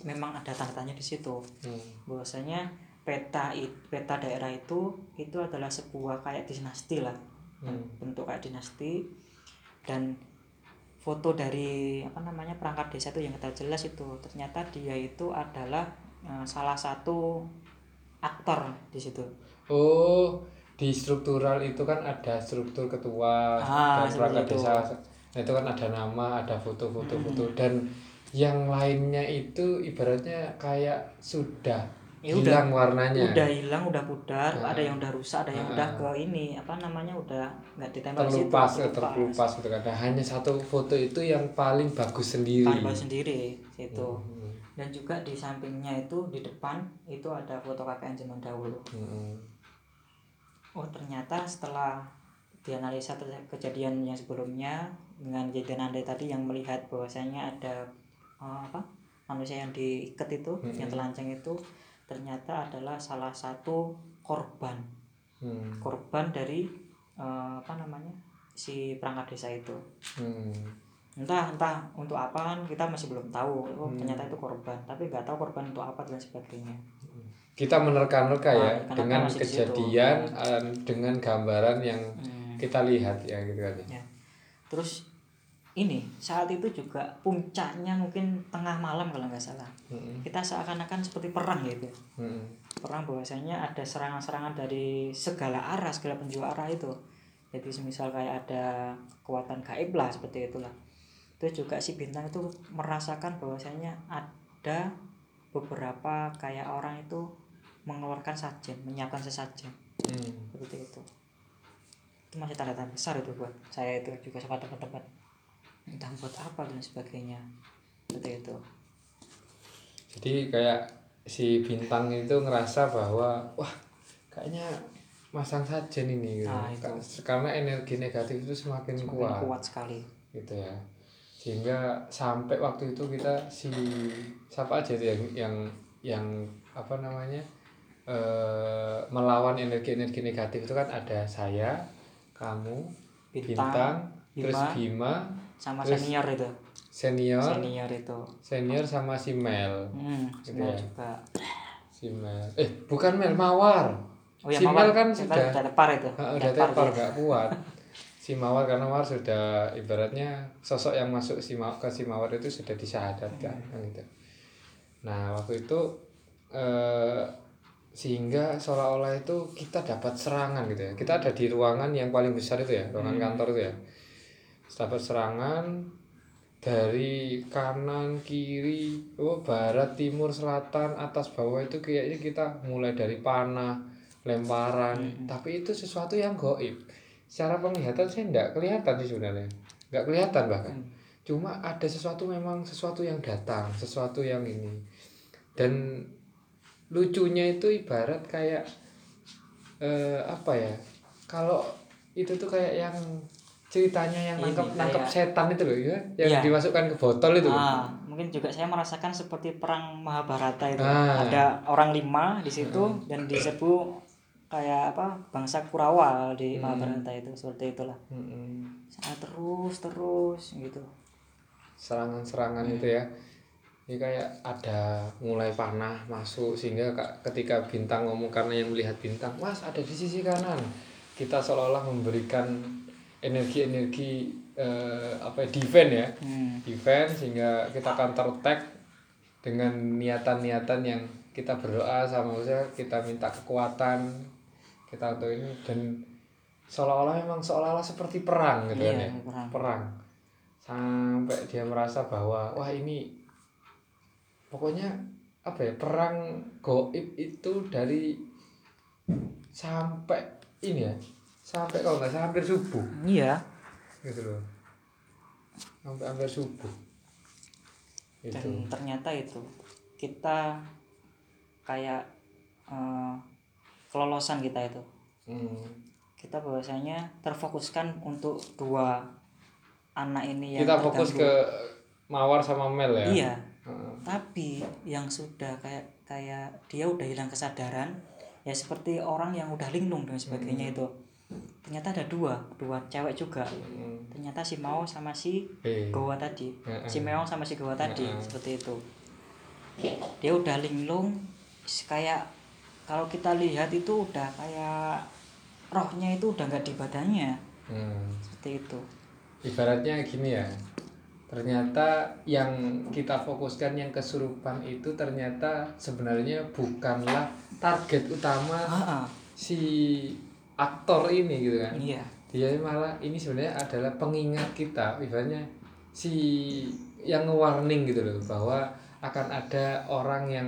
memang ada tanda tanya di situ Hmm. bahwasanya peta peta daerah itu itu adalah sebuah kayak dinasti lah Hmm. bentuk kayak dinasti dan foto dari apa namanya perangkat desa itu yang kita jelas itu. Ternyata dia itu adalah eh, salah satu aktor di situ. Oh, di struktural itu kan ada struktur ketua Ah, dan perangkat desa. Nah, itu kan ada nama, ada foto-foto foto dan yang lainnya itu ibaratnya kayak sudah Ya hilang warnanya. udah hilang udah pudar Ah. ada yang udah rusak ada yang Ah. udah ke ini apa namanya udah nggak ditempel di situ terlupas, eh, terlupas. terkelupas gitu kan. Nah, hanya satu foto itu yang paling bagus sendiri. Tambah sendiri situ Hmm. dan juga di sampingnya itu di depan itu ada foto KKN zaman dahulu Hmm. oh ternyata setelah dianalisa kejadian yang sebelumnya dengan kejadian anda tadi yang melihat bahwasanya ada eh, apa manusia yang diikat itu Mm-mm. yang telanjang itu ternyata adalah salah satu korban Hmm. korban dari eh, apa namanya si perangkat desa itu Hmm. entah entah untuk apa kan kita masih belum tahu oh Hmm. ternyata itu korban tapi nggak tahu korban untuk apa dan sebagainya kita menerka-nerka Ah, ya dengan kejadian dengan gambaran yang Hmm. kita lihat ya gitu kan ya terus ini saat itu juga puncaknya mungkin tengah malam kalau nggak salah. Mm-mm. kita seakan-akan seperti perang gitu Mm-mm. perang bahwasanya ada serangan-serangan dari segala arah segala penjuru arah itu. Jadi semisal kayak ada kekuatan gaib lah seperti itulah. Itu juga si bintang itu merasakan bahwasanya ada beberapa kayak orang itu mengeluarkan sajen menyiapkan sesajen. Mm. seperti itu. Itu masih tanda tanda besar itu buat saya itu juga sama teman-teman entah buat apa dan sebagainya. Seperti itu. Jadi kayak si bintang itu ngerasa bahwa wah kayaknya masang sajen ini gitu. Nah, itu. Karena energi negatif itu semakin, Semakin kuat, kuat sekali. Gitu ya. Sehingga sampai waktu itu kita si siapa aja itu yang yang yang apa namanya eh melawan energi-energi negatif itu kan ada saya kamu Bintang, bintang, terus Bima, Bima sama Terus senior itu. senior? Senior itu. Senior sama si Mel. Hmm, Gitu senior ya. juga. Si Mel. Eh bukan Mel Mawar. Oh ya si Mawar, Mel kan sudah udah tepar itu. Ah, udah Tepar gak kuat. Si Mawar karena Mawar sudah ibaratnya sosok yang masuk si Mawar ke si Mawar itu sudah disyahadatkan kan gitu. Nah waktu itu eh, sehingga seolah-olah itu kita dapat serangan gitu ya. Kita ada di ruangan yang paling besar itu ya ruangan kantor itu ya dapat serangan dari kanan kiri oh barat timur selatan atas bawah itu kayaknya kita mulai dari panah lemparan. Tapi itu sesuatu yang goib. Secara penglihatan saya tidak kelihatan sih sebenarnya. Nggak kelihatan bahkan. Cuma ada sesuatu memang sesuatu yang datang sesuatu yang ini. Dan lucunya itu ibarat kayak eh, apa ya kalau itu tuh kayak yang ceritanya yang Ini nangkep nangkep kayak- setan itu loh ya yang Iya. dimasukkan ke botol itu. Ah, mungkin juga saya merasakan seperti perang Mahabharata itu. Ah. Ada orang lima di situ dan diserbu kayak apa bangsa Kurawa di Hmm. Mahabharata itu seperti itulah. Sangat terus terus gitu. serangan-serangan itu ya ini kayak ada mulai panah masuk sehingga ketika bintang ngomong karena yang melihat bintang mas ada di sisi kanan kita seolah-olah memberikan energi-energi eh, apa ya, defense ya Hmm. defense sehingga kita counter attack dengan niatan-niatan yang kita berdoa sama saya kita minta kekuatan kita untuk ini dan seolah-olah memang seolah-olah seperti perang gitu kan Iya, ya perang. perang sampai dia merasa bahwa wah ini pokoknya apa ya perang goib itu dari sampai ini ya sampai kalau nggak salah hampir subuh Iya. gitu loh sampai hampir subuh itu Dan ternyata itu kita kayak eh, kelolosan kita itu. Hmm. Kita bahwasanya terfokuskan untuk dua anak ini yang kita fokus terganggu. ke mawar sama mel ya Iya. Heeh. tapi yang sudah kayak kayak dia udah hilang kesadaran ya seperti orang yang udah linglung dan sebagainya itu ternyata ada dua dua cewek juga Hmm. ternyata si Mao sama si Eh. Gowa tadi Heeh. si Meong sama si Gowa tadi seperti itu dia udah linglung kayak kalau kita lihat itu udah kayak rohnya itu udah nggak di badannya Hmm. seperti itu ibaratnya gini ya ternyata yang kita fokuskan yang kesurupan itu ternyata sebenarnya bukanlah target utama ah ah, si aktor ini gitu kan. Iya. Dia malah ini sebenarnya adalah pengingat kita ibaratnya si yang nge-warning gitu loh bahwa akan ada orang yang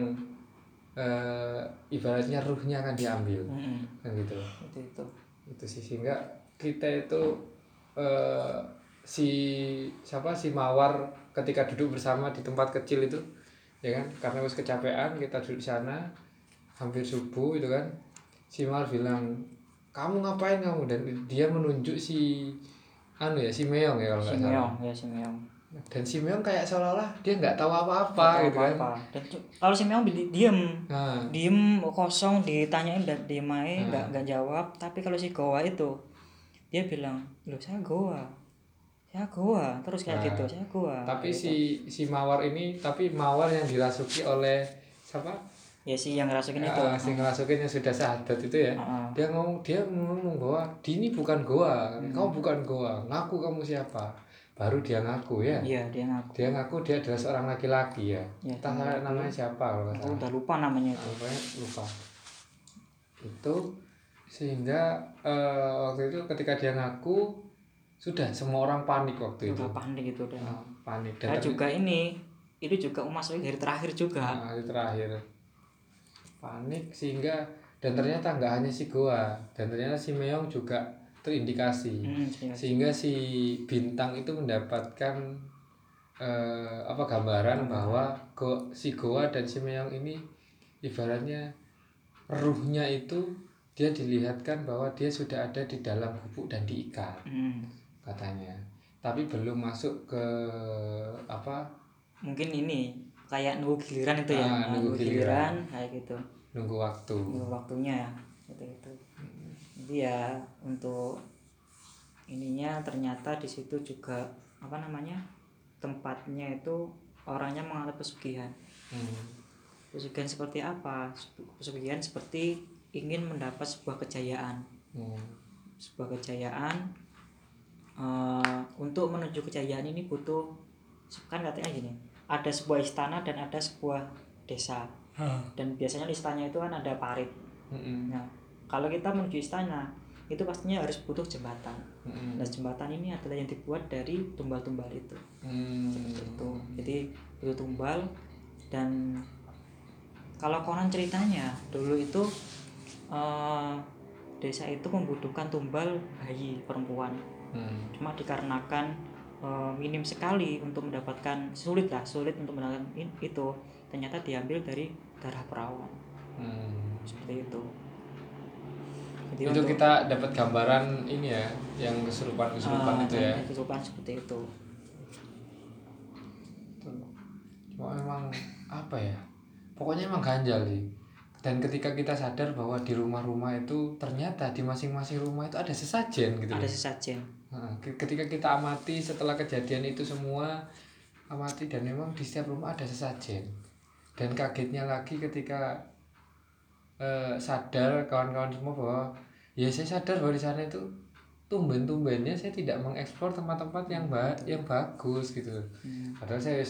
eh, ibaratnya ruhnya akan diambil. Mm-mm. kan gitu loh. Itu itu. Itu sih sehingga kita itu eh, si siapa si mawar ketika duduk bersama di tempat kecil itu ya kan? Karena harus kecapean kita duduk di sana hampir subuh itu kan si mawar bilang kamu ngapain kamu? Dan dia menunjuk si anu ya si meong ya kalau si nggak salah. Meong ya si Meong. Dan si meong kayak seolah-olah dia nggak tahu apa-apa gitu kan. apa dan cu- kalau si Meong di- diem. Nah, diem kosong ditanyain dan diem aja Hmm. nggak nggak jawab. Tapi kalau si Goa itu dia bilang loh saya Goa. Saya Goa. Terus kayak Nah, gitu saya Goa. Tapi Gitu. si si mawar ini tapi mawar yang dirasuki oleh siapa ya sih yang ngerasukin itu. Ah, si ngerasukin yang sudah sadat itu ya. Heeh. dia ngomong dia ngomong bahwa di ini bukan gua Hmm. kau bukan gua ngaku kamu siapa? Baru dia ngaku ya. Iya dia ngaku. Dia ngaku dia adalah seorang laki-laki ya. Ya, entah namanya siapa kalau salah. udah lupa namanya itu. Pokoknya lupa. Itu sehingga eh, waktu itu ketika dia ngaku sudah semua orang panik waktu itu. udah panik itu udah. Ah, panik. Dan juga ini itu juga memasuki hari terakhir juga. Nah, terakhir panik sehingga dan ternyata nggak hanya si Goa dan ternyata si Meong juga terindikasi. Hmm, sehingga si bintang itu mendapatkan eh, apa gambaran bahwa Go, si Goa dan si Meong ini ibaratnya ruhnya itu dia dilihatkan bahwa dia sudah ada di dalam gubuk dan diikat Hmm. katanya. Tapi belum masuk ke apa mungkin ini kayak nunggu giliran itu ya. Ah, Nah, nunggu giliran. kayak gitu nunggu waktu. Nunggu waktunya ya gitu. Itu jadi ya untuk ininya ternyata di situ juga apa namanya tempatnya itu orangnya mengalami pesugihan. Hmm. pesugihan seperti apa? Pesugihan seperti ingin mendapat sebuah kejayaan. Hmm. sebuah kejayaan eh, untuk menuju kejayaan ini butuh kan katanya gini ada sebuah istana dan ada sebuah desa dan biasanya istana itu kan ada parit Mm-mm. nah kalau kita menuju istana itu pastinya harus butuh jembatan Mm-mm. nah jembatan ini adalah yang dibuat dari tumbal-tumbal itu Hmm. itu jadi butuh tumbal dan kalau konon ceritanya dulu itu eh, desa itu membutuhkan tumbal bayi perempuan Hmm. cuma dikarenakan eh, minim sekali untuk mendapatkan sulit lah sulit untuk mendapatkan itu ternyata diambil dari darah perawan. Hmm. seperti itu. Jadi itu untuk- kita dapat gambaran ini ya yang kesurupan kesurupan Ah, itu ya. kesurupan seperti itu. Cuma memang apa ya? Pokoknya emang ganjal sih. Dan ketika kita sadar bahwa di rumah-rumah itu ternyata di masing-masing rumah itu ada sesajen gitu ada sesajen. Nah, ke- ketika kita amati setelah kejadian itu semua amati dan memang di setiap rumah ada sesajen dan kagetnya lagi ketika eh, sadar kawan-kawan semua bahwa ya saya sadar bahwa di sana itu tumben-tumbennya saya tidak mengeksplor tempat-tempat yang ba yang bagus gitu Hmm. padahal saya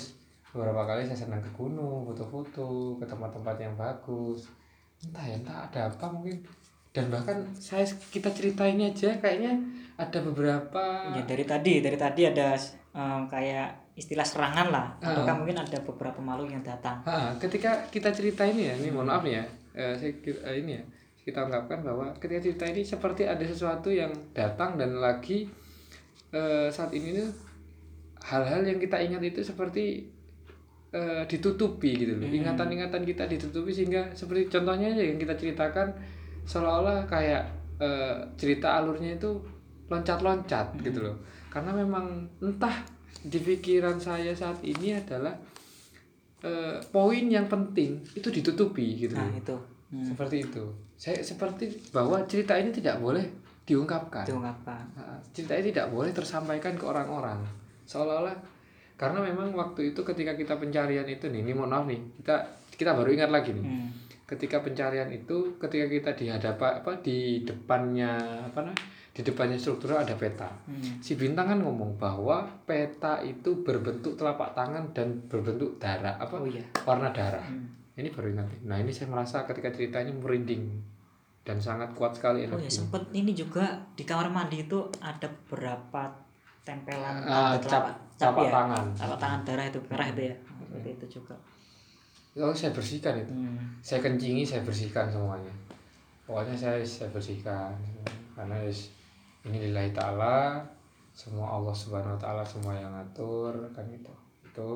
beberapa kali saya senang ke gunung foto-foto ke tempat-tempat yang bagus. Entah ya entah ada apa mungkin. Dan bahkan saya kita cerita ini aja kayaknya ada beberapa ya dari tadi dari tadi ada eh, kayak istilah serangan lah. Ah. ataukah mungkin ada beberapa makhluk yang datang. Ha, ketika kita cerita ini ya, ini mohon maaf nih ya, eh, saya eh, ini ya, kita ungkapkan bahwa ketika cerita ini seperti ada sesuatu yang datang dan lagi eh, saat ini tuh hal-hal yang kita ingat itu seperti eh, ditutupi gitu loh, Hmm. ingatan-ingatan kita ditutupi sehingga seperti contohnya aja yang kita ceritakan seolah-olah kayak eh, cerita alurnya itu loncat-loncat gitu loh, karena memang entah di pikiran saya saat ini adalah eh, poin yang penting itu ditutupi gitu. Nah itu. Hmm, seperti itu. Saya seperti bahwa cerita ini tidak boleh diungkapkan. Diungkapkan. Nah, cerita ini tidak boleh tersampaikan ke orang-orang. Seolah-olah karena memang waktu itu ketika kita pencarian itu nih ini mohon maaf nih kita kita baru ingat lagi nih. Hmm. ketika pencarian itu ketika kita di hadapan apa di depannya apa nah di depannya struktural ada peta. Hmm. si bintang kan ngomong bahwa peta itu berbentuk telapak tangan dan berbentuk darah apa? Oh iya. Warna darah. Hmm. ini baru nih. nah ini saya merasa ketika ceritanya merinding dan sangat kuat sekali oh ya sempet ini juga di kamar mandi itu ada beberapa tempelan Ah, tanda cap- telapak- telapak ya, tangan. telapak tangan darah itu merah itu ya? Seperti itu juga. Oh saya bersihkan itu. Hmm. saya kencingi saya bersihkan semuanya. Pokoknya saya saya bersihkan. Karena ini lillahi ta'ala semua Allah subhanahu wa ta'ala semua yang ngatur kan itu itu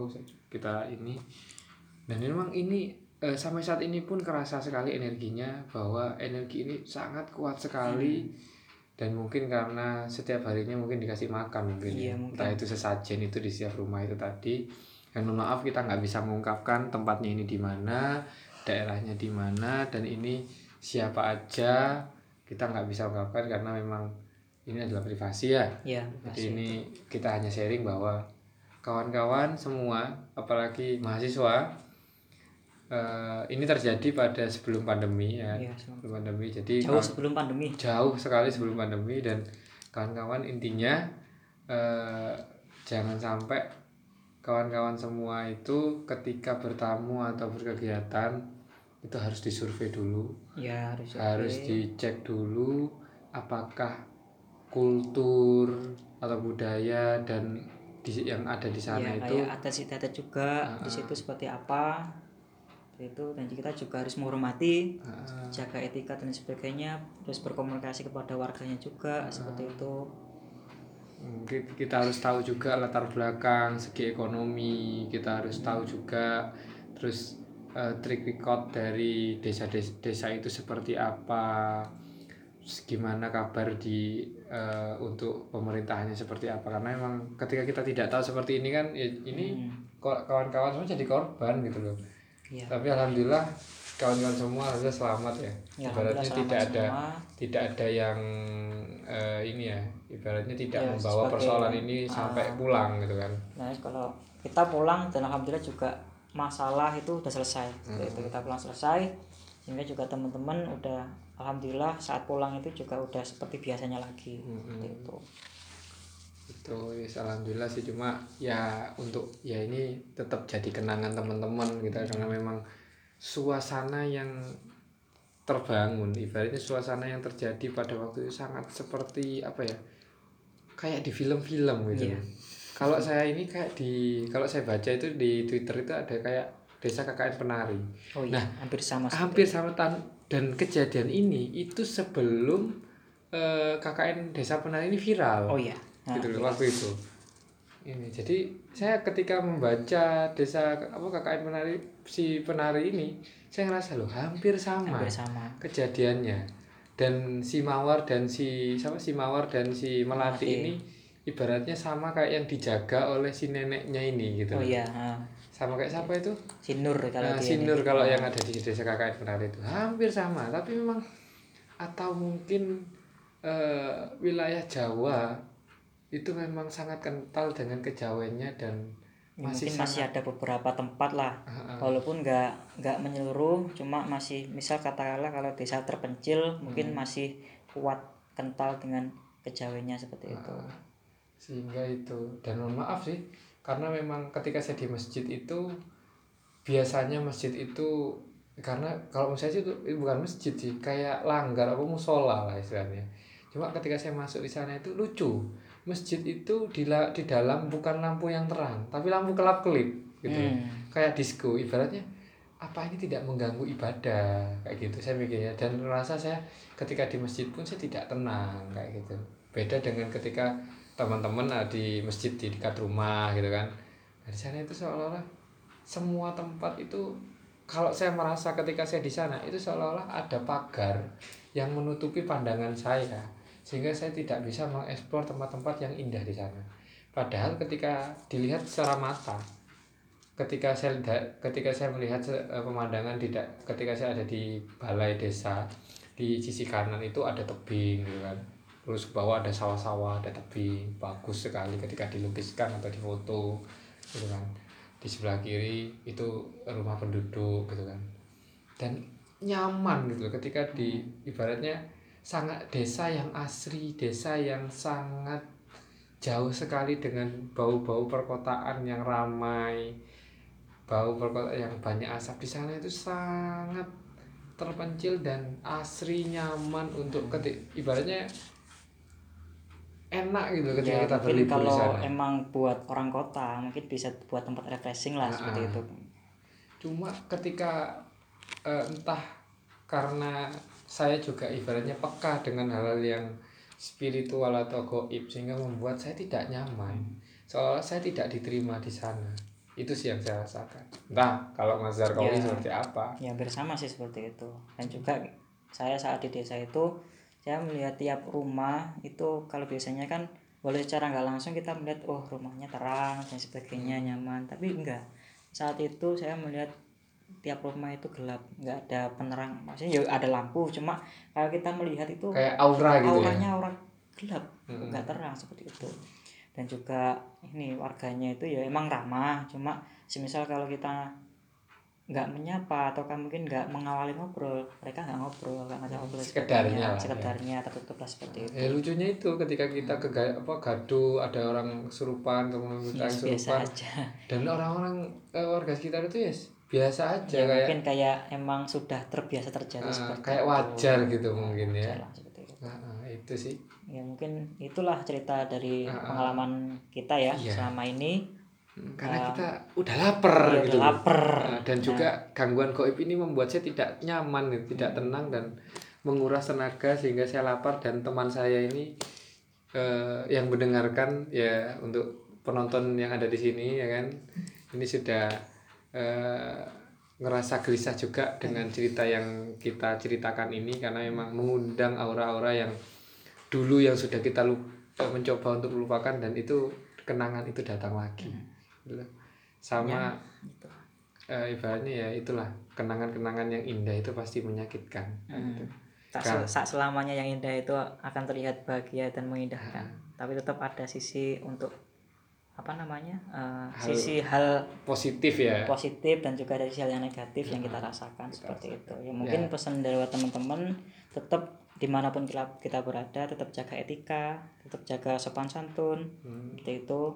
kita ini dan memang ini eh, sampai saat ini pun kerasa sekali energinya bahwa energi ini sangat kuat sekali. Dan mungkin karena setiap harinya mungkin dikasih makan mungkin Iya, ya. mungkin. entah itu sesajen itu di setiap rumah itu tadi. Dan mohon maaf kita nggak bisa mengungkapkan tempatnya ini di mana daerahnya di mana dan ini siapa aja. Kita nggak bisa ungkapkan karena memang ini adalah privasi ya? Ya jadi ini kita hanya sharing bahwa kawan-kawan semua apalagi mahasiswa eh, ini terjadi pada sebelum pandemi ya. Iya, sebelum- sebelum pandemi jadi jauh kawan- sebelum pandemi. Jauh sekali sebelum pandemi dan kawan-kawan intinya eh, jangan sampai kawan-kawan semua itu ketika bertamu atau berkegiatan itu harus disurvei dulu. Ya harus harus dicek dulu apakah kultur atau budaya dan di, yang ada di sana ya, itu kayak atas data juga di situ seperti apa itu. Dan kita juga harus menghormati ah, jaga etika dan sebagainya terus berkomunikasi kepada warganya juga seperti itu. Ki- kita harus tahu juga latar belakang segi ekonomi kita harus tahu juga terus eh, track record dari desa-desa desa itu seperti apa terus gimana kabar di eh, untuk pemerintahannya seperti apa karena memang ketika kita tidak tahu seperti ini kan ya ini ko- kawan-kawan semua jadi korban gitu loh Iya. tapi alhamdulillah kawan-kawan semua alhamdulillah selamat ya, Ya, ibaratnya alhamdulillah tidak selamat ada semua. tidak ada yang eh, ini ya ibaratnya tidak Ya, membawa sebagai- persoalan ini sampai ah. pulang gitu kan Nah, kalau kita pulang dan alhamdulillah juga masalah itu udah selesai. Hmm. Itu kita pulang selesai sehingga juga teman-teman udah alhamdulillah saat pulang itu juga udah seperti biasanya lagi. Hmm, itu. itu yes, alhamdulillah sih. Cuma ya untuk ya ini tetap jadi kenangan teman-teman kita karena memang suasana yang terbangun ibaratnya suasana yang terjadi pada waktu itu sangat seperti apa ya kayak di film-film gitu. Iya. kalau saya ini kayak di kalau saya baca itu di Twitter itu ada kayak desa KKN penari. Oh iya, hampir sama hampir sama tan dan kejadian ini itu sebelum eh, KKN desa penari ini viral Oh iya. Nah, gitu loh waktu itu ini jadi saya ketika membaca desa apa KKN penari si penari ini saya ngerasa loh hampir sama hampir sama. kejadiannya dan si mawar dan si siapa si mawar dan si melati Melati. ini ibaratnya sama kayak yang dijaga oleh si neneknya ini gitu Oh loh. iya, nah, sama kayak siapa itu si Nur kalau Nah, dia si ini. Nur kalau yang ada di desa KKN penari itu hampir sama tapi memang atau mungkin eh, wilayah Jawa itu memang sangat kental dengan kejawennya dan Ya, masih mungkin masih sangat ada beberapa tempat lah Ah, ah. walaupun nggak nggak menyeluruh cuma masih misal katakanlah kalau desa terpencil mungkin Hmm. masih kuat kental dengan kejawennya seperti itu Ah, sehingga itu dan mohon maaf sih karena memang ketika saya di masjid itu biasanya masjid itu karena kalau sih itu, itu bukan masjid sih kayak langgar apa musola lah istilahnya. Cuma ketika saya masuk di sana itu lucu. Masjid itu di di dalam bukan lampu yang terang tapi lampu kelap kelip gitu. Hmm. kayak disco ibaratnya apa ini tidak mengganggu ibadah? Kayak gitu saya mikirnya. Dan merasa saya ketika di masjid pun saya tidak tenang kayak gitu. Beda dengan ketika teman-teman ah, di masjid di dekat rumah gitu kan. Di sana itu seolah-olah semua tempat itu kalau saya merasa ketika saya di sana itu seolah-olah ada pagar yang menutupi pandangan saya sehingga saya tidak bisa mengeksplor tempat-tempat yang indah di sana. Padahal ketika dilihat secara mata ketika saya ketika saya melihat eh, pemandangan tidak ketika saya ada di balai desa di sisi kanan itu ada tebing gitu kan terus ke bawah ada sawah-sawah ada tebing bagus sekali ketika dilukiskan atau difoto gitu kan. Di sebelah kiri itu rumah penduduk gitu kan. Dan nyaman gitu ketika di ibaratnya sangat desa yang asri desa yang sangat jauh sekali dengan bau-bau perkotaan yang ramai bau perkotaan yang banyak asap. Di sana itu sangat terpencil dan asri nyaman untuk ketik ibaratnya enak gitu ketika ya kita berlibur di kalau sana. emang buat orang kota mungkin bisa buat tempat refreshing lah Ah, seperti ah. itu. Cuma ketika eh, entah karena saya juga ibaratnya peka dengan hal-hal yang spiritual atau goib sehingga membuat saya tidak nyaman. Seolah saya tidak diterima di sana. Itu sih yang saya rasakan. Entah kalau Mas Zarkawi Ya. seperti apa. Ya hampir sama sih seperti itu. Dan juga saya saat di desa itu saya melihat tiap rumah itu kalau biasanya kan boleh secara nggak langsung kita melihat oh rumahnya terang dan sebagainya nyaman. Tapi enggak. Saat itu saya melihat tiap rumah itu gelap nggak ada penerang. Maksudnya ya ada lampu cuma kalau kita melihat itu kayak aura gitu ya? auranya aura gelap Mm-mm. nggak terang seperti itu. Dan juga ini warganya itu ya emang ramah cuma semisal kalau kita nggak menyapa atau kan mungkin nggak mengawali ngobrol mereka nggak ngobrol nggak ngajak ngobrol Sekedarnya ya. sekedarnya tertutup lah seperti itu Ya lucunya itu ketika kita ke apa gaduh ada orang kesurupan kemudian kita Yes, biasa kesurupan aja dan orang-orang eh, warga sekitar itu ya biasa aja ya, kayak mungkin kayak emang sudah terbiasa terjadi ah, seperti kayak itu. wajar gitu mungkin ya. Wajar lah, seperti itu. Nah, ah, itu sih. ya mungkin itulah cerita dari Ah, ah. pengalaman kita ya Iya. selama ini Hmm, Karena Ah. kita udah lapar Iya, gitu. lapar. Nah, dan juga gangguan goib ini membuat saya tidak nyaman, gitu, tidak tenang dan menguras tenaga sehingga saya lapar dan teman saya ini eh, yang mendengarkan ya untuk penonton yang ada di sini ya kan ini sudah eh, ngerasa gelisah juga dengan cerita yang kita ceritakan ini karena memang mengundang aura-aura yang dulu yang sudah kita lu- eh, mencoba untuk melupakan dan itu kenangan itu datang lagi Gitu. sama gitu. eh, ibaratnya ya itulah kenangan-kenangan yang indah itu pasti menyakitkan Hmm. tak, Kan. se- tak selamanya yang indah itu akan terlihat bahagia dan mengindahkan tapi tetap ada sisi untuk apa namanya eh, Hal- sisi hal positif ya positif dan juga dari hal yang negatif yang kita rasakan seperti itu ya mungkin pesan dari teman-teman tetap di mana pun kita, kita berada tetap jaga etika tetap jaga sopan santun Hmm. itu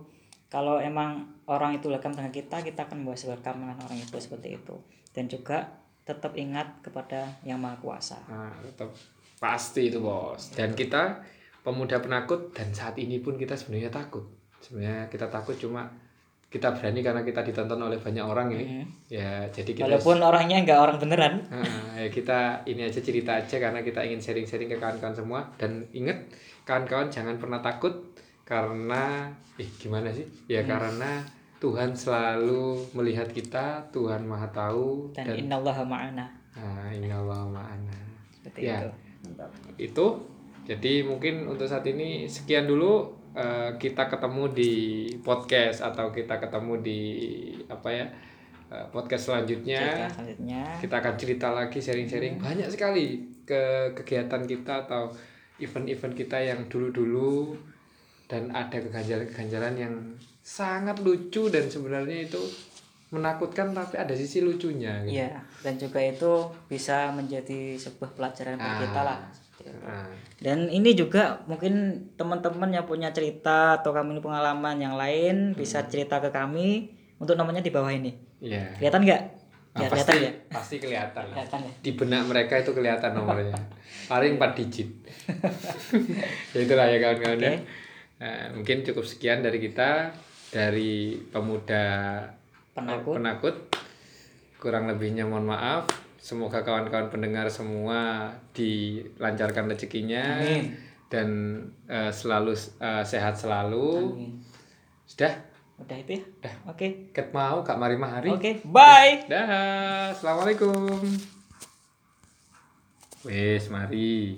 kalau emang orang itu welcome dengan kita kita akan membawa welcome dengan orang itu seperti itu. Dan juga tetap ingat kepada yang maha kuasa. Nah, tetap pasti itu bos. Dan kita pemuda penakut dan saat ini pun kita sebenarnya takut. Sebenarnya kita takut cuma kita berani karena kita ditonton oleh banyak orang ini Mhm. ya jadi kita walaupun orangnya nggak orang beneran. Nah, ya kita ini aja cerita aja karena kita ingin sharing-sharing ke kawan-kawan semua. Dan ingat kawan-kawan jangan pernah takut karena eh gimana sih? Ya karena Tuhan selalu melihat kita Tuhan maha tahu dan, dan, innallaha ma'ana. Nah innallaha ma'ana. Seperti Ya. itu. Mantap. itu. Jadi mungkin untuk saat ini sekian dulu eh, kita ketemu di podcast atau kita ketemu di apa ya eh, podcast selanjutnya. Cerita selanjutnya. Kita akan cerita lagi sharing-sharing. Banyak sekali ke kegiatan kita atau event-event kita yang dulu-dulu dan ada keganjalan-keganjalan yang sangat lucu dan sebenarnya itu menakutkan tapi ada sisi lucunya gitu. Iya, dan juga itu bisa menjadi sebuah pelajaran bagi Ah. kita lah. Nah, Dan ini juga mungkin teman-teman yang punya cerita atau kami pengalaman yang lain bisa cerita ke kami untuk nomornya di bawah ini. iya. Kelihatan nggak? Nah, Ya, pasti kelihatan ya. pasti kelihatan. Kelihatan ya. di benak mereka itu kelihatan nomornya paling 4 digit ya itulah ya kawan-kawan ya. Nah, mungkin cukup sekian dari kita dari pemuda Penakut. penakut kurang lebihnya mohon maaf semoga kawan-kawan pendengar semua dilancarkan rezekinya Amin. dan eh, selalu eh, sehat selalu Amin. sudah Udah itu ya? Dah. Oke. ket mau kak mari mahari Oke, bye. dah assalamualaikum wes mari